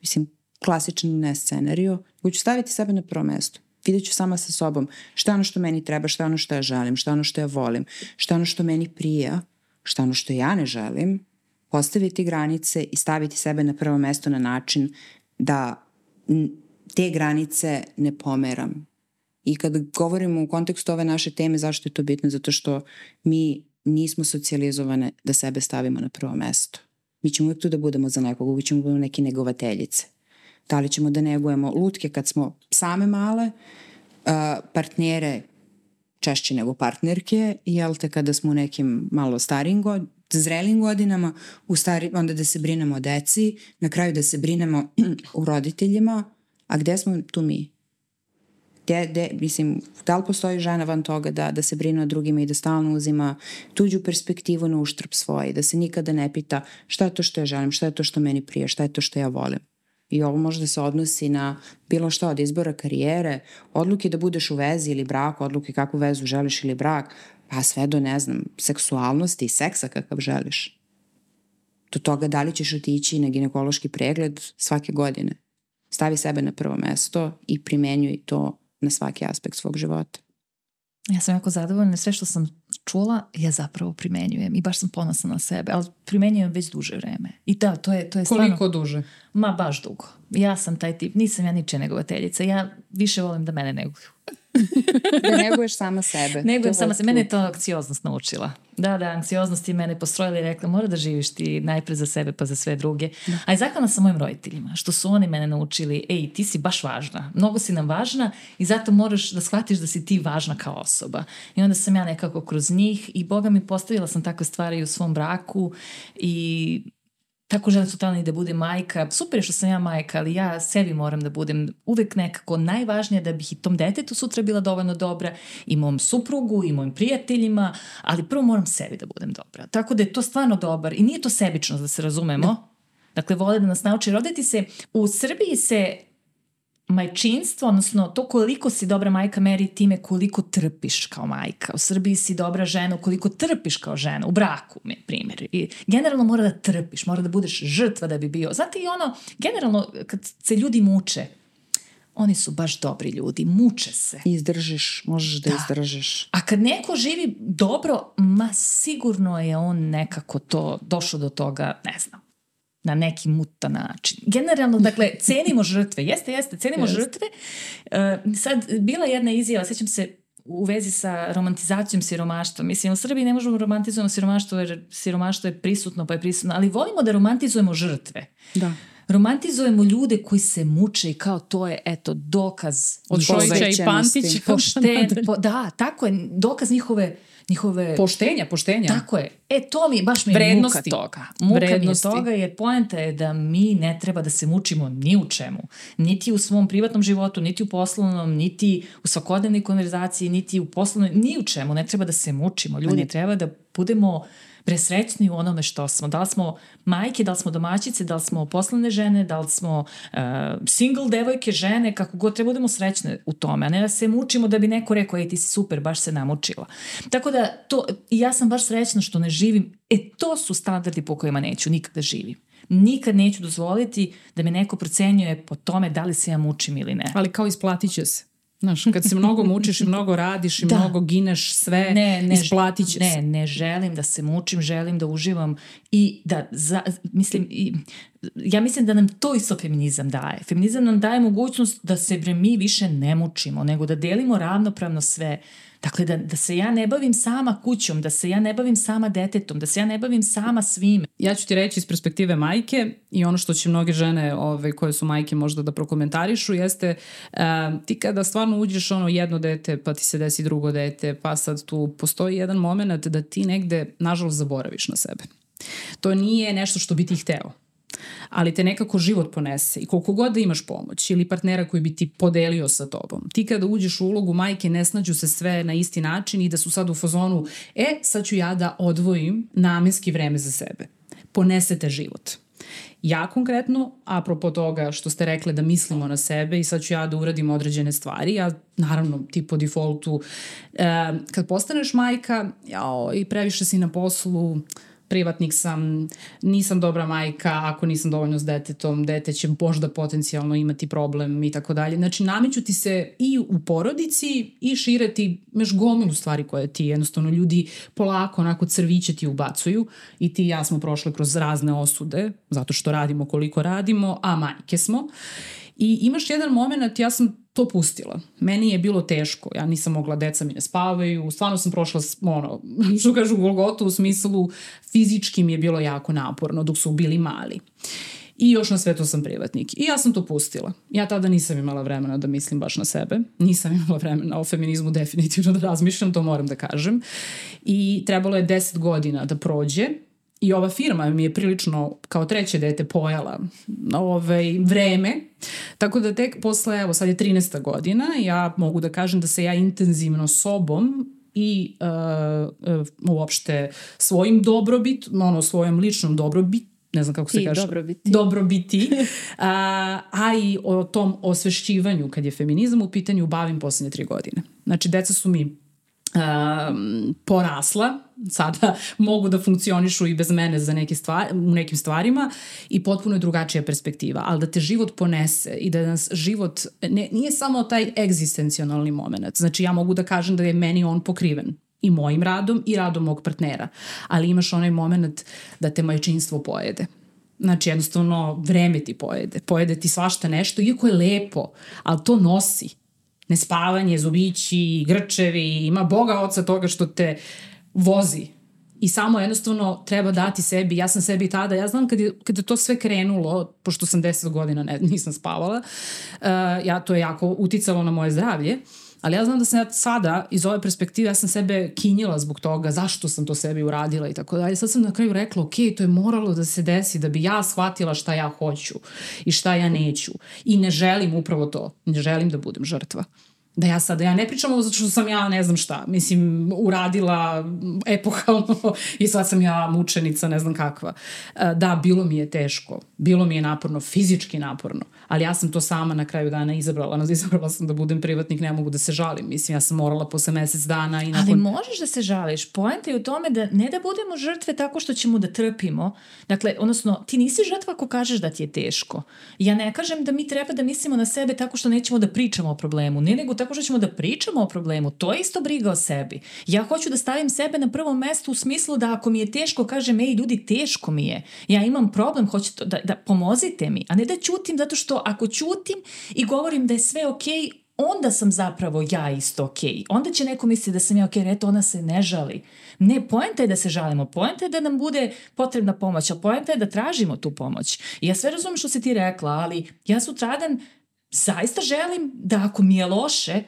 mislim, klasičan ne scenariju, nego ću staviti sebe na prvo mesto. Vidjet ću sama sa sobom šta ono što meni treba, šta ono što ja želim, šta ono što ja volim, šta ono što meni prija, šta ono što ja ne želim, postaviti granice i staviti sebe na prvo mesto na način da te granice ne pomeram. I kad govorimo u kontekstu ove naše teme, zašto je to bitno? Zato što mi nismo socijalizovane da sebe stavimo na prvo mesto. Mi ćemo uvijek tu da budemo za nekog, uvijek ćemo da budemo neke negovateljice. Da li ćemo da negujemo lutke kad smo same male, partnere češće nego partnerke, jel te kada smo u nekim malo starijim god, zrelim godinama, u stari, onda da se brinemo o deci, na kraju da se brinemo u roditeljima, a gde smo tu mi? De, de, mislim, da li postoji žena van toga da, da se brine o drugima i da stalno uzima tuđu perspektivu na uštrb svoje, da se nikada ne pita šta je to što ja želim, šta je to što meni prije, šta je to što ja volim. I ovo može da se odnosi na bilo šta od izbora karijere, odluke da budeš u vezi ili braku, odluke kakvu vezu želiš ili brak, pa sve do, ne znam, seksualnosti i seksa kakav želiš. Do toga da li ćeš otići na ginekološki pregled svake godine. Stavi sebe na prvo mesto i primenjuj to na svaki aspekt svog života. Ja sam jako zadovoljna, sve što sam čula ja zapravo primenjujem i baš sam ponosna na sebe, ali primenjujem već duže vreme. I da, to je, to je Koliko stvarno... duže? Ma baš dugo. Ja sam taj tip, nisam ja niče negovateljica, ja više volim da mene neguju. Da neguješ sama sebe. Negujem sama sebe. Mene je to anksioznost naučila. Da, da, anksioznost je mene postrojila i rekla mora da živiš ti najpre za sebe pa za sve druge. Da. A i zahvalna sam mojim roditeljima, što su oni mene naučili, ej, ti si baš važna. Mnogo si nam važna i zato moraš da shvatiš da si ti važna kao osoba. I onda sam ja nekako kroz njih i Boga mi postavila sam takve stvari u svom braku i tako želim sutra i da budem majka. Super je što sam ja majka, ali ja sebi moram da budem uvek nekako najvažnija da bih i tom detetu sutra bila dovoljno dobra i mom suprugu i mojim prijateljima, ali prvo moram sebi da budem dobra. Tako da je to stvarno dobar i nije to sebično da se razumemo. Da. Dakle, vole da nas nauči roditi se. U Srbiji se majčinstvo, odnosno to koliko si dobra majka meri time koliko trpiš kao majka. U Srbiji si dobra žena koliko trpiš kao žena, u braku, primjer. I generalno mora da trpiš, mora da budeš žrtva da bi bio. Znate i ono, generalno kad se ljudi muče, oni su baš dobri ljudi, muče se. Izdržiš, možeš da, da izdržiš. A kad neko živi dobro, ma sigurno je on nekako to došao do toga, ne znam, na neki mutan način. Generalno, dakle, cenimo žrtve. Jeste, jeste, cenimo jeste. žrtve. Uh, sad, bila jedna izjava, sećam se u vezi sa romantizacijom siromaštva. Mislim, u Srbiji ne možemo romantizujemo siromaštvo jer siromaštvo je prisutno pa je prisutno, ali volimo da romantizujemo žrtve. Da. Romantizujemo ljude koji se muče i kao to je, eto, dokaz od Šojića i Pantića. Pošten, po, da, tako je, dokaz njihove njihove... Poštenja, poštenja. Tako je. E, to mi, baš mi je muka toga. Muka Vrednosti. mi je toga jer poenta je da mi ne treba da se mučimo ni u čemu. Niti u svom privatnom životu, niti u poslovnom, niti u svakodnevnoj konverzaciji, niti u poslovnoj, ni u čemu. Ne treba da se mučimo. Ljudi, treba da budemo uh, presrećni u onome što smo. Da li smo majke, da li smo domaćice, da li smo poslovne žene, da li smo uh, single devojke, žene, kako god treba budemo srećne u tome, a ne da se mučimo da bi neko rekao, ej ti si super, baš se namučila. Tako da to, ja sam baš srećna što ne živim, e to su standardi po kojima neću nikada živim nikad neću dozvoliti da me neko procenjuje po tome da li se ja mučim ili ne. Ali kao isplatit će se. Znaš, kad se mnogo mučiš i mnogo radiš i da. mnogo gineš sve, ne, ne, isplatit će ne, se. Ne, ne želim da se mučim, želim da uživam i da, za, mislim, i ja mislim da nam to isto feminizam daje. Feminizam nam daje mogućnost da se bre mi više ne mučimo, nego da delimo ravnopravno sve. Dakle, da, da se ja ne bavim sama kućom, da se ja ne bavim sama detetom, da se ja ne bavim sama svime. Ja ću ti reći iz perspektive majke i ono što će mnoge žene ove, koje su majke možda da prokomentarišu jeste uh, ti kada stvarno uđeš ono jedno dete pa ti se desi drugo dete pa sad tu postoji jedan moment da ti negde nažalost zaboraviš na sebe. To nije nešto što bi ti hteo ali te nekako život ponese i koliko god da imaš pomoć ili partnera koji bi ti podelio sa tobom, ti kada uđeš u ulogu majke ne snađu se sve na isti način i da su sad u fazonu, e, sad ću ja da odvojim namenski vreme za sebe. Ponesete život. Ja konkretno, apropo toga što ste rekli da mislimo na sebe i sad ću ja da uradim određene stvari, ja naravno ti po defaultu, e, kad postaneš majka jao, i previše si na poslu, privatnik sam, nisam dobra majka ako nisam dovoljno s detetom, dete će možda potencijalno imati problem i tako dalje. Znači nameću ti se i u porodici i šire ti meš gomilu stvari koje ti jednostavno ljudi polako onako crviće ti ubacuju i ti i ja smo prošle kroz razne osude zato što radimo koliko radimo, a majke smo. I imaš jedan moment, ja sam to pustila. Meni je bilo teško, ja nisam mogla, deca mi ne spavaju, stvarno sam prošla, ono, što kažu Golgotu u smislu fizički mi je bilo jako naporno dok su bili mali. I još na sve to sam privatnik. I ja sam to pustila. Ja tada nisam imala vremena da mislim baš na sebe. Nisam imala vremena o feminizmu definitivno da razmišljam, to moram da kažem. I trebalo je 10 godina da prođe i ova firma mi je prilično kao treće dete pojala ovaj, vreme, tako da tek posle, evo sad je 13. godina, ja mogu da kažem da se ja intenzivno sobom i uh, uh, uopšte svojim dobrobit, ono svojom ličnom dobrobit, ne znam kako se kaže. Dobrobiti. Dobrobiti. a, a i o tom osvešćivanju kad je feminizam u pitanju bavim poslednje tri godine. Znači, deca su mi um, porasla, sada mogu da funkcionišu i bez mene za neke stvari, u nekim stvarima i potpuno je drugačija perspektiva, ali da te život ponese i da nas život, ne, nije samo taj egzistencionalni moment, znači ja mogu da kažem da je meni on pokriven i mojim radom i radom mog partnera, ali imaš onaj moment da te majčinstvo pojede. Znači, jednostavno, vreme ti pojede. Pojede ti svašta nešto, iako je lepo, ali to nosi nespavanje, zubići, grčevi, ima Boga oca toga što te vozi. I samo jednostavno treba dati sebi, ja sam sebi tada, ja znam kad je, kad je to sve krenulo, pošto sam 10 godina ne, nisam spavala, uh, ja, to je jako uticalo na moje zdravlje, ali ja znam da sam ja sada iz ove perspektive ja sam sebe kinjila zbog toga zašto sam to sebi uradila i tako dalje. Sad sam na kraju rekla ok, to je moralo da se desi da bi ja shvatila šta ja hoću i šta ja neću. I ne želim upravo to, ne želim da budem žrtva da ja sada, ja ne pričam ovo zato što sam ja ne znam šta, mislim, uradila epohalno i sad sam ja mučenica, ne znam kakva. E, da, bilo mi je teško, bilo mi je naporno, fizički naporno, ali ja sam to sama na kraju dana izabrala, izabrala sam da budem privatnik, ne mogu da se žalim, mislim, ja sam morala posle mesec dana i nakon... Ali možeš da se žališ, poenta je u tome da ne da budemo žrtve tako što ćemo da trpimo, dakle, odnosno, ti nisi žrtva ako kažeš da ti je teško. Ja ne kažem da mi treba da mislimo na sebe tako što nećemo da pričamo o problemu, ne nego tako što ćemo da pričamo o problemu, to je isto briga o sebi. Ja hoću da stavim sebe na prvo mesto u smislu da ako mi je teško, kažem, ej ljudi, teško mi je. Ja imam problem, hoću da, da pomozite mi, a ne da ćutim zato što ako ćutim i govorim da je sve okej, okay, onda sam zapravo ja isto okej. Okay. Onda će neko misliti da sam ja okej, okay, eto ona se ne žali. Ne, poenta je da se žalimo, poenta je da nam bude potrebna pomoć, a poenta je da tražimo tu pomoć. I ja sve razumem što si ti rekla, ali ja sutradan zaista želim da ako mi je loše,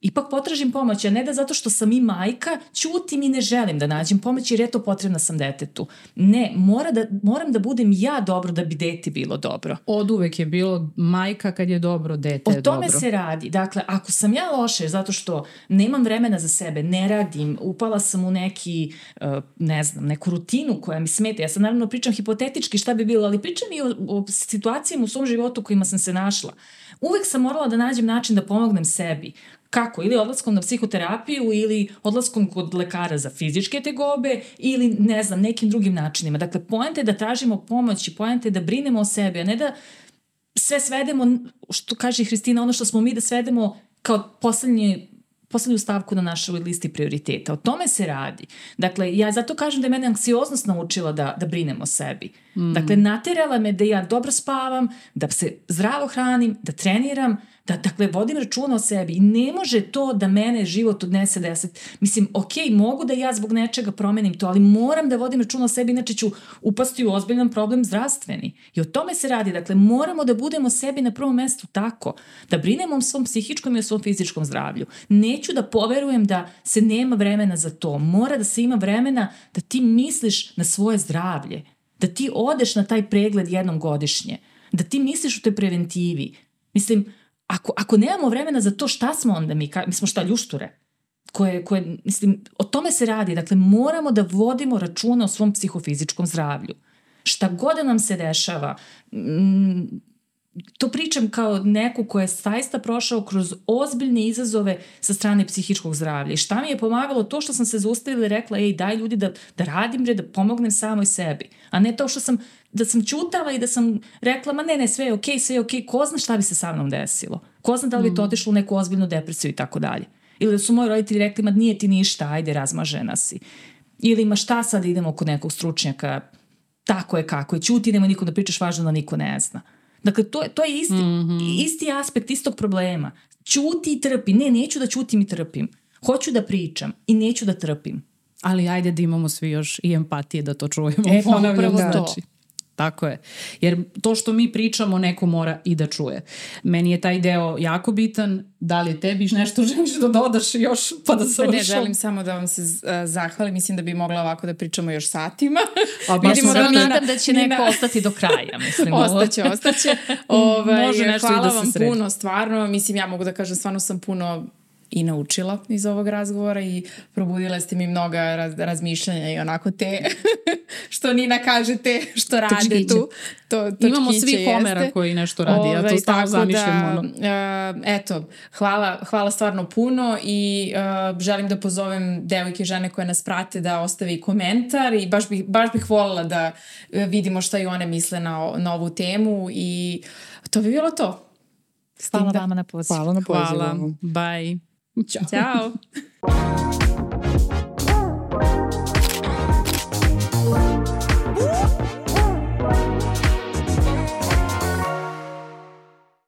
ipak potražim pomoć, a ne da zato što sam i majka, ćutim i ne želim da nađem pomoć jer eto potrebna sam detetu. Ne, mora da, moram da budem ja dobro da bi dete bilo dobro. Od uvek je bilo majka kad je dobro, dete je dobro. O tome se radi. Dakle, ako sam ja loše zato što nemam vremena za sebe, ne radim, upala sam u neki, uh, ne znam, neku rutinu koja mi smeta. Ja sad naravno pričam hipotetički šta bi bilo, ali pričam i o, o situacijama u svom životu kojima sam se našla. Uvek sam morala da nađem način da pomognem sebi. Kako? Ili odlaskom na psihoterapiju ili odlaskom kod lekara za fizičke tegobe ili ne znam, nekim drugim načinima. Dakle, pojente je da tražimo pomoć i pojente je da brinemo o sebi, a ne da sve svedemo, što kaže Hristina, ono što smo mi da svedemo kao poslednje poslednju stavku na našoj listi prioriteta. O tome se radi. Dakle, ja zato kažem da je mene anksioznost naučila da, da brinem o sebi. Mm. Dakle, naterala me da ja dobro spavam, da se zdravo hranim, da treniram, da dakle vodim računa o sebi i ne može to da mene život odnese deset. Mislim, ok, mogu da ja zbog nečega promenim to, ali moram da vodim računa o sebi, inače ću upasti u ozbiljan problem zdravstveni. I o tome se radi. Dakle, moramo da budemo sebi na prvom mestu tako, da brinemo o svom psihičkom i o svom fizičkom zdravlju. Neću da poverujem da se nema vremena za to. Mora da se ima vremena da ti misliš na svoje zdravlje, da ti odeš na taj pregled jednom godišnje, da ti misliš u toj preventivi. Mislim, ako, ako nemamo vremena za to, šta smo onda mi? Ka, mi smo šta, ljušture? Koje, koje, mislim, o tome se radi. Dakle, moramo da vodimo računa o svom psihofizičkom zdravlju. Šta god da nam se dešava, to pričam kao neko ko je saista prošao kroz ozbiljne izazove sa strane psihičkog zdravlja. I šta mi je pomagalo? To što sam se zaustavila i rekla, ej, daj ljudi da, da radim, da pomognem samoj sebi. A ne to što sam da sam čutala i da sam rekla, ma ne, ne, sve je okej, okay, sve je okej, okay. ko zna šta bi se sa mnom desilo? Ko zna da li bi to mm. otišlo u neku ozbiljnu depresiju i tako dalje. Ili da su moji roditelji rekli, ma nije ti ništa, ajde, razmažena si. Ili ma šta sad idemo kod nekog stručnjaka, tako je kako je, čuti, nema nikom da pričaš, važno da niko ne zna. Dakle, to, to je isti, mm -hmm. isti aspekt istog problema. Čuti i trpi. Ne, neću da čutim i trpim. Hoću da pričam i neću da trpim. Ali ajde da imamo svi još i empatije da to čujemo. E, pa upravo da. to. Znači. Tako je. Jer to što mi pričamo neko mora i da čuje. Meni je taj deo jako bitan. Da li tebi nešto želiš da dodaš još pa da završam? Ne, želim samo da vam se zahvalim. Mislim da bi mogla ovako da pričamo još satima. A baš Vidimo da nadam da će neko ostati do kraja. Mislim, ostaće, ostaće. Ove, Može nešto hvala i da se vam sredi. puno, stvarno. Mislim, ja mogu da kažem, stvarno sam puno i naučila iz ovog razgovora i probudile ste mi mnoga raz, razmišljanja i onako te što Nina kaže te što rade točkiće. tu. To, Imamo svi Homera jeste. koji nešto radi, Ove, ja to ovaj, stvarno zamišljam. Da, ono. Uh, eto, hvala, hvala stvarno puno i uh, želim da pozovem devojke žene koje nas prate da ostavi komentar i baš bih, baš bih voljela da vidimo šta i one misle na, na ovu temu i to bi bilo to. Hvala vama na pozivu. Hvala na pozivu. Hvala. Bye. Ciao. Ciao.